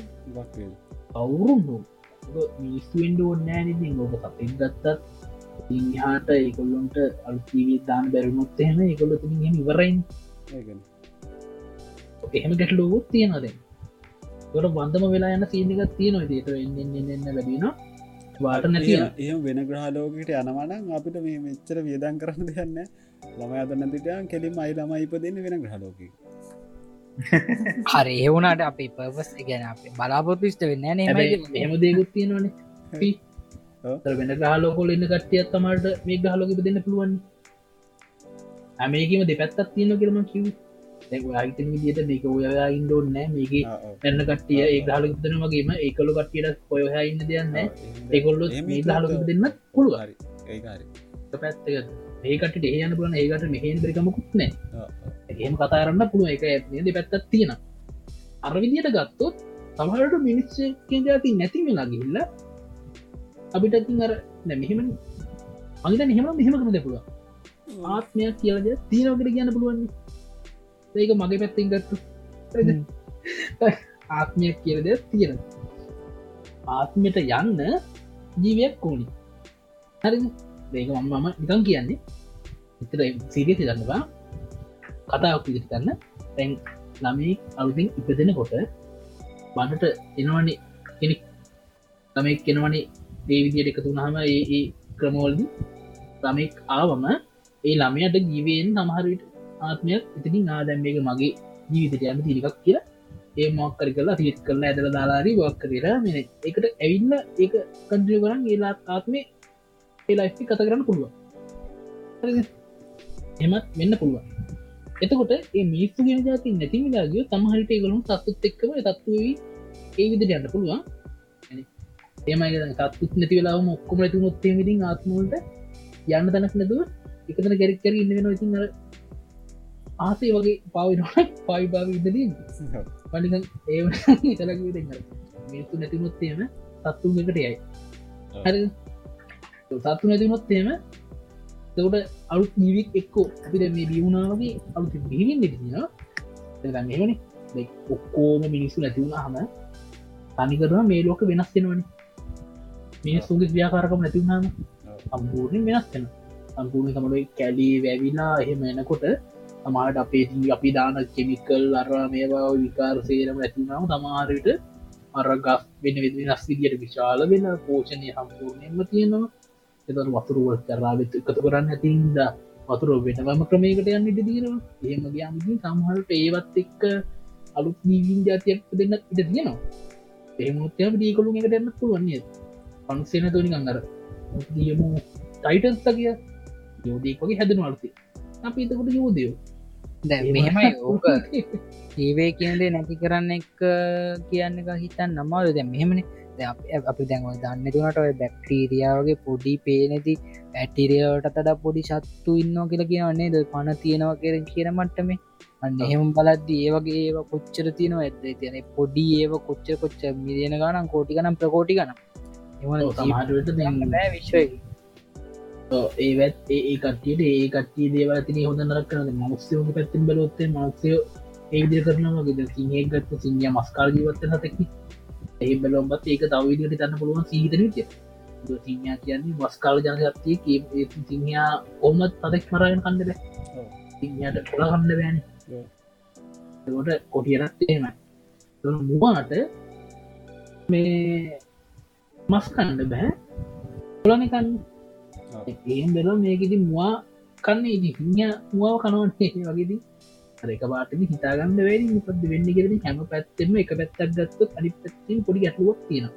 D: කවුරුන්නු මිනිස්තුවෙන්ඩ ඕන්නෑනති ලෝක සතෙක් ගත්තත්. ඉහාට ඒකොල්ලොන්ට අල්තිවේ දාන බැරුණොත් එහෙම ඒකොල්ල තින් ඉවරයින්. එහෙම ගැට ලෝගුත් තියෙනද තොට බන්ධම වෙලා යන සීනික තියෙනවා දේට එන්න ලැබෙන වාට නැතිය
C: ඒ වෙන ග්‍රහලෝකට යනවනම් අපිට මේ මෙච්චර වියදන් කරන්න දෙන්න ළම අත නැතිටයන් කෙලින් අයි ළම ඉප දෙන්න වෙන ග්‍රහලෝක
D: හරි ඒවුණට අපේ පර්පස් ගැන අපේ බලාපොත්තිස්ට වෙන්න න
B: එම දේකුත් තියෙනවන. වෙන ගාලෝකොල එන්න කට්ටියත් තමට මේ ගහලෝක දෙන්න පුළුවන්. ඇමේකම දෙපැත්තත් තියෙන කරම කිව ආහිත විදිට මේක ඔයා ඉන්ඩෝන්න මේක එන්න කටිය ඒ හලු දන වගේම ඒකලු කටියට පොයහ ඉන්න දෙයන්න ඒකොල්ලො මේ හලු දෙන්න පුළුව පැත්ත ඒකට ඒයන පුලන ඒකට මෙහෙන් බරිකමකුත් නෑ. එහෙම කතාරන්න පුළුව එක ඇද පැත්තත් තියෙන අර විදියට ගත්තොත් සමහට මිනිස්ස කෙන්ජාති නැති වෙලා ගිහිල්ල අපිට අර මෙහෙම අගත මෙහෙම මෙහෙමකම දෙපුුව ආත්මයක් කියලද තියෙනකට කියන්න පුළුවන්නේ ඒක මගේ පැත්තිෙන් ගත්තු ආත්මයක් කියලද තියෙන ආත්මයට යන්න ජීවයක් කෝනි හරි ඒක මම නිකන් කියන්නේ. එතර සිරිය සිදන්නවා කතාවක් විදිට කරන්න තැන් ළමයි අලුතින් ඉපදෙන කොට බණට එනවනේ කෙනෙක්. ළමෙක් කෙනවනේ ඒ විදියට එකතු නහම ඒ ක්‍රමෝල්දි ළමෙක් ආවම ඒ ළමයට ජීවයෙන් සමහරවිට ආත්මයක් ඉතිනි නාදැම්මේක මගේ ජීවිතට යම තිරිකක් කියලා ඒ මොක්කරි කරලා තිත් කරලා ඇදල දාලාරී වක් කරලා මෙ එකට ඇවිල්ල ඒක කන්ද්‍රිය කරන්න ඒලාත් ආත්මේ ඒලායිස්ති කත කරන්න පුළුවන්. එමත් වෙන්න පුළුවන්. එතකොට ඒ මිනිස්සු ගෙන ජාති නැතිමිලාගිය තමහරිට ගලුම් සත්තුත් එක්කම තත්වී ඒ විදිට යන්න පුළුවන්. ඒමයි තත්තුත් නැති වෙලාම ඔක්කොම ඇතුමුත් විදිින් ආත්මෝල්ට යන්න තැනක් නැතුව එකතන ගැරික්කර ඉන්න වෙන ඉතින් අර ආසේ වගේ පාවිනොට පයිභාව ඉදදී පනික ඒ තලක දෙන්න මිනිස්සු නැතිනොත්තේම සත්තුන් එකට යයි. හරි සත්තු නැතිනොත්තේම තකට අලුත් ජීවික් එක්කෝ අපිට මේ බියුණාවගේ අලුත් බිහිවින් දෙතින මෙමන ඔක්කෝම මිනිස්සු නැතිවුණ හම තනිකරම මේ ලෝක වෙනස් වෙනවන. මිනිස්සුගේ ක්‍රියාකාරකම නැතිවුණාම සම්පූර්ණය වෙනස් වෙන සම්පූර්ණ සමට කැලී වැැවිලා එහෙම එනකොට තමාට අපේ අපි දාන කෙමිකල් අර මේවා විකාර සේරම ඇතිනාව තමාරයට අරගස් වෙන වෙනස් විදියට විශාල වෙන පෝෂණය සම්පූර්ණයෙන්ම තියෙනවා. එත වතුරුව කරාවෙත් එකතු කරන්න ඇතින්ද වතුර වෙනවම ක්‍රමයකට යන්න ඉට තියෙනවා. ඒම ගයාමකින් සමහරට ඒවත් එක්ක අලුත් නීවින් ජාතියක් දෙන්න ඉට තියෙනවා. එහමුත්‍යම දීකොළු එකට එන්න පුළුවන්නේ පන්සේන තුනි අඟර දියමු ටයිටන්ස්ත කිය යෝදීකොගේ හැදනු අලුති අපි එතකොට යෝදයෝ
D: මෙහෙමයි ඕක. ඒවේ කියදේ නැති කරන්න එක කියන්න එක හිතන් නමාද දැ මෙහෙමන අපි දැන්ව දන්න තුනට ඔය බැක්ටීරියාවගේ පොඩි පේනෙති ඇටිරියවට තඩ පොඩි සත්තු ඉන්න කියලා කියවන්නේ ද පණ තියෙනවා කෙර කියන මට්ටම. අන්න එහෙම බලද්දි ඒවගේ ඒව කොච්චර තියෙනවා? ඇද තියන පොඩි ඒව කොච්චර කොච්ච මිදියන ගනම් ප්‍රකෝටි ගනම් එම
B: සමාජට දැන්න
D: විශ්වයි.
B: ඒවත් ඒ කටියට ඒ කටේ දේව තින හොඳ නරක් කරන මක්ෂයෝක පැත්තින් බලොත්තේ මක්ෂයෝ ඒවිදිර කරනවාගේ සිංහය ගත්ත සිංහ මස්කාල් ජීවත්තන තෙක්නි ඒ බලොම්බත් ඒක තවවිදිට තන්න පුළුවන් සීතන විතිය සිංහා කියන්නේ මස්කාල ජනගත්තය සිංහයා ඔොමත් තදෙක් මරගෙන කන්නද සිංහයට කොළ කන්න බෑන ට කොටියරත්තේම මුවාට මේ මස් කණ්ඩ බෑ. කොලනකන්න ඒම් බෙල මේකෙති මවා කන්න ඉදි හිංහ මුවාව කනවන්නේ වගේදී එක පාටම හිතාගන්න වැඩි මොකද වෙන්න කෙරෙන හැම පැත්තෙම එක පැත්තක් ගත්තු අනි පැත්තින් පොඩි ගැටලුවක් තියෙන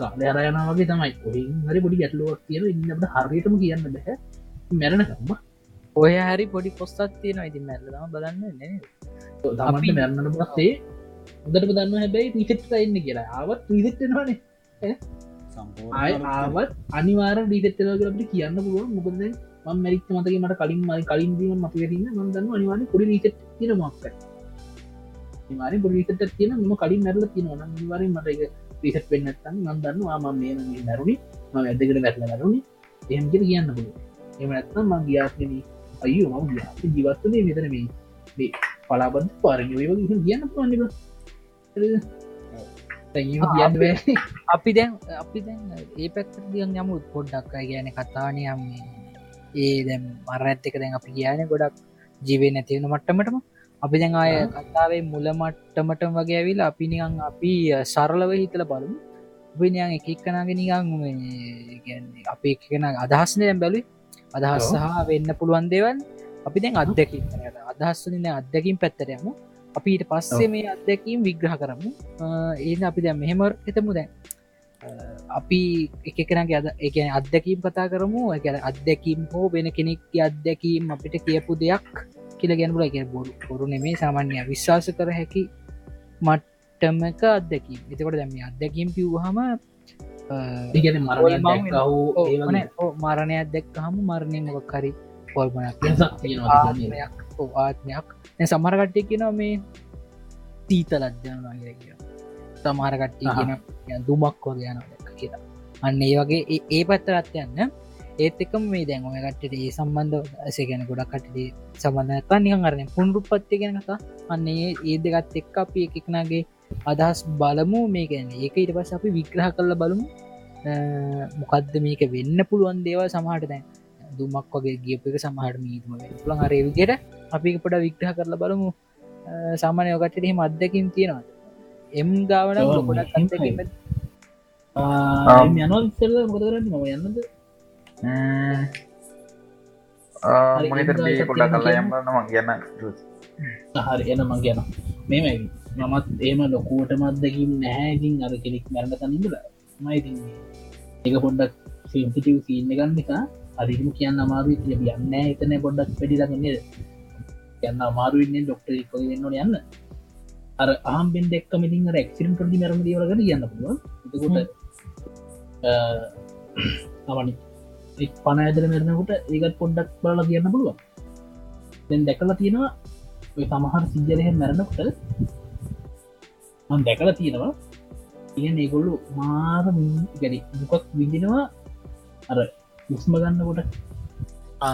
B: කාලයරයන වගේ තමයි. ඔහින් හරි පොඩි ගැටලුවක් තියෙන ඉන්නට හරියටම කියන්න බැහැ මැරණකම්ම
D: ඔය හරි පොඩි පොස්සත් තියෙන ඉති මැල්ලම බලන්න
B: තමට මැරණට පස්සේ උදට දන්න හැබැයි රීසෙට් ඉන්න කියලා. ආවත් රීසෙට්ෙනවානේ ආය ආවත් අනිවාර ඩීටෙත්තලගලට කියන්න පුළුවන්. මොකද ම මැරිත් මතගේ මට කලින් මයි කලින් දීම මතකරන්න මදන්න අනිවාන පොඩි රීසෙට් තින මක්ක නිවාරෙන් පොඩිසට තියෙන ම කලින් මැරල තියෙනවන නිවාරෙන් මට රීසට් වෙන්නත්තන් මන්දන්න ආම මේ මැරුණි. ම ඇදකට වැටල මැරුණි. එහමකට කියන්න පුළුව එම ඇත්නම් මං ගියාත්නී අයු ම ජීවත්වනේ මෙතන මේ පලාබද පාරගවගේ කියන්න කියන්න
D: අපි දැන් අපි දැන් ඒ පැත්තර දියන් යමු. පොඩ්ඩක් ගැන කතානය යම් ඒ දැම් මර ඇත්තක දැන් අපි කියන ගොඩක් ජීවේ නැතිවුණු මට්ටමටම. අපි දැන් අය කතාවේ මුල මට්ටමටම වගේ ඇවිල් අපි නිකං අපි සරලව හිතල බලමු. අපිනියන් එකක් කනගෙන නිකං අපි එකෙන අදහස්න දැම් බැලි අදහස් සහ වෙන්න පුළුවන් දේවල් අපි දැන් අත්දැකින් අදහස්වන අත්දැකින් පැත්තරයමු අපිට පස්සේ මේ අත්දැකීම් විග්‍රහ කරමු. ඒ අපි දැ මෙහෙම එතමු දැන් අපි එකකනගේ අද එක අත්දැකීම් කතා කරමු. එක අත්දැකීම් හෝ වෙන කෙනෙක් අත්දැකීම් අපිට කියපු දෙයක් කියල ගැනබුල එක බොරු කොරු නෙමේ සාමාන්‍ය විශ්වාස කර හැකි මට්ටමක අත්දැකීම්. එතකොට දැම අත්දැකීම් පිව්හම
B: ඉගෙන මරණ
D: ඕ මරණයක් දැක් හම මරණය මොක කරි පොල්මනක් ආත්මයක් සමරකට්ටය කියෙන මේ තීත ලජ්ජනගේ කිය සමහරකට්ටි කියෙන දුමක් වගේ යන කියලා. අන්න ඒ වගේ ඒ පත්තරත් යන්න. ඒත් එකම මේ දැන් ඔය කට්ට ඒ සම්බන්ධ ඇසේ ගැන ගොඩක් කටේ සබඳ නිහන් අරන පුන්රුපත්ති ගැන කතා. අන්නේ ඒ දෙගත් එක් අපි එකක්නගේ අදහස් බලමු. මේ ගැන ඒක ඉට පස් අපි විග්‍රහ කරල බලමු. මොකක්ද මේක වෙන්න පුළුවන් දේවල් සමහට දැන් දුමක් වගේ ගියප එක සමහට මීතම පුළන් අරේ විදියට අපි පොඩ විග්‍රහ කරල බලමු. සාමානය ඔකට එහෙම අත්දැකින් තියෙනවාද එම් ගාවන ගොඩක් අත්දැකීම
B: යනොල් සෙල්ල මොද කරන්න? ම යන්නද
A: මනිතර පොඩ කල්ලා යම්බරනම ගැන
B: හරි එන මං ගැන මෙම මමත් ඒම ලොකූට මත්දකින් නැහැකින් අර කෙනෙක් මැරණ තනිබල මයිති ඒක පොඩ්ඩක් සිම්පිටව සිීන්න ගන්න එක අරිම කියන්න අමාරු යන්න එතන පොඩ්ඩක් පෙඩිලගන්නේ යන්න අමාරුවන්න ඩොක්ට එක වෙන්න යන්න අර ආම්බෙන් දෙක්කමඉතින් රක්සිරම් කරදි මරම දවලගන කියන්න පුළුවන්. එතකොට තමනි එක් පණ ඇදර මරනකොට ඒකත් පොඩ්ඩක් බලලා කියන්න පුළුවන්. දැන් දැකලා තියෙනවා ඔය සමහර සිංජලය මැරණකොට මන් දැකලා තියෙනවා ඒකොල්ලු මාර ගැරි දුකක් විඳිනවා අර උස්ම ගන්නකොට.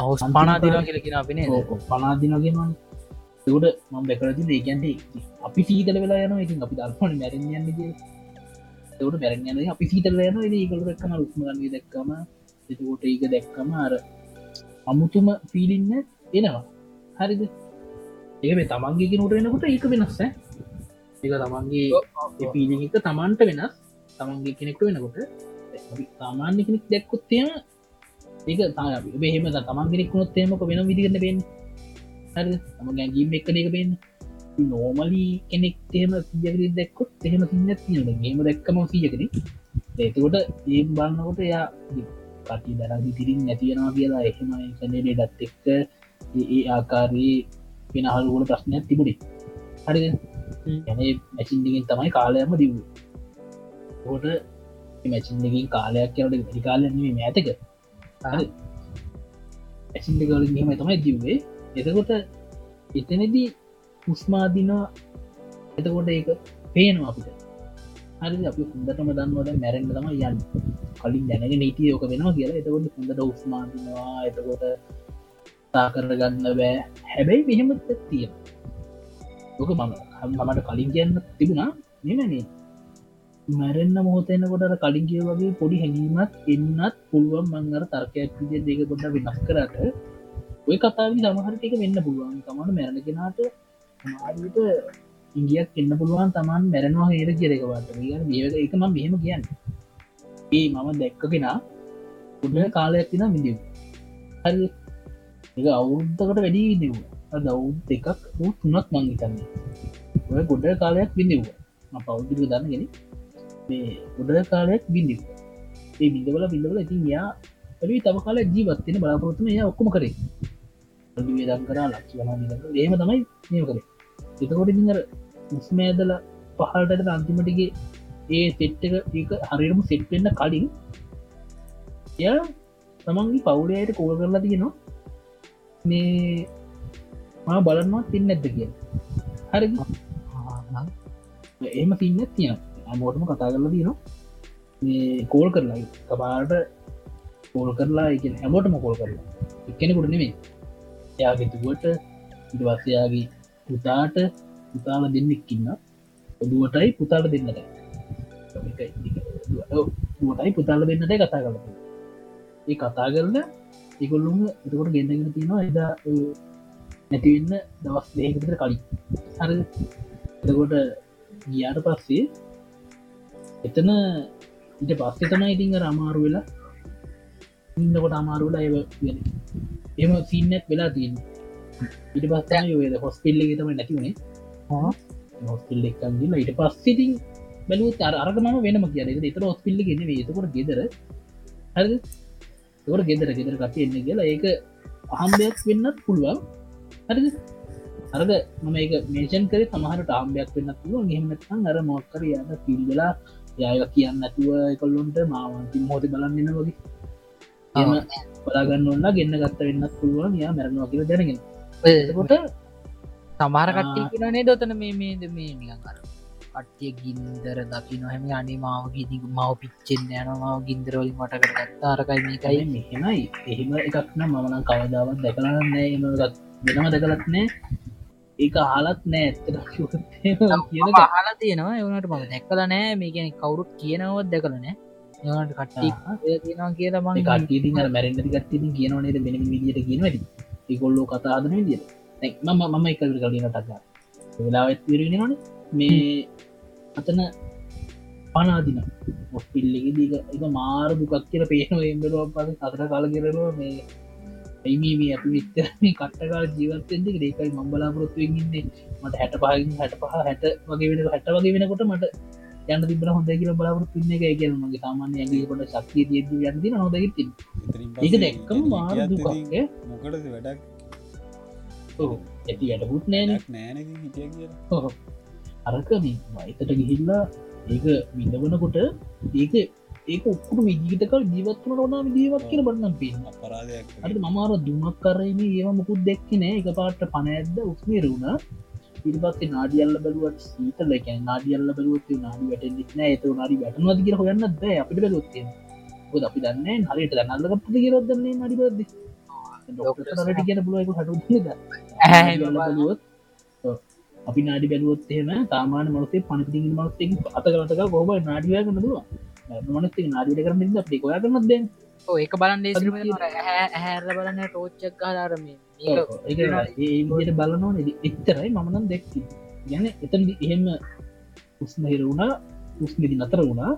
D: හොස් පනාතින කියලකින අපිනේ
B: පනාදිනගෙනවා තුට මම බැකරති ඒකන්ට අපි සීතල වෙලා යන ඉතින් අපි දර්පන මැරෙන් යන්න තවට මැරෙන් යන අපි සීතල යන ඒකල දක්කම උස්ම ගන්න දැක්කම එතකොට ඒක දැක්කම අර අමුතුම පීලින්න එනවා. හරිද? ඒ තමන්ගේ නොට එනකොට ඒක වෙනස්ස ඒක තමන්ගේ පීලි එක තමන්ට වෙනස්. තමන්ගේ කෙනෙක්ට වෙනකොට. සාමාන්‍ය කෙනෙක් දැක්කොත් තියෙන ඒක තා බෙහෙම තමන් කෙනෙක් නොත් එමක වෙන විදිගන්න බෙන් හරි තම ගැගීම එක එක බෙන් නෝමලී කෙනෙක් තේම සියකර දැක්කොත් එහෙම සින්න තියෙන ගේම දැක්කම සියකෙන ඒතකොට ඒ බන්නකොට එයා කටි දරදි තිරින් නැතියෙනවා කියලා එහෙම කනඩේ දත් එක්ක. ඒ ආකාරයේ වෙන හල්ගුල ප්‍රශ්නයක් තිබුණේ. හරි ඇනේ මැචින්දිගෙන් තමයි කාලයම දිව් හෝට මැචින්දකින් කාලයක් කියලට වැඩි කාලන්නේ මෑතක. ඇසින්දකාලින් මෙම තමයි දිව්වේ එතකොට එතනදී උස්මාදිනවා එතකොට ඒක පේනවා අපිට. හරි අපි හොඳටම දන්නවද මැරෙන්න්න තම යන්න. කලින් දැනග නීතිය යෝක වෙනවා කියලා. එතකොට හොඳට උස්මාදිනවා එතකොට තා කරගන්න බෑ. හැබැයි මෙහෙමත් තියෙන ඕක මම මමට කලින් කියන්න තිබුණා. මෙමනේ මැරෙන්න්න මොහොතෙනකොට කලින් කිය වගේ පොඩි හැඟීමත් එන්නත් පුළුවන්. මංගර තර්කයක් විදිිය දෙක ගොඩ වෙනස් කරට ඔය කතාව සමහරට එක වෙන්න පුළුවන්. තමට මැරණගෙනට මාට ඉගියක් එන්න පුළුවන් තමන් මැරෙනවා හේර කියරකවට ඒක එකම මෙහෙම කියන්න. ඒ මම දැක්කගෙන උඩ කාලයක් තින මිදිව හරි. එක අවුරුද්ධකට වැඩි විදිව දවු් දෙකක් වූ තුනක් මංගිතන්නේ ඔය ගොඩ කාලයක් විඳව පෞද්දික දන්නගෙන මේ ගොඩ කාලයක් බිඳිව ඒ බිඳවල බිඳවල ඉතින් යා ඇ තම කාල ජීවත්තින බලාපොරත්තුම ය ඔක්කොම කරේ. දම් කර ලක්ෂ ඒම තමයි නිය කරේ එතකොට ඉතිර මුස්මෑදල පහල්ටට අන්තිමටිගේ ඒ සෙට්ක ඒක හරිරම සෙට්වෙන්න කලින් එය තමන්ගේ පවුලයට කෝල් කරලා තියෙනවා මේ මා බලන්නවා තින්න ඇත්ද කිය හරි. එම තින්න තියන අමෝටම කතා කරලා තියනවා. මේ කෝල් කරලා කපාට කෝල් කරලා එක හැමෝටම කෝල් කරලා. එකනෙකුට නෙමේ යාගෙතුවට ඉටවස්සයාගේ පුතාට පුතාල දෙන්නෙක්කින්න ඔදුවටයි පුතාල දෙන්නට ටයි පුතාල දෙන්නට කතා කල ඒ කතා කරන එකොල්ලුම එතකොට ගෙන්න්නගෙන තියෙනවා එදා නැතිවෙන්න දවස් දේකතර කලින්. හර එතකොට ගියාට පස්සේ එතන ඉට පස්සේ තමයි ඉතිං රමාරු වෙලා ඉන්නකොට අමාරුල අය එම සින්නත් වෙලා තියන්න ඉට පස්ස යෝද හොස්පිල්ල තම නැතිවුණේ හොස්පිල්ල එකගන්න ඉට පස්සිටිං බැලු අරගම වෙනම කිය එතර හොස්පිල්ලි ගෙන ඒතකොට ගෙදර. හරි තොට ගෙදර. ගෙදර කට එන්න කියලා. ඒක අහම්බයක් වෙන්නත් පුළුවන්. හරි අරද මම එක මේෂන් කර සමහට ආම්බයක් වෙන්න පුළුව හෙමනත්තන් අර මොක්කර යද පිල්වෙලා යාය කියන්න ඇතුව කොල්ලොන්ට මාවන්ති මෝති බලන්න වගේ එම බලාගන්න ඔන්න ගන්න ගත්ත වෙන්නත් පුළුවන් යා මැරනවා කියල දැනගෙන. කොට
D: සමාර කට්ටි කියනේ දොතන මේ මේද මේ කර කට්ටිය ගින්දර දකි නොහැම අනේ මාව ගිදි මව පිච්චෙන් යනවා ගින්දරවලින් මට කරගත්ත. අරකයි මේකයි.
B: මෙහෙමයි. එහෙම එකක්න මමන කවදාවත් දැකලන්න එම වෙනම දැකලත්නෑ ඒක හලත් නෑ. ඇත්තට
D: කියන හලා තියෙනවා. එවනට මම දැක්කල නෑ. මේ ගැන කවුරුත් කියනවත් දැකලනෑ ඒට කට්ටි තියෙනවා කියලා මං
B: කට්ටි මැරෙන්ට ගත්ති කියනවනේද වෙන විදිට කියනවැට ඒකොල්ලෝ කතාදන විදිට මම මම එක කලින තක්ග වෙලාවත් පිරෙනවන මේ අතන පනාදින ඔස්පිල්ලෙ දීක එක මාර දුකක් කියල පේන එම්බලුව පස අතර කාල කරනවා මේ ඇයිමී අපි විත්තර මේ කට්ටකාල ජීවත්තෙන්දි ඒකයි මම්බලාපොරොත්තුවඉන්නේ මට හැට පහගින් හැට පහ හැට වගේ වෙන හැට වගේ වෙනකොට මට යන්න තිබර හොඳ කියල බලාපොරොත් පින්න එක කියල මගේ සාමාන්‍ය ඇගේකොට ශක්තිය දී යන්ති නොදග ති ඒක දැක්කම මාර දුකක්ගේ
C: මොකටද වැඩක්?
B: ඇති වැඩපුත් නෑන.
C: නෑන කිය
B: අරක වයිතට ගිහිල්ලා ඒක විඳවනකොට ඒක ඒක ඔක්කුට විජීතකල් ජීවත්වන රෝනා ජීවත් කියල බන්නම් පේන්න
C: පරාදයක්
B: අට මමාර දුමක් කරම ඒවා මුකුත් දෙක්ක නෑ. එක පාට පනඇද්ද උස්මේරුණ පිරිපස්සේ නාඩියල්ල බැලුවත් සීතල එක නාඩියල්ල බැලුවත් නාඩි වැට න ඇත නාඩි වැටනවාද කියර හොයන්න ද අපිට බැලුත්තිය ොද අපි දන්න හරිට නල්ලගපති කියරොදන්නේ නඩිබද ට කියට පුළුවක හටු අපි නාඩි බැලුවොත් එහෙම තාමාන මනසේ පනති මනස්සේ අත කරතක ගෝබ නාඩිය කන දුව මනස්සේ නාඩිට කරන්න අප කොයා කරනත් දැන්
D: ඒක බලන්න හැර බලන්න ටෝච්චක් කාලාරම
B: ඒට බලනවා එච්චරයි මමනම් දැක්ති ගැන එතන් එහෙම උස්මහිර වුණා උස්මිදි නතර වුණා.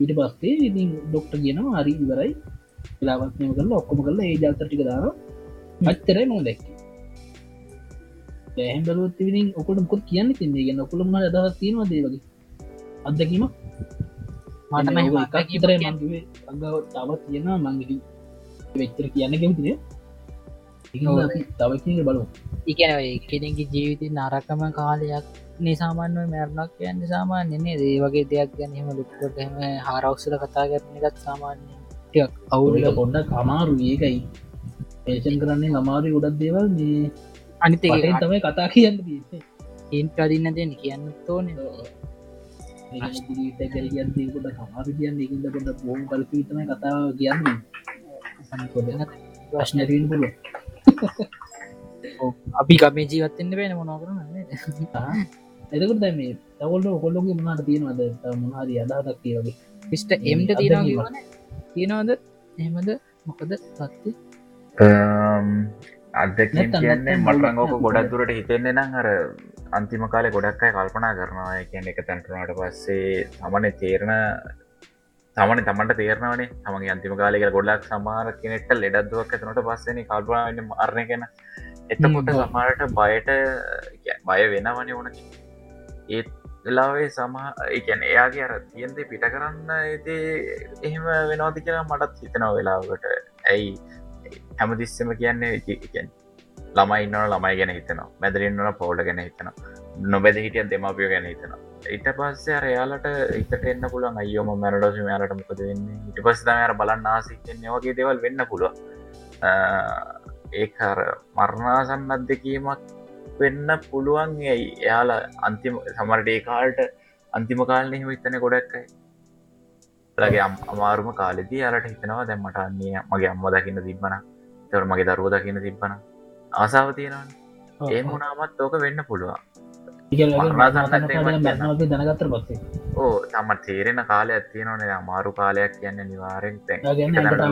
B: ඊට පස්සේ ඉතින් ඩොක්ට කියනවා හරි ඉවරයි. වෙලාවත්නය කරල ඔක්කොම කරල ඒ ජල්තටික දාන මච්තරයි මො දැක්කි. ඇහම් බලුවත් විනිින් ඔකොට කොත් කියන්න තින්නේ ගැන ඔකුළම අදහස් තියෙනවා දේවගේ අත්දැකීම?
D: මට
B: කිතර මගේ අග තව තියෙනවා. මංගි වෙච්චර කියන්න කෙමතිනේ තව කිය බලු
D: එකන කෙනෙගේ ජීවිත නරකම කාලයක් නිසාමාන්ව මැරණක් කියන්න සාමාන්‍යනේ ඒ වගේ දෙයක් ගැනීම ලුක්ටම හාරවක්සල කතා කරන එකත් සාමාන්‍ය ටියක් අවුල
B: පොඩ්ඩ කමාරු ඒකයි. පේෂන් කරන්නේ අමාරු ගොඩක් දේවල් මේ
D: අනිත
B: තමයි කතා කියන්න
D: ඉන්ට අදින්න දෙන්න කියන්න තෝන
B: කොට කමාරු කියන්න ඉද කොට බෝම් කල්පීතම කතාව කියන්න. ප්‍රශ්නැරෙන් පුළුව
D: අපි ගමේ ජීවත්තෙන්න්න බේන මොනා කරන
B: එතකට දැම තවල්ට කොල්ලොගේ මනාට තියෙනවද? මොනාද අදාතක් කියවගේ
D: පිස්ට එම්ට තියෙන තියෙනවද එහෙමද? මොකද? සත්ති
A: අදක කියන්නේ මටරංගෝක ගොඩක් දුරට හිතෙන්නේ නම් අර අන්තිම කාලෙ ගොඩක්යි කල්පනා කරනවා. කියන එක තැන්ටනට පස්සේ තමන තේරණ තමන තමට තේරනවනේ. තමගේ අන්තිම කාලෙක ගොඩක් සමාර කෙනෙට ලෙඩක්දුවක් ඇතනට පස්සෙන කල්පනාන්න අරණය කෙන එතකොට සමාරට බයට බය වෙනවන ඕන ඒත් වෙලාවේ සමහ එකැන එයාගේ අර තියන්දේ පිට කරන්න ඇති එහෙම වෙනවාති කියලා මටත් හිතනව වෙලාවට ඇයි? හැමතිස්සම කියන්නේ එකැන් ළමයි ඉන්නන ළමයි ගැන හිතනවා. මැදරන්නන පවුල ගැන හිතනවා. නොබැද හිටිය දෙමපියෝ ගැන හිතනවා ඊට පස්සේ රයාලට ඉතට එන්න පුළුවන් අයෝම මැරඩෝස යාලට මොකද වෙන්න? ඉට පස් දමර බලන්න ආසිකෙන් වගේ දෙවල් වෙන්න පුළුව ඒකර මරණාසන්න අත්දකීමක් වෙන්න පුළුවන් ඇයි එයාලා අන්තිම සමරට කාල්ට අන්තිම කාලනෙ හිතන ගොඩක්යි ලගේ අමාරුම කාලෙදී අලට හිතනවා දැම්මට අන්නේ මගේ අම්ම දකින්න තිබ්බන තවර මගේ දරුව දකින්න තිබ්බන ආසාාව තියෙනවා ඒ මුණමත් ඕක වෙන්න පුළුවන්
B: දැනගත්තර පස්සේ.
A: ඕ තම තේරෙන කාලය ඇතියනනේ අමාරු කාලයක් කියන්න නිවාරෙන්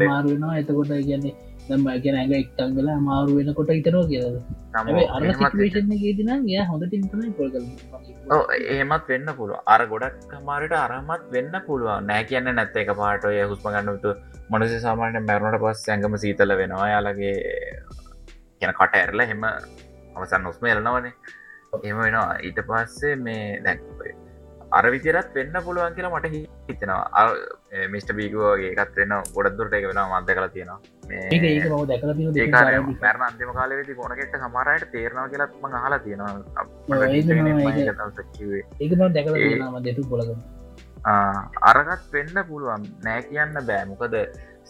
B: මාරුවෙනවා එතකොට කියන්නේ දම ගැන ඇඟ එක්ටන් වෙලා මාරු වෙනකොට ඉතරෝ කියද න ය හොඳ
A: ඒමත් වෙන්න පුළුව අර ගොඩක් කමාරට අරමත් වෙන්න පුළුව නෑ කියන්න නැත්ත එක පාටය හුස්ම ගන්නතු මනස සාමාන්‍ය මැරුණට පස් ඇඟම සීතල වෙනවා. යාලගේ ගැන කට ඇරල හෙම අවසන් නොස්ම එලනවනේ එම වෙනවා. ඊට පස්සේ මේ දැන් අර විතරත් වෙන්න පුළුවන් කියලා මට හිතෙනවා. මිස්ට බීගුවගේ එකත් වෙන්න ගොඩත්දුරට එක වෙන මන්ද කලා තියෙනවා. මැරන අන්තිම කාලවෙදි ගොනකට සමරයට තේරනවා කියලත් ම හලා තියෙනවා.
B: දෙතු පොලග
A: අරගත් වෙන්න පුළුවන්. නෑ කියන්න බෑ. මොකද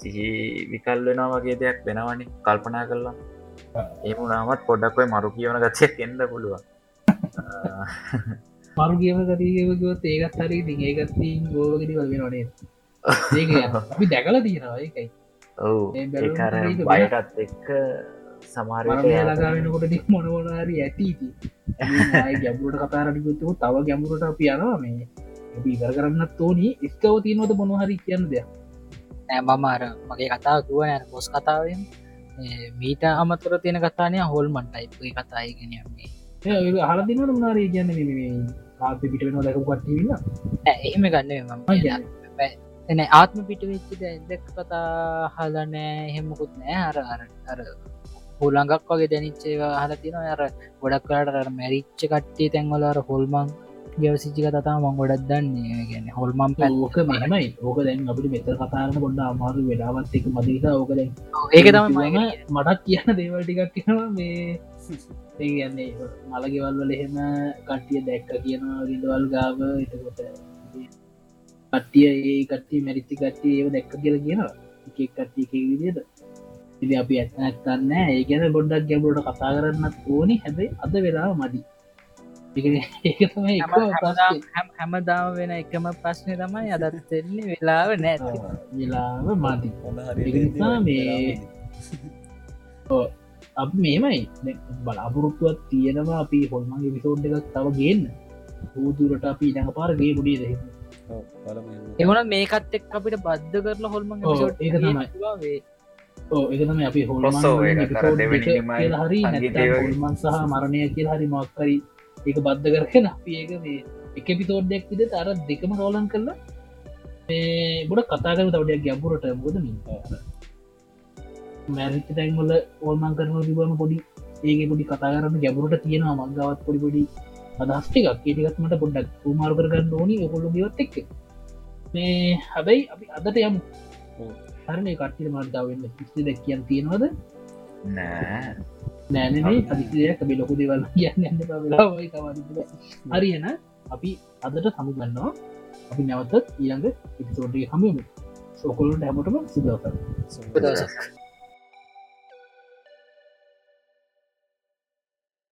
A: සිහි විකල් වෙනවා වගේ දෙයක් වෙනවනි. කල්පනා කරලා. එමුණමත් පොඩක්වයි මරු කියවන ගත්ය කෙන්ද පුළුවන්
B: මරු කියව ගතියගොත් ඒකත් හරි දිගේගත්ති ගෝලගෙඩි වගේ නොනේ ඒ අපි දැකල තියෙනවා ඒකයි.
A: ඔවු. බයටත් එක්ක සමාරයට
B: ලගාවෙනකොට ටික් මොනවනාරි ඇතිති ගැඹුරට කතාරටිකුත්තු තව ගැඹුරට අපි යනවා මේ. ඉවර කරන්නත් තෝනි එක්කව තියනවද මොනහරි කියන්න දෙයක්?
D: ඇමමාර මගේ කතාව දුව න පොස් කතාවෙන්. මීට අමතර තියෙන කතානය හොල්මන් ටයිප්ගේ කතායි ගෙනයන්නේ
B: හල දිනට මනාරී කියන්න? ආපි පිට වෙන දැක කටන්න
D: එහෙම ගන්න එන ආත්ම පිට වෙච්චි දැක් කතා හලනෑ එහෙමකුත් නෑ. අර අර අර හොළඟක් වගේ දැනිච්චේවා හල තින අර ගොඩක් කරට මැරිච්ච කට්ටිය තැන්වලර හොල්මං ගවසිචි කතා මං ගොඩක් දන්නේ. ගැන හොල්මම්
B: පැල්ෝක මමයි ඕක දැන් අපිට මෙත කතාරන ගොඩ අමාරු වෙලාවත් එක මදික ඕක දැන්
D: ඒක තම
B: මටත් කියන්න දේවල් ටිකක් කියනවා මේ ඒගන්නේ මලගෙවල් වල එහෙම කට්ටිය දැක්ක කියනවා ගිදවල් ගාව එතකොට කට්ටිය ඒ කට්ටිය මැරිච්චි කට්ටිය ඒව දැක්ක කියල කියනවා. එක කට්ටිය එක විදියට ඉදි අපි ඇත්නැත්තන්න ඒ ගැන ගොඩක් ගැබුට කතා කරන්නත් ඕනි. හැබයි අද වෙලා මදි.
D: හැමදාම හැම- හැමදාම වෙන එකම ප්‍රශ්නය තමයි අදත් වෙන්නේ. වෙලාව නැති
B: වෙලාව නිසා මේ- අප මේමයි. දැන් බලාපොරොත්තුවත් තියෙනවා අපි හොල්මගේ විසෝඩ් එකක් තව ගන්න. ූදුරට අපි ඩඟ පාරගේ ගුඩිය දෙ
D: එවන මේකත් එක් අපිට බද්ධ කරලා හොල්ම
B: ඔව්, ඒක තමයි. ඕ එකතම අපි හොල්
A: Crossover එක කර දෙවෙනි නිමයි
B: හරි. හොල්මන් සහ මරණය කියල හරි මක්කරි ඒක බද්ධ කරගෙන අපි ඒක මේ එක පිතෝඩ්ඩක් විද අර දෙකම රෝලන් කරලා මේ බොඩ කතාකර තවඩයක් ගැබුරට බොද මැරිච්ච තැන්වල ඕල්මන් කරන තිබම පොඩි ඒක පොඩි කතා කරන්න ගැබුරට තියෙනවා මංගවත් පොඩි පොඩි අදස්ටිකක් ඒටිකත්මට පොඩ්ඩක් තුමාරු කරගන්න ඕනි ඔකොල්ලු ගවත් එක්ක. මේ හැබැයි අපි අදට යම්.
C: ඔව්.
B: හරණය කට්ටිට මර්තාවන්න කිසි දැ කියන් තියෙනවද?
A: නෑ.
B: නෑනේ පදිසියක් බි ලොකු දෙවල් කියන්න හරියන. අපි අදට සමුගන්නවා අපි නැවතත් ඊළඟ එපිසෝඩ්ගේ හමුම සෝකොලට හැමටම සිදවත
D: දවසක්